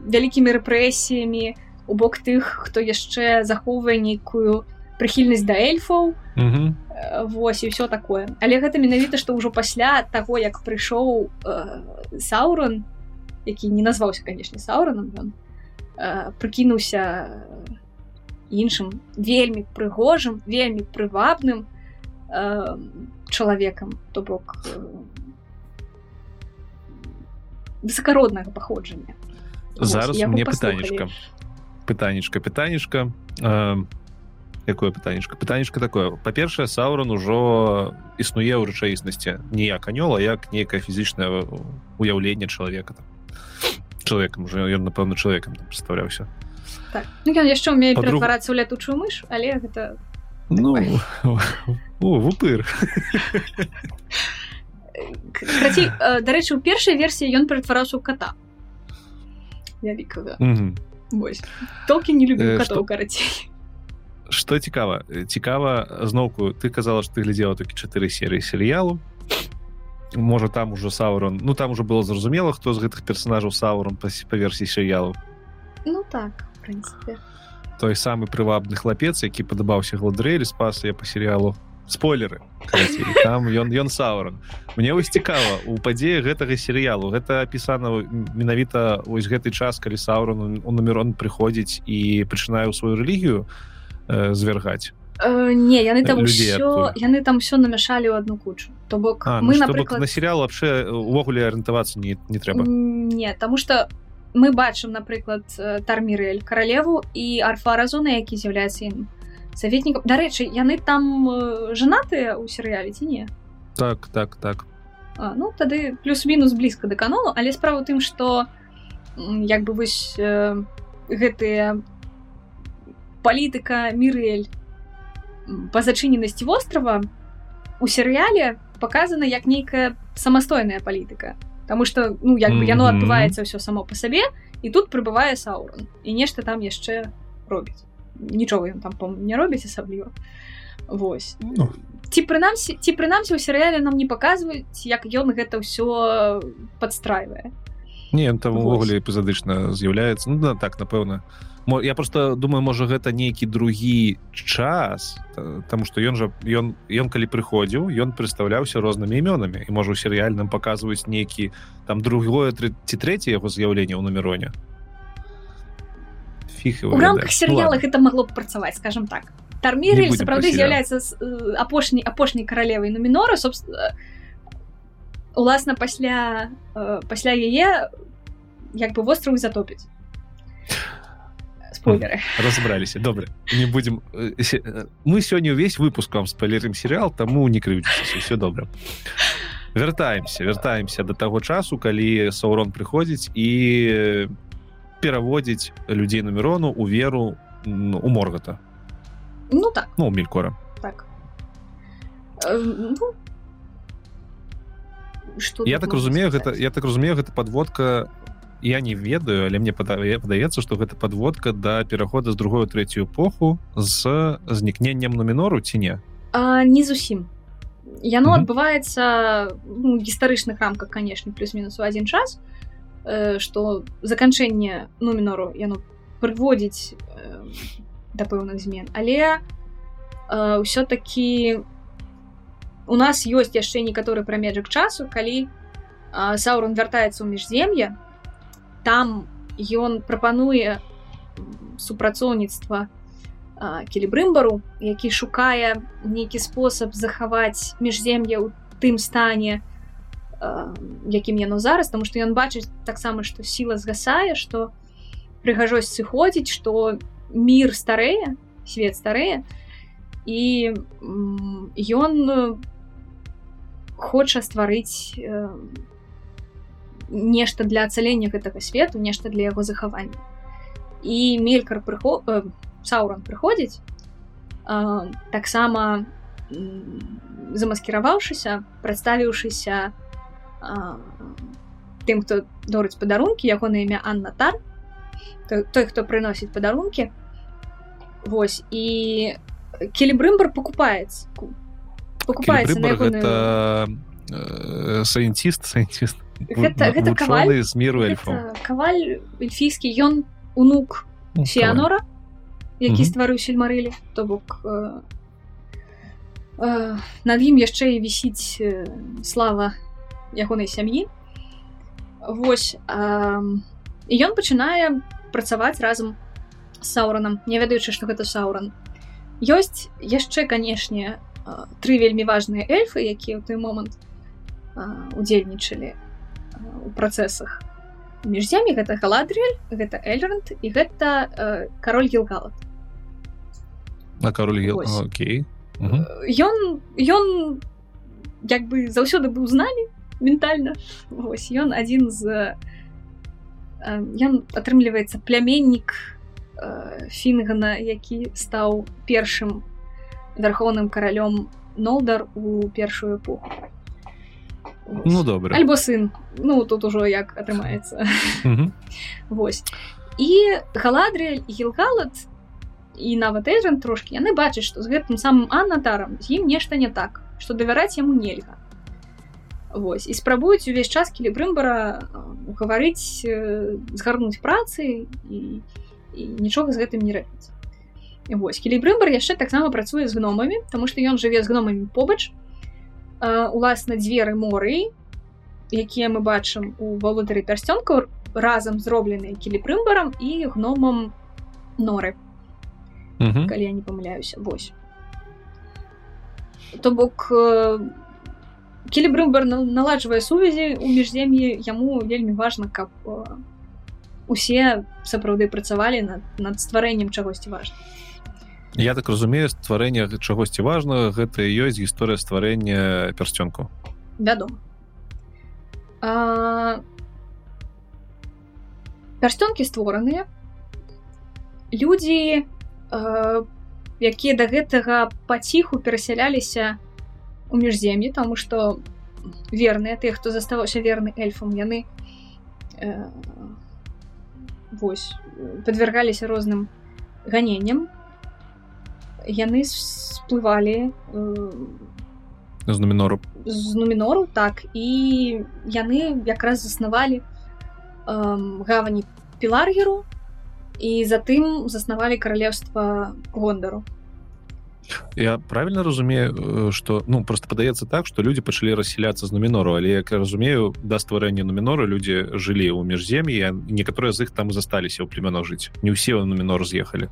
вялікімі рэпрэсіямі у бок тых хто яшчэ захоўвае нейкую прыхільнасць да эльфаў.
Мгм.
Вось і все такое. Але гэта менавіта што ўжо пасля таго як прыйшоў э, саурон які не назваўся канешне саураном ён э, прыкінуўся іншым вельмі прыгожым вельмі прывабным э, чалавекам то бок э, высокороднага паходжання.
Зараз мне пытанечка. Пытанечка пытанечка. Э, якое пытанечка пытанечка такое. Па-першае саурон ужо існуе ў рэчаіснасці не як анёла як нейкае фізічнае уяўленне чалавека там. Чалавекам уже ён напэўна чалавекам прадстаўляўся
так. ну, ён яшчэ умее ператварацца ў летучую мыш але гэта
ну (laughs) вупыр.
Дарэчы у першай версіі ён ператвараўся ў кота вялікага. Толкі не люблю катоў карацей
что цікава? Цікава зноўку ты казала что ты глядзела такі чатыры серыі серыялу. Можа там ужо саурон ну там уже было зразумела хто з гэтых персонажаў саурон па па версіі серыялу.
Ну так
той самы прывабны хлапец які падабаўся гладрэлі спас я по серыялу. Спойлеры там ён ён саурон мне вось цікава у падзеі гэтага серыялу гэта апісана менавіта вось гэты час калі саурон у нумерон прыходзіць і пачынаю сваю рэлігію э, звяргаць
Э, не яны там ўсё, яны там все намяшалі ў одну кучу. То бок
а, мы ну, напрыклад... на сериал вообще увогуле арыентавацца не, не трэба
не тому что мы бачым напрыклад э, тармірэль каралеву і арфаразона які з'яўляецца ім советнікам дарэчы яны там э, жанатыя ў серыяле ці не
так так так.
А, ну тады плюс-мінус блізка да канону але справа тым что як бы вось э, гэтыя палітыка мірэль па зачыненасці вострава у серыяле показана як нейкая самастойная палітыка Таму что ну як бы яно адбываецца ўсё само по сабе і тут прыбывае саурон. І нешта там яшчэ робіць. Нічога ён там не робіць асабліва. Вось. Ну. ці прынамсі ці прынамсі ў серыяле нам не паказваюць як ён гэта ўсё падстрайвае
Не там увогуле эпізадычна з'яўляецца ну да так напэўна я просто думаю можа гэта нейкі другі час тому что ён жа ён ён калі прыходзіў ён прадстаўляўся рознымі імёнамі. І можа у серыяльным паказваюць нейкі там другое ці трэцяе яго з'яўлення ў нумероне.
У рамках серыяла гэта магло б працаваць скажем так. Тарміры сапраўды з'яўляецца апошняй апошняй каралевай нумінора собственно уласна пасля пасля яе як бы востраў затопіць. Спойлеры.
Разобраліся. Добра не будем э, э, мы сёння ўвесь выпуск вам спойлерым серыал таму не крыўцеся все добра. Вяртаемся вяртаемся до таго часу калі саурон прыходзіць і пераводзіць людзей нумерону у веру у моргата.
Ну так.
Ну мелькора.
Так. Э, ну...
я так разумею гэта я так разумею гэта подводка я не ведаю але мне падаецца что гэта подводка да перахода з другую третью эпоху з знікненнем нумінору ці не?
А, не зусім яно адбываецца ну, гістарычных рамках канешне плюс-мінус у один час что э, заканчэнне нумінору яно прыводзіць э, да пэўных змен. Але э, ўсё-таки у нас ёсць яшчэ некаторы прамежак часу калі саурон вяртаецца ў міжзем'я там ён прапануе супрацоўніцтва келебрымбару які шукае нейкі спосаб захаваць міжзем'я ў тым стане якім яно зараз тому что ён бачыць таксама што сіла згасае што прыгажосць сыходзіць што мір старэе свет старэе і ён хоча стварыць нешта для ацалення гэтага свету нешта для яго захавання. І мелькар прыход э, саурон прыходзіць э, таксама замаскіраваўшыся прадставіўшыся э, тым хто дорыць падарункі яго на імя Анна тар той, хто прыносіць падарункі. Вось і келебрымбар покупаецца
покупаецца саенціст саенціст
гэта, гэта каваль
з міру эльфа
каваль эльфійскі ён унук ну, сіянора які стварыў сельмарылі то бок над ім яшчэ і вісіць слава ягонай сям'і. Вось ён пачынае працаваць разам сауранам не ведаючы што гэта сауран ёсць яшчэ канешне тры вельмі важныя эльфы якія ў той момант удзельнічалі у працэсах. Міжземі гэта галадрель гэта эльрант і гэта кароль гілгалат.
На кароль Окей.
Ён ён як бы заўсёды быў з намі ментальна. Ось ён адзін з ён атрымліваецца пляменнік фінгана які стаў першым вярхоўным каралём нолдар у першую эпоху.
Ну добра.
Альбо сын. Ну тут ужо як атрымаецца. (laughs) Восьось і галадры гілгалат і нават эйжан трошки яны бачаць што з гэтым самым аннатарам з ім нешта не так што давяраць яму нельга. Вось. І спрабуюць увесь час кілі брымбара гаварыць згарнуць працы і, і нічога з гэтым не рабіць Вось кілі брымбар яшчэ таксама працуе з гномамі тому што ён жыве з гномамі побач. Уласна дзверы моры якія мы бачым у валодары пярсцёнкаў разам зробленыя кілі брымбарам і гномам норы.
Мгм.
калі я не памыляюся. Вось. То бок келебрымбар наладжвае сувязі у міжзем'і яму вельмі важна каб э, усе сапраўды працавалі над, над стварэннем чагосьці важна
Я так разумею стварэнне чагосьці важнага гэта і ёсць гісторыя стварэння пярсцёнку
вядома. А... пярстёнкі створаныя. Людзі э, якія да гэтага паціху перасяляліся у міжзем'і тому что верныя тыя хто заставаўся верны эльфам яны э, вось подвергаліся розным ганенням. Яны сплывалі э,
з нумінору.
з нумінору так і яны якраз заснавалі э, гавані піларгеру і затым заснавалі каралевства гондару
Я правильно разумею что ну просто падаецца так что люди пачалі рассяляцца з нумінору але як я разумею да стварэння нумінора людзі жылі ў міжзем'і некаторыя з іх там засталіся ў племянах жыць не ўсе ў нумінор з'ехалі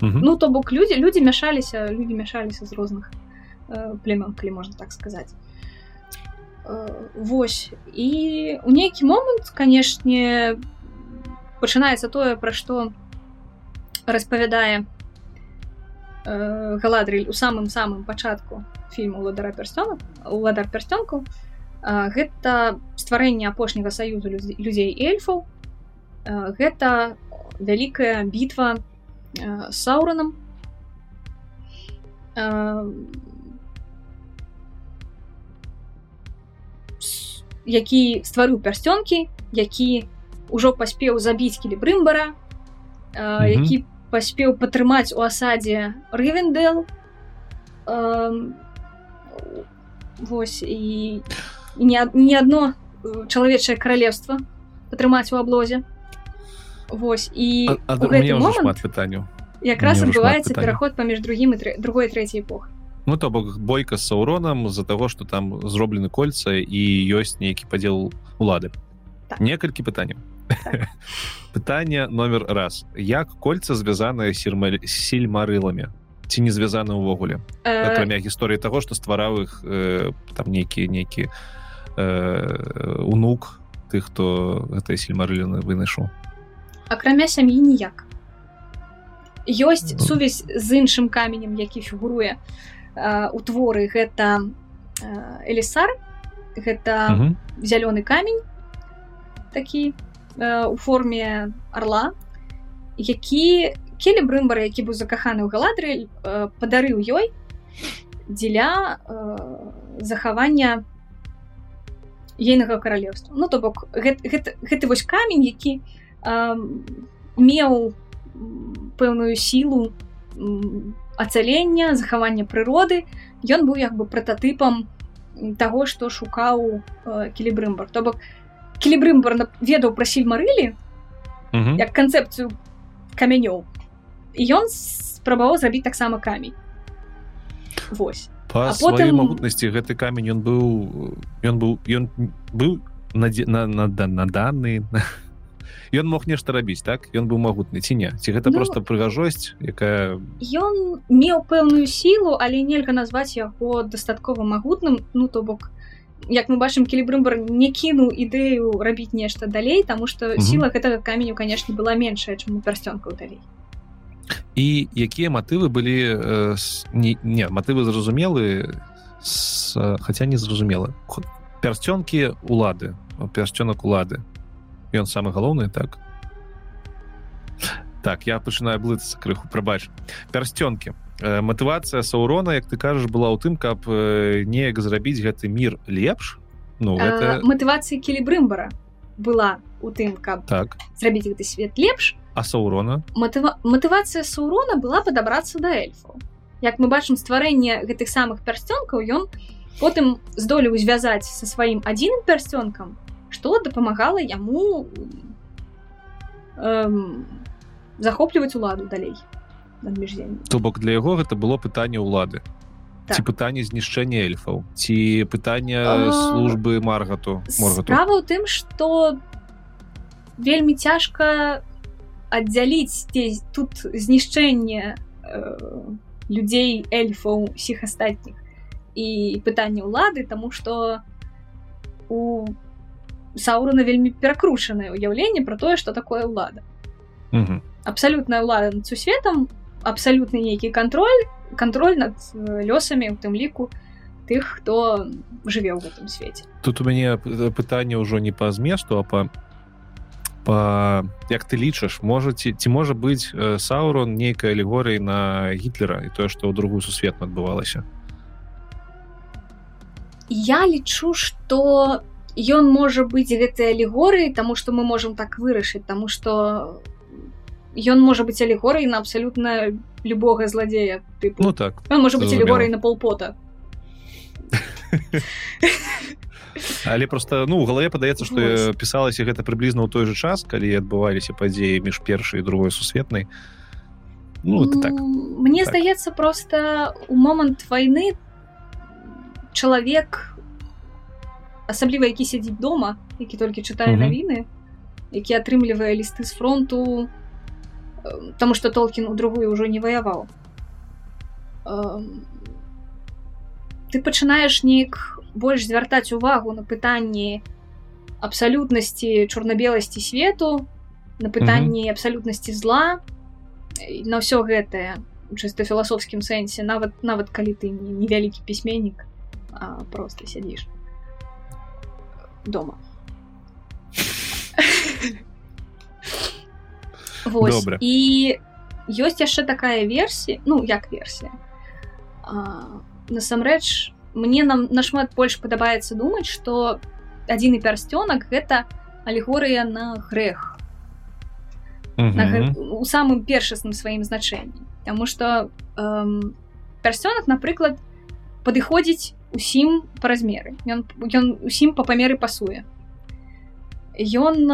ну то бок людзі людзі мяшаліся людзі мяшаліся з розных э, племен калі можна так сказаць э, Вось. І у нейкі момант канешне пачынаецца тое пра што распавядае э, галадрыль у самым самым пачатку фільму ладара перстёна ладар пярстёнку э, гэта стварэнне апошняга саюзу людзей эльфаў. Э, гэта вялікая бітва э, сауранам э, які стварыў пярсцёнкі які ўжо паспеў забіць кілі брымбара э, mm -hmm. які паспеў падтрымаць у асадзе рывендел э, Вось і не, не адно чалавечае каралевства падтрымаць у аблозе Вось і
момант пытанняў
якраз адбываецца пераход паміж другім і трэ, другой трэцяй эпох
Ну то бок бойка з сауронам з-за таго што там зроблены кольца і ёсць нейкі падзел улады так. некалькі пытанняў так. (laughs) пытанне номер раз. Як кольца звязанае сільмарыламі ці не звязаны ўвогуле? Э... акрамя гісторыі таго што ствараў іх э, там нейкі нейкі э, унук тых хто гэтай сільмарыліны вынайшоў.
Акрамя сям'і ніяк. Ёсць ну. сувязь з іншым каменем які фігуруе у творы. Гэта элісар гэта зялёны камень такі у форме орла які келі брымбар які быў закаханы ў галадры падарыў ёй дзеля захавання ейнага каралевства ну то бок гэты, гэты, гэты вось камень які меў пэўную сілу ацалення захавання прыроды ён быў як бы прататыпам таго што шукаў кілібрымбар то бок кілібрымбар ведаў пра сільмарылі як канцэпцыю камянёў. Ён спрабаваў зрабіць таксама камень. Вось.
По
А
сваёй
потым-
магутнасці гэты камень ён быў ён быў ён быў на на, на, на, данный (laughs) ён мог нешта рабіць так? Ён быў магутны ці не? Ці гэта
Ну,
просто прыгажосць якая
Ён меў пэўную сілу, але нельга назваць яго дастаткова магутным ну то бок як мы бачым келібрымбар не кінуў ідэю рабіць нешта далей таму што
Мгм.
сіла гэтага каменю канешне была меншая чым у пярсцёнкаў далей.
І якія матывы былі э, с- не, не матывы зразумелы с, хаця не зразумела пярсцёнкі улады пярсцёнак улады. Ён самы галоўны так? Так я пачынаю блытацца крыху прабач. Пярсцёнкі матывацыя саурона як ты кажаш была ў тым каб э, неяк зрабіць гэты мір лепш. Ну гэта
матывацыя келібрымбара была у тым каб
так.
зрабіць гэты свет лепш.
А саурона?
Матыва... матывацыя саурона была падабрацца да эльфаў як мы бачым стварэнне гэтых самых пярсцёнкаў ён потым здолеў звязаць са сваім адзіным пярсцёнкам што дапамагала яму эм, захопліваць уладу далей. міжзем'ем
то бок для яго гэта было пытанне ўлады.
Так.
ці пытанне знішчэння эльфаў ці пытанне
А,
службы маргату
справа ў тым што вельмі цяжка аддзяліць здесь тут знішчэнне э, людзей эльфаў усіх астатніх. І пытанне ўлады тому што у саурана вельмі перакручанае ўяўленне про тое што такое ўлада. Абсалютная ўлада над сусветам абсалютны нейкі кантроль кантроль над э, лёсамі у тым ліку тых хто жыве ў гэтым свеце
тут у мяне п- пытанне ўжо не па зместу а па па як ты лічыш можаце ці можа быць э, саурон нейкай алегорыі на гітлера і тое што ў другую сусветну адбывалася
Я лічу, што ён можа быць гэтай алегорыяй, таму што мы можам так вырашыць, таму што ён можа быць алегорыяй на абсалютна любога зладзея тыпу.
ну так
Ён можа быць алегорыяй на полпота. (laughs)
але просто ну у галаве падаецца што
Вось.
пісалася гэта прыблізна ў той жа час калі адбываліся падзеі між першай і другой сусветнай ну это так
М, Мне
Так.
здаецца проста у момант вайны чалавек асабліва які сядзіць дома, які толькі чытае навіны, які атрымлівае лісты з фронту, Таму што Толкін у другую ўжо не ваяваў. Ты пачынаеш неяк больш звяртаць увагу на пытанні абсалютнасці чорна-беласці свету, на пытанні абсалютнасці зла, на ўсё гэтае чыста філасофскім сэнсе нават нават калі ты не невялікі пісьменнік а просто сядзіш дома (laughs) Вось.
Добра.
і ёсць яшчэ такая версія ну як версія насамрэч мне нам нашмат больш падабаецца думаць што адзіны пярсцёнак гэта алегорыя на грэх на гэ...
Мгм.
у самым першасным сваім значэнні Таму што эм, пярсцёнак напрыклад падыходзіць усім па размеры ён ён усім па памеры пасуе Ён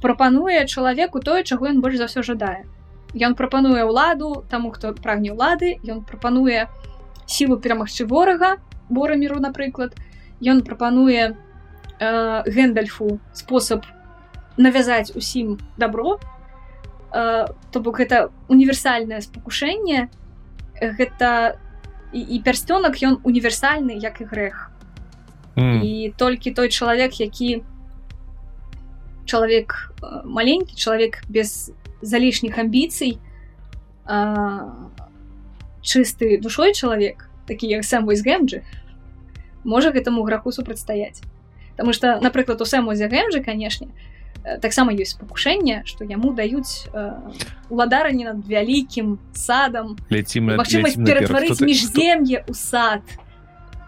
прапануе чалавеку тое чаго ён больш за ўсё жадае. Ён прапануе ўладу таму хто прагне ўлады ён прапануе сілу перамагчы ворага бораміру напрыклад. Ён прапануе э, гэндальфу спосаб навязаць усім добро э, то бок гэта універсальнае спакушэнне. Гэта і, і пярсцёнак ён універсальны як і грэх.
М.
і толькі той чалавек які чалавек э, маленькі чалавек без залішніх амбіцый чысты душой чалавек такі як сам вось гэмджы можа гэтаму граху супрацьстаяць Таму што напрыклад у сэмузе гэмджы канешне э, таксама ёсць спакушэнне што яму даюць э, уладаранне над вялікім садам магчымасць ператварыць
Хто
міжзем'е ў сад.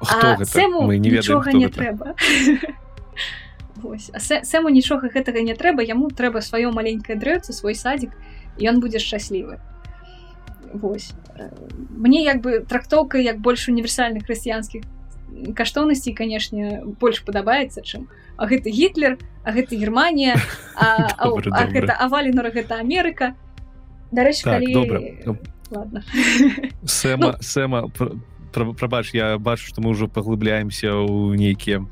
Хто
а
гэта
сэму
не
нічога
хто
не трэба (laughs) Вось. А сэ- сэму нічога гэтага не трэба яму трэба сваё маленькае дрэўца свой садзік ён будзе шчаслівы Вось Э, мне як бы трактоўка як больш універсальных хрысціянскіх каштоўнасцей канешне больш падабаецца чым а гэты гітлер а гэта германія а, а,
Добра,
а
добра.
гэта авалінора гэта Амерыка дарэчы
Так,
калі
добра.
ладно
Сэма Сэма пр- прабач я бачу што мы ўжо паглыбляемся ў нейкія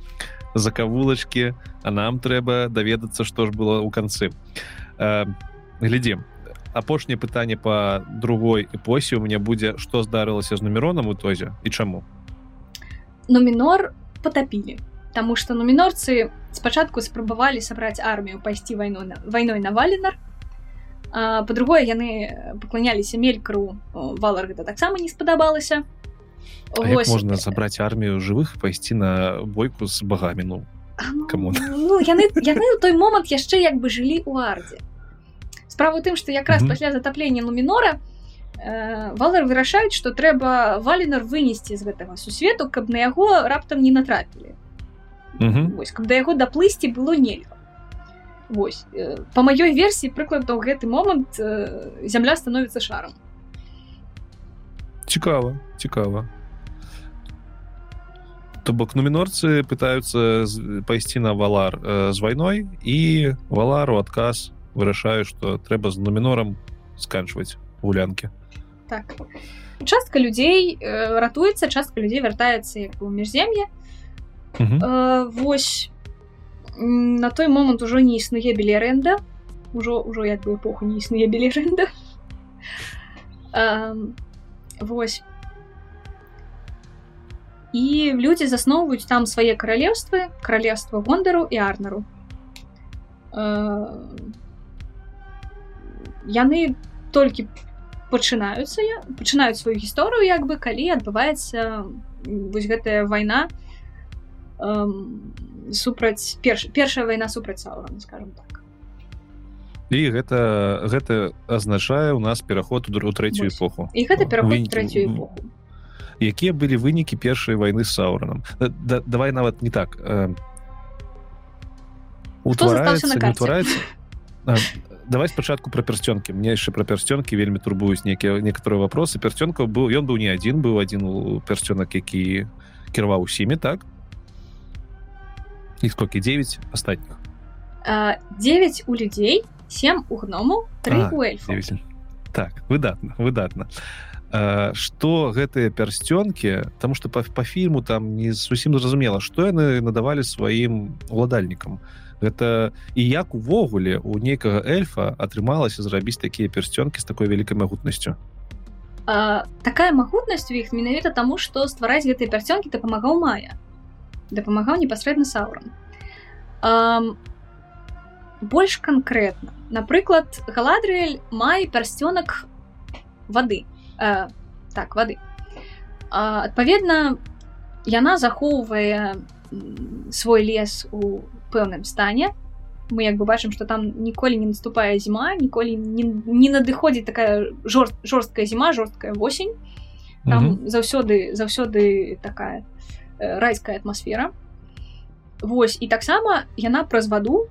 закавулачкі а нам трэба даведацца што ж было ў канцы. Э, глядзім. Апошняе пытанне по другой эпосе у меня будзе што здарылася з нумеронам у тозе і чаму?
Нумінор потапілі Таму што нумінорцы спачатку спрабавалі сабраць армію пайсці вайну на вайной на валенар по-другое яны пакланяліся мелькру валар гэта таксама не спадабалася
Вось... можна забраць армію жывых пайсці на бойку з багамі ну
кому? Ну, яны яны ў той момант яшчэ як бы жылі ў ардзе справа тым што якраз mm -hmm. пасля затаплення нумінора э, валар вырашаюць што трэба валенар вынесці з гэтага сусвету каб на яго раптам не натрапілі mm -hmm. Вось, каб да яго даплысці было нельга Вось э, по маёй версіі прыкладаў гэты момант э, зямля становіцца шаром
цікава цікава то бок нумінорцы пытаются пайсці на валар э, з вайной і валару адказ вырашаю что трэба з нумінорам сканчваць гулянкі.
Так. Частка людзей э, ратуецца частка людзей вяртаецца як у міжзем'е. Э, восьось на той момант ужо не існуе білерэнда ужо ўжо як бы эпоху не існуе білерэнда (laughs) восьось і людзі засноўваюць там свае каралеўствы каралевства гондару і арнару яны толькі пачынаюцца пачынаюць сваю гісторыю як бы калі адбываецца вось гэтая вайна супраць перш, першая вайна супраць саурана скажем так
і гэта гэта азначае у нас пераход у трэцюю эпоху.
І гэта пераход трэцюю эпоху.
Якія былі вынікі першай вайны з сауранам да, да, давай нават не так э, утвараецца утвараецца? Давай спачатку пра пярсцёнкі мне яшчэ пра пярсцёнкі вельмі турбуюць нейкія некаторыя вопросы. Пярсцёнкаў быў ён быў не адзін быў адзін у пярсцёнак які кіраваў усімі так? Іх сколькі? 9 астатніх?
9 у людзей 7 у гному
так выдатна выдатна что гэтыя пярсцёнкі тому что по, по фільму там не зусім зразумела что яны надавалі сваім уладальнікам. Гэта і як увогуле у нейкага эльфа атрымалася зрабіць такія пярсцёнкі з такой вялікай магутнасцю?
Такая магутнасць у іх менавіта таму што ствараць гэтыя пярсцёнкі дапамагаў мая. Дапамагаў непасрэдна саурам больш канкрэтна. Напрыклад галадрыэль мае пярсцёнак вады. Uh, так вады. Uh, адпаведна яна захоўвае свой лес у пэўным стане. Мы як бы бачым что там ніколі не наступае зіма ніколі не, не надыходзіць такая жорст жорсткая зіма жорсткая восень. Там mm -hmm. заўсёды заўсёды такая Э, райская атмасфера. Вось і таксама яна праз ваду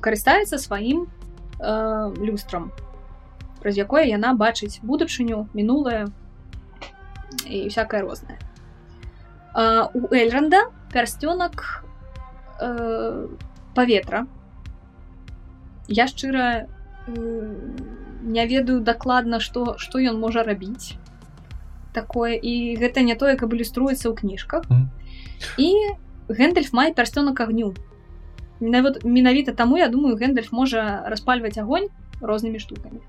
карыстаецца сваім э, люстрам праз якое яна бачыць будучыню мінулае і всякое рознае. У эльранда пярсцёнак э, паветра. Я шчыра э, не ведаю дакладна што што ён можа рабіць такое. І гэта не тое каб ілюструецца ў кніжках. Mm. і гэндальф мае пярстёнак агню нават менавіта таму я думаю гэндальф можа распальваць агонь рознымі штукамі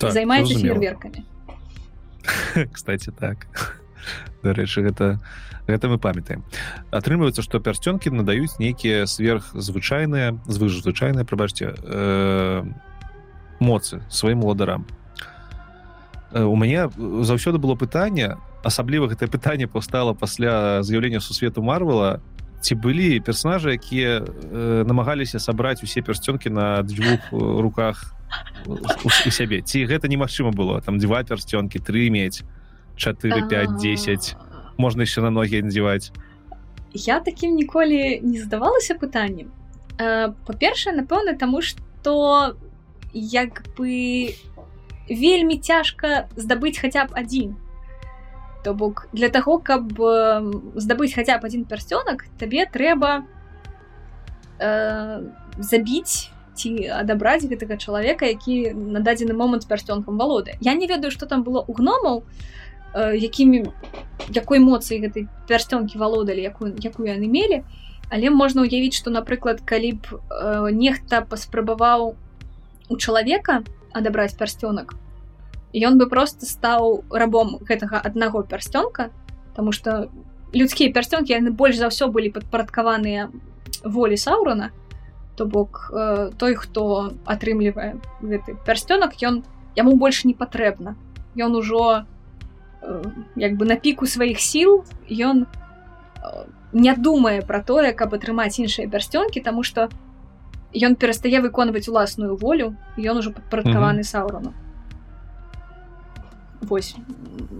так, займаецца фейерверкамі (laughs)
кстати так. Дарэчы гэта гэта мы памятаем. Атрымліваецца што пярсцёнкі надаюць нейкія сверхзвычайныя звыжзвычайныя прабачце э, моцы сваім уладарам Э, у мяне заўсёды было пытанне асабліва гэтае пытанне паўстала пасля з'яўлення сусвету марвела ці былі персонажы якія э, намагаліся сабраць усе пярсцёнкі на дзвюх руках у сябе? Ці гэта немагчыма было? Там два пярсцёнкі тры мець 4 5 10 можна яшчэ на ногі надзяваць.
Я такім ніколі не задавалася пытаннем. Э, па-першае напэўна таму што як бы вельмі цяжка здабыць хаця б адзін то бок для таго каб здабыць хаця б адзін пярсцёнак табе трэба э, забіць ці адабраць гэтага чалавека які на дадзены момант пярсцёнкам валоды я не ведаю што там было у гномаў якімі якой эмоцыі гэтай пярстёнкі валодалі якую якую яны мелі. Але можна ўявіць што напрыклад калі б э, нехта паспрабаваў у чалавека адабраць пярсцёнак ён бы просто стаў рабом гэтага аднаго пярсцёнка тому что людскія пярсцёнкі яны больш за ўсё былі падпарадкаваныя волі саурона то бок э, той хто атрымлівае гэты пярсцёнак ён яму больш не патрэбна ён ужо э, як бы на піку сваіх сіл ён э, не думае пра тое каб атрымаць іншыя пярсцёнкі тому что ён перастае выконваць уласную волю ён ужо падпарадкаваны mm -hmm. саурону Вось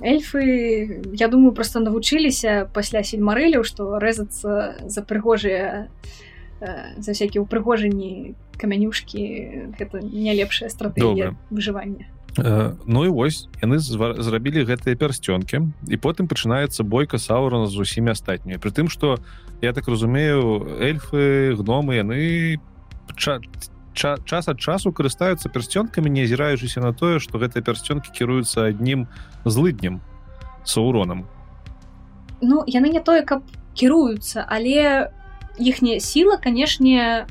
эльфы я думаю просто навучыліся пасля сельмарыляў што рэзацца за прыгожыя э, за всякие упрыгожанні камянюшкі гэта не лепшая стратегія выжывання
э, Ну і вось яны зрабілі гэтыя пярсцёнкі і потым пачынаецца бойка саурана з усімі астатнімі. Притым што я так разумею эльфы гномы яны час ад часу карыстаюцца пярсцёнкамі не азіраючыся на тое што гэтыя пярсцёнкі кіруюцца аднім злыднем сауронам
Ну яны не тое каб кіруюцца але іхняя сіла канешне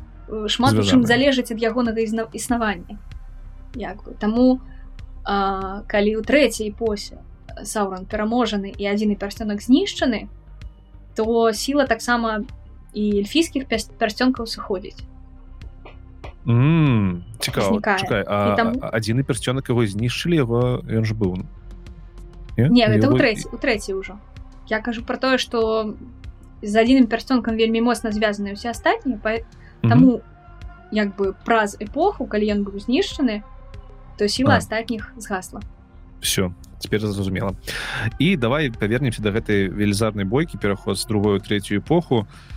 шмат у чым залежыць ад ягонага існавання як бы. Таму а, калі ў трэцяй посе сауран пераможаны і адзіны пярсцёнак знішчаны то сіла таксама і эльфійскіх пярсцёнкаў сыходзіць
цікава адзіны персцёнак его знішчылі яго ён ж быў
не гэта ў трэці у трэці ўжо я кажу про тое что з адзіным персцёнкам вельмі моцна звязаны ўсе астатнія па... таму як бы праз эпоху калі ён быў знішчаны то сіла астатніх згасла.
Все теперь зразумела і давай павернемся до гэтай велізарнай бойкі пераход з другую третью эпоху. то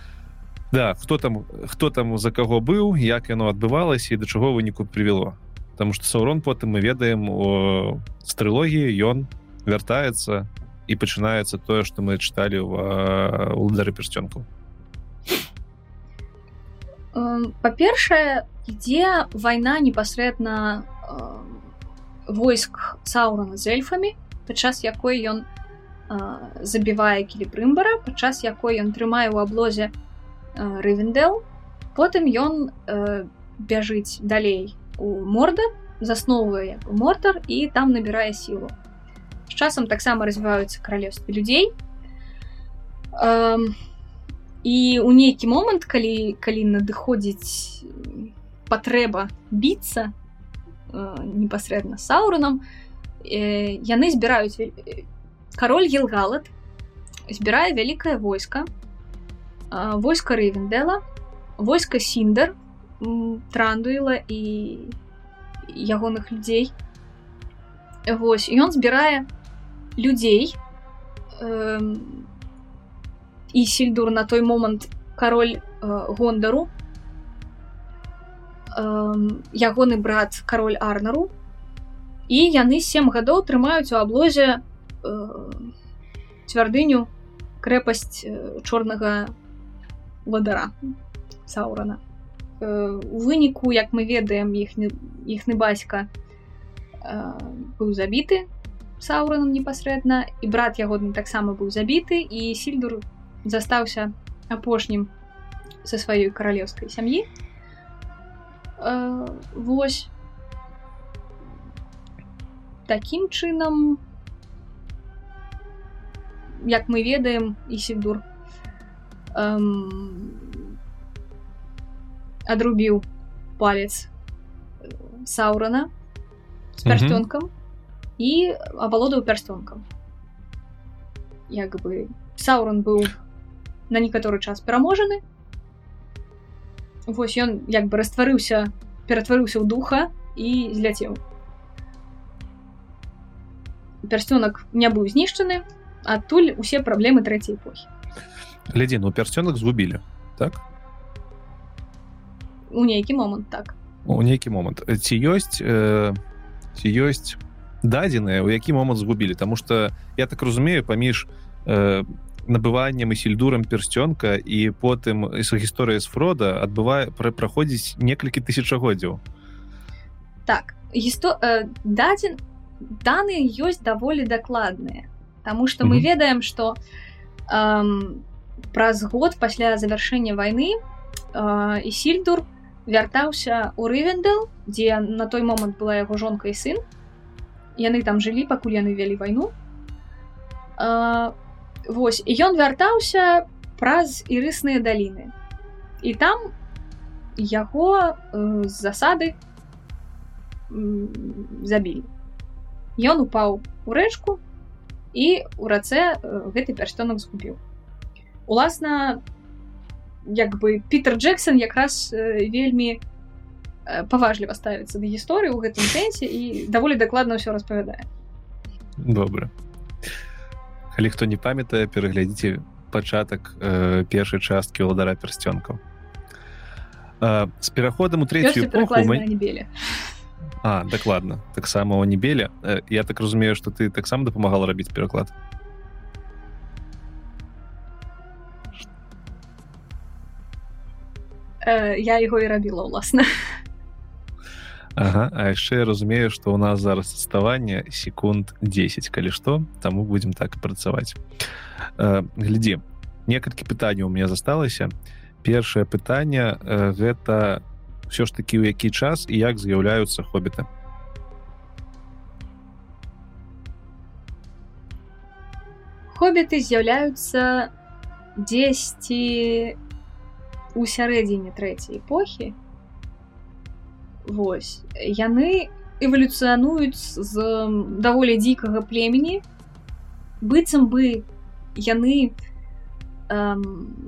да хто там хто там за каго быў як яно адбывалася і да чаго выніку прывяло. Таму что саурон потым мы ведаем о стрылогіі ён вяртаецца і пачынаецца тое што мы чыталі в удары персцёнку
па-першае ідзе вайна непасрэдна войск саурана з эльфамі падчас якой ён забівае кіліпрымбара падчас якой ён трымае ў аблозе у рывендел потым ён э, бяжыць далей у морда засноўвае мортар і там набірае сілу з часам таксама развіваюцца каралевствы людзей э, і у нейкі момант калі калі надыходзіць патрэба біцца э, непасрэдна сауранам э, яны збіраюць кароль елгалат збірае вялікае войска войска рэйвендела войска сіндер трандуіла і ягоных людзей Вось ён збірае людзей э, і сельдур на той момант кароль э, гондару э, ягоны брат кароль арнару і яны сем гадоў трымаюць у аблозе э, цвярдыню крэпасць э, чорнага вадара саурана у э, выніку як мы ведаем іхны іхны бацька э, быў забіты саураном непасрэдна і брат ягодны таксама быў забіты і сільдур застаўся апошнім са сваёй каралеўскай сям'і. Э, Вось. Такім чынам як мы ведаем і сільдур эм, отрубил палец Саурона с перстенком угу. и оболодал перстенком. Як бы Саурон был на некоторый час пераможаны. Вось ён як бы растварыўся, ператварыўся ў духа і зляцеў. Перстёнак не быў знішчаны, адтуль усе праблемы трэцяй эпохі
глядзі ну пярсцёнак згубілі так?
У нейкі момант так.
У нейкі момант ці ёсць э, ці ёсць дадзеныя у які момант згубілі Таму что я так разумею паміж э, набываннем і сельдурам персцёнка і потым гісторыя з фрода адбывае пра праходзіць некалькі тысячагоддзяў
так гісто э, дадзен даныя ёсць даволі дакладныя Таму што мы ведаем, што эм, праз год пасля завяршэння вайны э, і сільдур вяртаўся ў рывендел, дзе на той момант была яго жонка і сын. Яны там жылі, пакуль яны вялі вайну. Э, Вось і ён вяртаўся праз ірысныя даліны. І там яго э, з засады забілі. Ён упаў у рэчку і у рацэ гэты пярстонак згубіў. Уласна як бы Пітер Джексон якраз вельмі паважліва ставіцца да гісторыі ў гэтым сэнсе і даволі дакладна ўсё распавядае.
Добра. Калі хто не памятае, пераглядзіце пачатак э, першай часткі ўладара пярсцёнкаў. З пераходам у трэцюю эпоху мы...
небелі.
А дакладна таксама у небеле я так разумею што ты таксама дапамагала рабіць пераклад
я яго і рабіла ўласна
ага, А яшчэ я разумею што ў нас зараз адставанне секунд 10 калі што таму будзем так працаваць глядзі некалькі пытанняў у меня засталася першае пытанне гэта ўсё ж такі ў які час і як з'яўляюцца хобіты
хобіты з'яўляюцца дзесьці у сярэдзіне трэцяй эпохі Вось яны эвалюцыянуюць з даволі дзікага племені. Быццам бы яны не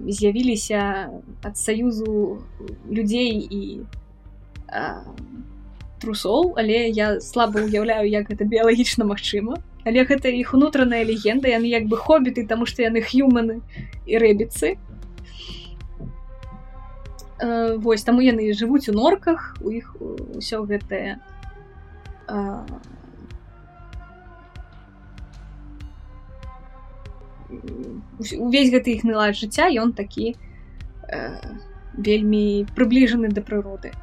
з'явіліся ад саюзу людзей і э, трусоў але я слаба ўяўляю як гэта біялагічна магчыма. Але гэта іх унутраная легенда яны як бы хобіты таму што яны х'юманы і рэбіцы вось таму яны жывуць у норках у іх ўсё гэтае. Э, увесь гэты іх нылад жыцця ён такі э, вельмі прыбліжаны да прыроды.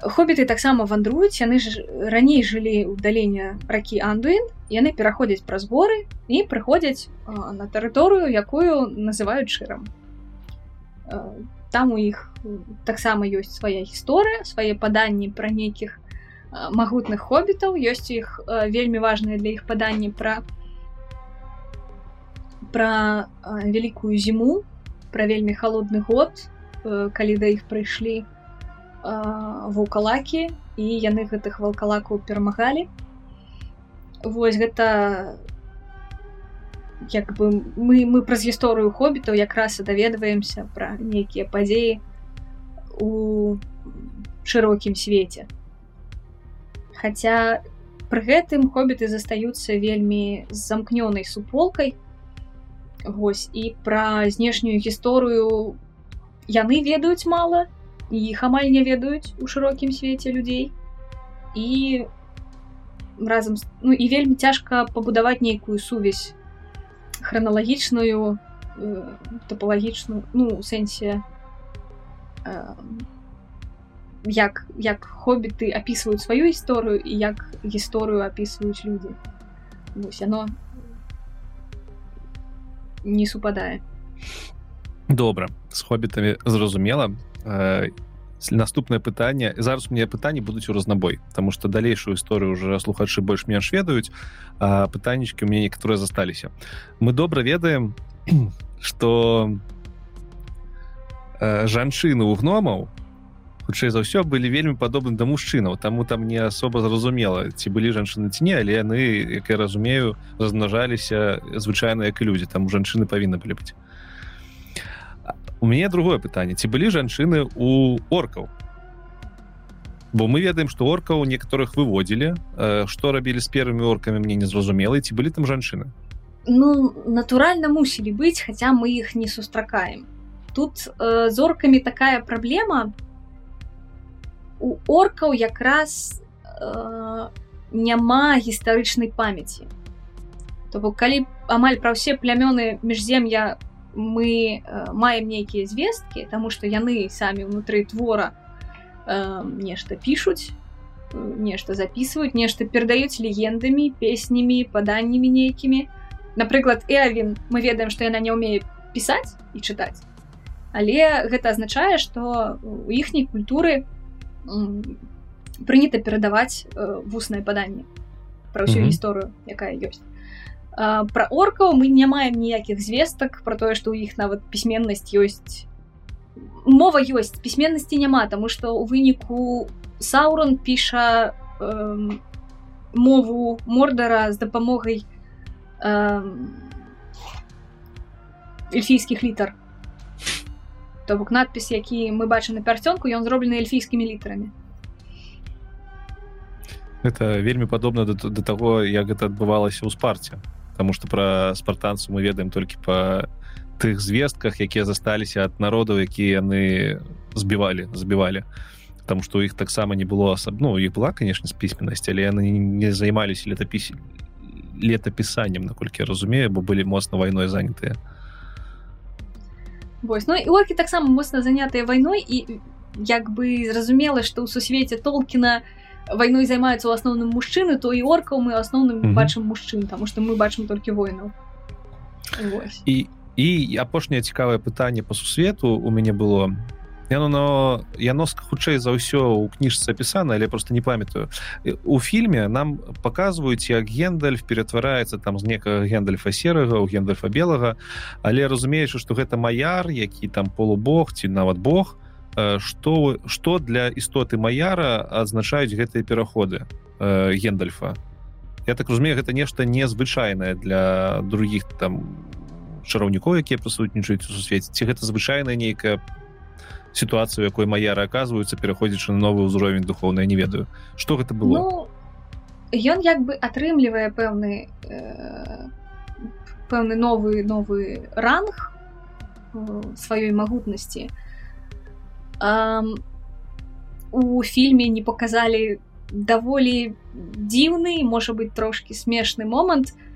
Хобіты таксама вандруюць яны ж раней жылі ў далення ракі андуін яны пераходзяць праз горы і прыходзяць э, на тэрыторыю якую называюць шырам э, там у іх таксама ёсць свая гісторыя свае паданні пра нейкіх э, магутных хобітаў ёсць іх э, вельмі важныя для іх паданні пра пра вялікую зіму пра вельмі холодны год калі да іх прыйшлі вулкалакі і яны гэтых валкалакаў перамагалі. Вось гэта як бы мы мы праз гісторыю хобітаў якраз і даведваемся пра нейкія падзеі у шырокім свеце Хаця пры гэтым хобіты застаюцца вельмі замкнёнай суполкай Вось і пра знешнюю гісторыю яны ведаюць мала іх амаль не ведаюць у шырокім свеце людзей і разам ну і вельмі цяжка пабудаваць нейкую сувязь храналагічную топалагічную ну у сэнсе э, як як хобіты апісваюць сваю гісторыю і як гісторыю апісваюць людзі вось яно не супадае
добра з хобітамі зразумела э, наступнае пытанне зараз мне пытанні будуць у разнабой тому что далейшую історыю уже слухачы больш-менш ведаюць пытаннічкі у мяне некаторыя засталіся мы добра ведаем (clears throat) что э, жанчыны у гномаў хутчэй за ўсё былі вельмі падобны да мужчынаў таму там не асоба зразумела ці былі жанчыны ці не але яны як я разумею размнажаліся звычайна як і людзі там жанчыны павінны былі быць у мяне другое пытанне. Ці былі жанчыны у оркаў? Бо мы ведаем што оркаў некаторых выводзілі. Што рабілі з первымі оркамі мне незразумела ці былі там жанчыны?
Ну натуральна мусілі быць хаця мы іх не сустракаем. Тут э, зоркамі такая праблема. У оркаў якраз э, няма гістарычнай памяці. То бок калі амаль пра ўсе плямёны міжзем'я мы э, маем нейкія звесткі таму што яны самі ўнутры твора э, нешта пішуць нешта записываюць нешта перадаюць легендамі песнямі паданнямі нейкімі напрыклад эвін мы ведаем што яна не ўмее пісаць і чытаць але гэта азначае што у іхняй культуры прынята перадаваць э, вуснае паданне пра ўсю гісторыю якая ёсць пра оркаў мы не маем ніякіх звестак про тое што ў іх нават пісьменнасць ёсць мова ёсць пісьменнасці няма таму што у выніку саурон піша э, мову мордара з дапамогай э, эльфійскіх літар то бок надпіс які мы бачым на пярцёнку ён зроблены эльфійскімі літарамі.
Это вельмі падобна да, да таго як гэта адбывалася ў спарце Таму што пра спартанцу мы ведаем толькі па тых звестках якія засталіся ад народаў якія яны збівалі забівалі. Таму што у іх таксама не было асаб ну іх была конечно з пісьменнасць але яны не займаліся летапіс летапісаннем наколькі разумею бо былі моцна вайной занятыя
Вось ну ікі таксама моцна занятыя вайной і як бы зразумела што ў сусвеце толкіна вайной займаюцца ў асноўным мужчыны то і оркаў мы асноўным mm -hmm. бачым мужчын таму што мы бачым толькі войнаў
і і апошняе цікавае пытанне по сусвету у мяне было. Яно но яно хутчэй за ўсё у кніжцы апісана але просто не памятаю. У фільме нам показваюць як гендальф ператвараецца там з некага гендальфа серага у гендальфа белага але разумеючы что гэта маяр які там полубог ці нават бог что что для істоты маяра адзначаюць гэтыя пераходы гендальфа? Я так разумею гэта нешта незвычайнае для других там чараўнікоў якія прысутнічаюць у сусвеце. Ці гэта звычайная нейкая сітуацыя якой маяры аказваюцца пераходзячы на новы ўзровень духовна не ведаю. Что гэта было? Ну,
ён як бы атрымлівае пэўны э, пэўны новы новы ранг сваёй магутнасці у фільме не показалі даволі дзіўны можа быть трошки смешны момант у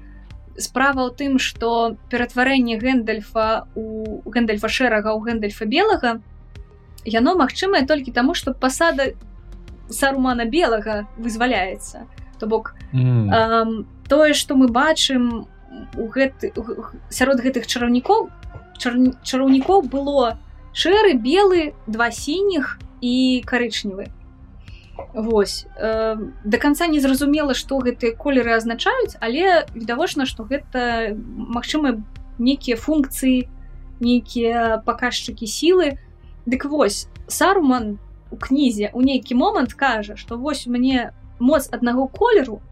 справа ў тым что ператварэнне гэндальфа у гэндальфа шэрага ў гэндальфа белага яно магчымае толькі таму что пасада сарумана белага вызваляецца то бок mm. эм, тое что мы бачым у гэты сярод гэтых чараўнікоў чар... чараўнікоў было шэры белы два сініх і карычневы. Вось э, до конца не зразумела што гэтыя колеры азначаюць але відавочна што гэта магчыма нейкія функцыі нейкія паказчыкі сілы. Дык вось саруман у кнізе у нейкі момант кажа што вось мне моц аднаго колеру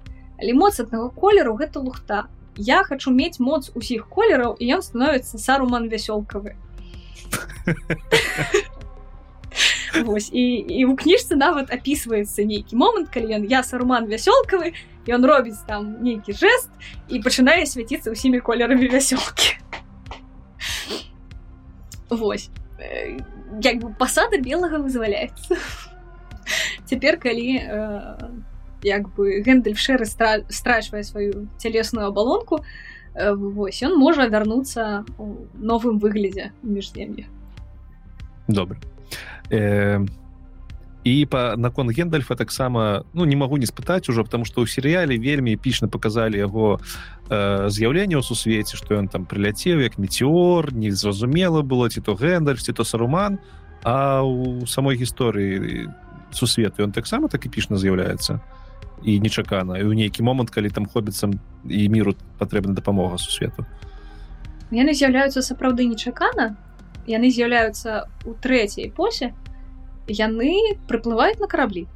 але моц аднаго колеру гэта лухта. Я хочу мець моц усіх колераў і ён становіцца саруман вясёлкавы Вось, і, і у кніжцы нават апісваецца нейкі момант калі ён я саруман вясёлкавы ён робіць там нейкі жест і пачынае свяціцца ўсімі колерамі вясёлкі Вось як бы пасада белага вызваляецца цяпер калі э, як бы гэндель шэры страчвае сваю цялесную абалонку э, вось ён можа вярнуцца у новым выглядзе міжзем'я
добра э, і па након гендальфа таксама ну не магу не спытаць ужо потому что ў серыяле вельмі эпічна показалі яго э, з'яўленне ў сусвеце что ён там прыляцеў як метеор незразумела было ці то гэндальф ці то саруман а у самой гісторыі сусвету ён таксама так эпічна з'яўляецца і нечакана. І ў нейкі момант калі там хобіцам і міру патрэбна дапамога сусвету.
Яны з'яўляюцца сапраўды нечакана. Яны з'яўляюцца у трэцяй эпосе. Яны прыплываюць на караблі.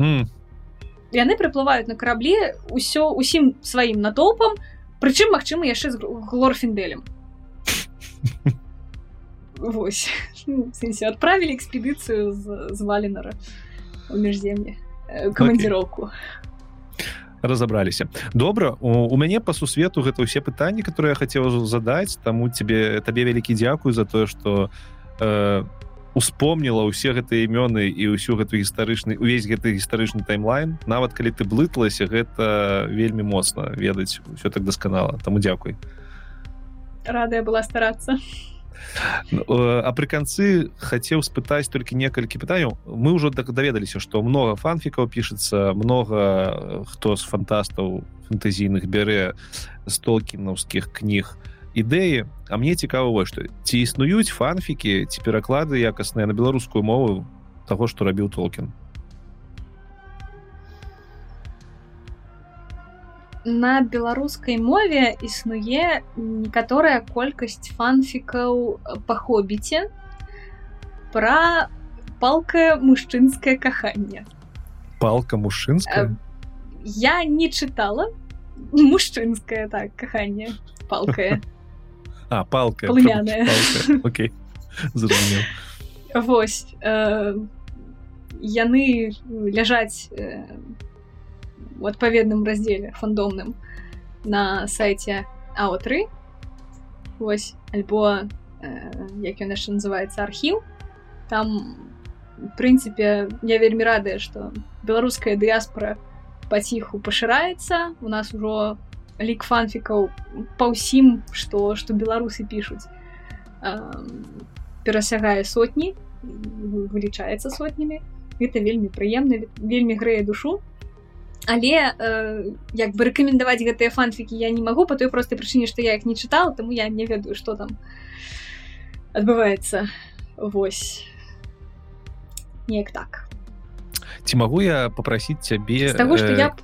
Mm.
яны прыплываюць на караблі ўсё усім сваім натоўпам прычым магчыма яшчэ з глорфінделем. (laughs) Вось. Ну, адправілі экспедыцыю з, з валенара у міжземле э, камандзіроўку okay
разабраліся добра у, у мяне по сусвету гэта ўсе пытанні которые я хацеў задаць таму тебе табе вялікі дзякую за тое что э, успомніла ўсе гэтыя імёны і ўсю гэту гістарычны увесь гэты гістарычны таймлайн. Нават калі ты блыталася гэта вельмі моцна ведаць все так дасканала таму дзякуй
радая была старацца
Ну, а пры канцы хацеў спытаць толькі некалькі пытанняў мы ўжо так даведаліся што много фанфікаў пішацца много хто з фантастаў фэнтэзійных бярэ з толкінаўскіх кніг ідэі А мне цікава вось што ці існуюць фанфікі ці пераклады якасныя на беларускую мову таго што рабіў толкін
на беларускай мове існуе некаторая колькасць фанфікаў па хобіце пра палкае мужчынскае каханне
палка мужчынская
я не чытала мужчынскае так каханне палкае (laughs)
а палка (laughs)
Окей Вось э, яны ляжаць э, у адпаведным раздзеле фандомным на сайте А3 Вось альбо э, як ён яшчэ называется архіў. Там прынцыпе я вельмі радая что беларуская дыяспора паціху пашыраецца. У нас ужо лік фанфікаў па ўсім што што беларусы пішуць. Э, перасягае сотні вылічаецца сотнямі. Гэта вельмі прыемна вельмі грэе душу але э, як бы рэкамендаваць гэтыя фанфікі я не магу по той простай прычыне што я іх не чытала таму я не ведаю што там адбываецца. Восьось неяк так.
Ці магу я попрасіць цябе
того что э... я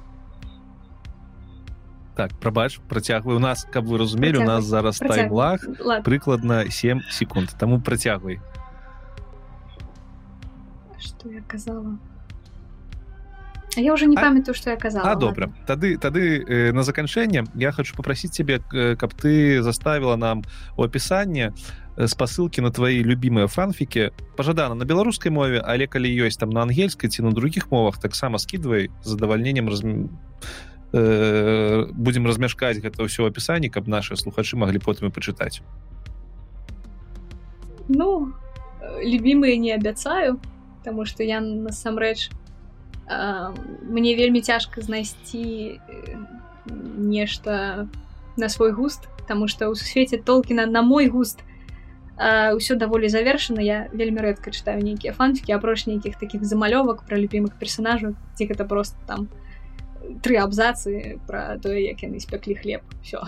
так прабач працягвай. У нас каб вы разумелі у нас зараз таймлах прыкладна 7 секунд. Таму працягвай.
Что я казала я уже не памятаю что я казала
а добра тады тады э, на заканчэнне я хочу попросить тебе э, каб ты заставила нам у опісанне э, спасылки на твои любимые фанфіки пожадана на беларускай мове але калі ёсць там на ангельскай ці на других мовах таксама скидывай задавальненнем раз э, будем размяшкаць гэта ўсё опісанні каб наши слухачы могли потым і пачытаць
ну любимые не абяцаю потому что я насамрэч не мне вельмі цяжка знайсці нешта на свой густ тому что ў свеце толкіна на мой густ ўсё даволі завершана. Я вельмі рэдка чытаю нейкія фанфікі апроч нейкіх таких замалёвак пра любімых персонажаў ці гэта просто там тры абзацы про тое як яны спяклі хлеб. Все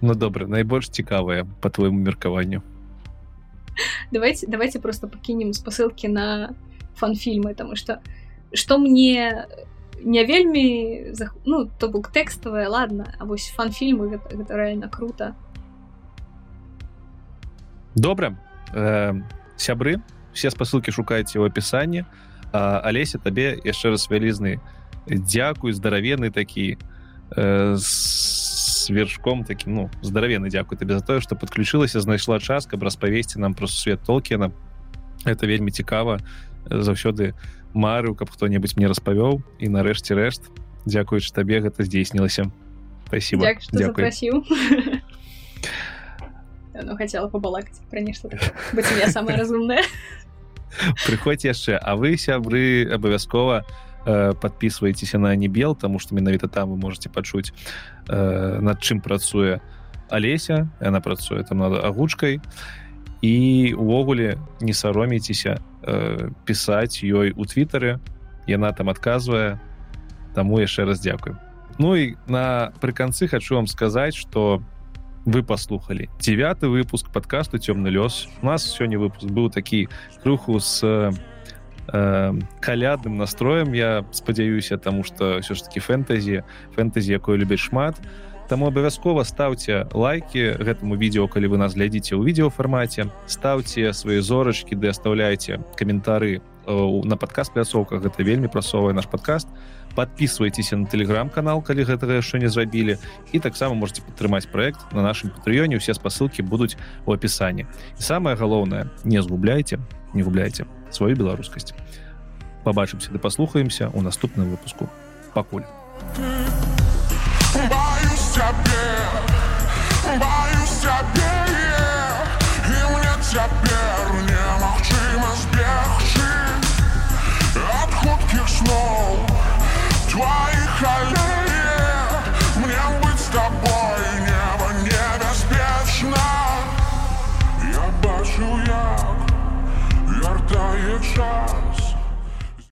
ну добра найбольш цікавая по твоему меркаванню.
Давайте давайте просто пакінем спасылкі на фан-фільмы тому что что мне не вельмі ну то бок тэкставая ладно А вось фан-фільмы гэта, гэта реально круто.
Добра э, сябры все спасылкі шукаеце ў апісанні. Алеся табе яшчэ раз вялізны дзякуй здаравены такі э, с вершком такі ну здаравены дзякуй табе за тое что подключылася знайшла час каб распавесці нам про свет толкена это вельмі цікава заўсёды марыў каб хто-небудзь мне распавёў. І нарэшце рэшт дзякуючы табе гэта здзейснілася. Спасибо.
Ну, хотела побалакаць пра нешта я самая разумная
прыходзь яшчэ. А вы сябры абавязкова э, подписывайтеся на небел тому что менавіта там вы можете пачуць э, над чым працуе алеся. Яна працуе там над агучкай. і увогуле не саромейцеся э, пісаць ёй у твиттары яна там адказвае таму яшчэ раз дзякую Ну і на пры канцы хочу вам сказаць что вы паслухали девятый выпуск подкасту цёмны лёс у нас сёння выпуск быў такі круху с э, калядным настроем. Я спадзяюся таму что все ж таки фэнтэзі фэнтэзі якое любіць шмат. то Таму абавязкова стаўце лайки гэтаму відео калі вы нас глядзіце ў відеофармаце стаўце свае зорачкі ды оставляйте каментары на падкаст пляцоўках гэта вельмі прасовае наш падкаст. Подписывайтеся на телеграм-канал калі гэтага яшчэ не зрабілі. І таксама можете падтрымаць проект на нашым патрыёне. Усе спасылкі будуць у опісанні самое галоўнае не згубляйте не губляйте сваю беларускасць. Побачымся ды паслухаемся у наступным выпуску. Пакуль тебе, боюсь тебе, и мне теперь неможливо сбежать от худких снов твоих аллеев. Мне быть с тобой небо небеспечно. Я
бачу, як вертає час.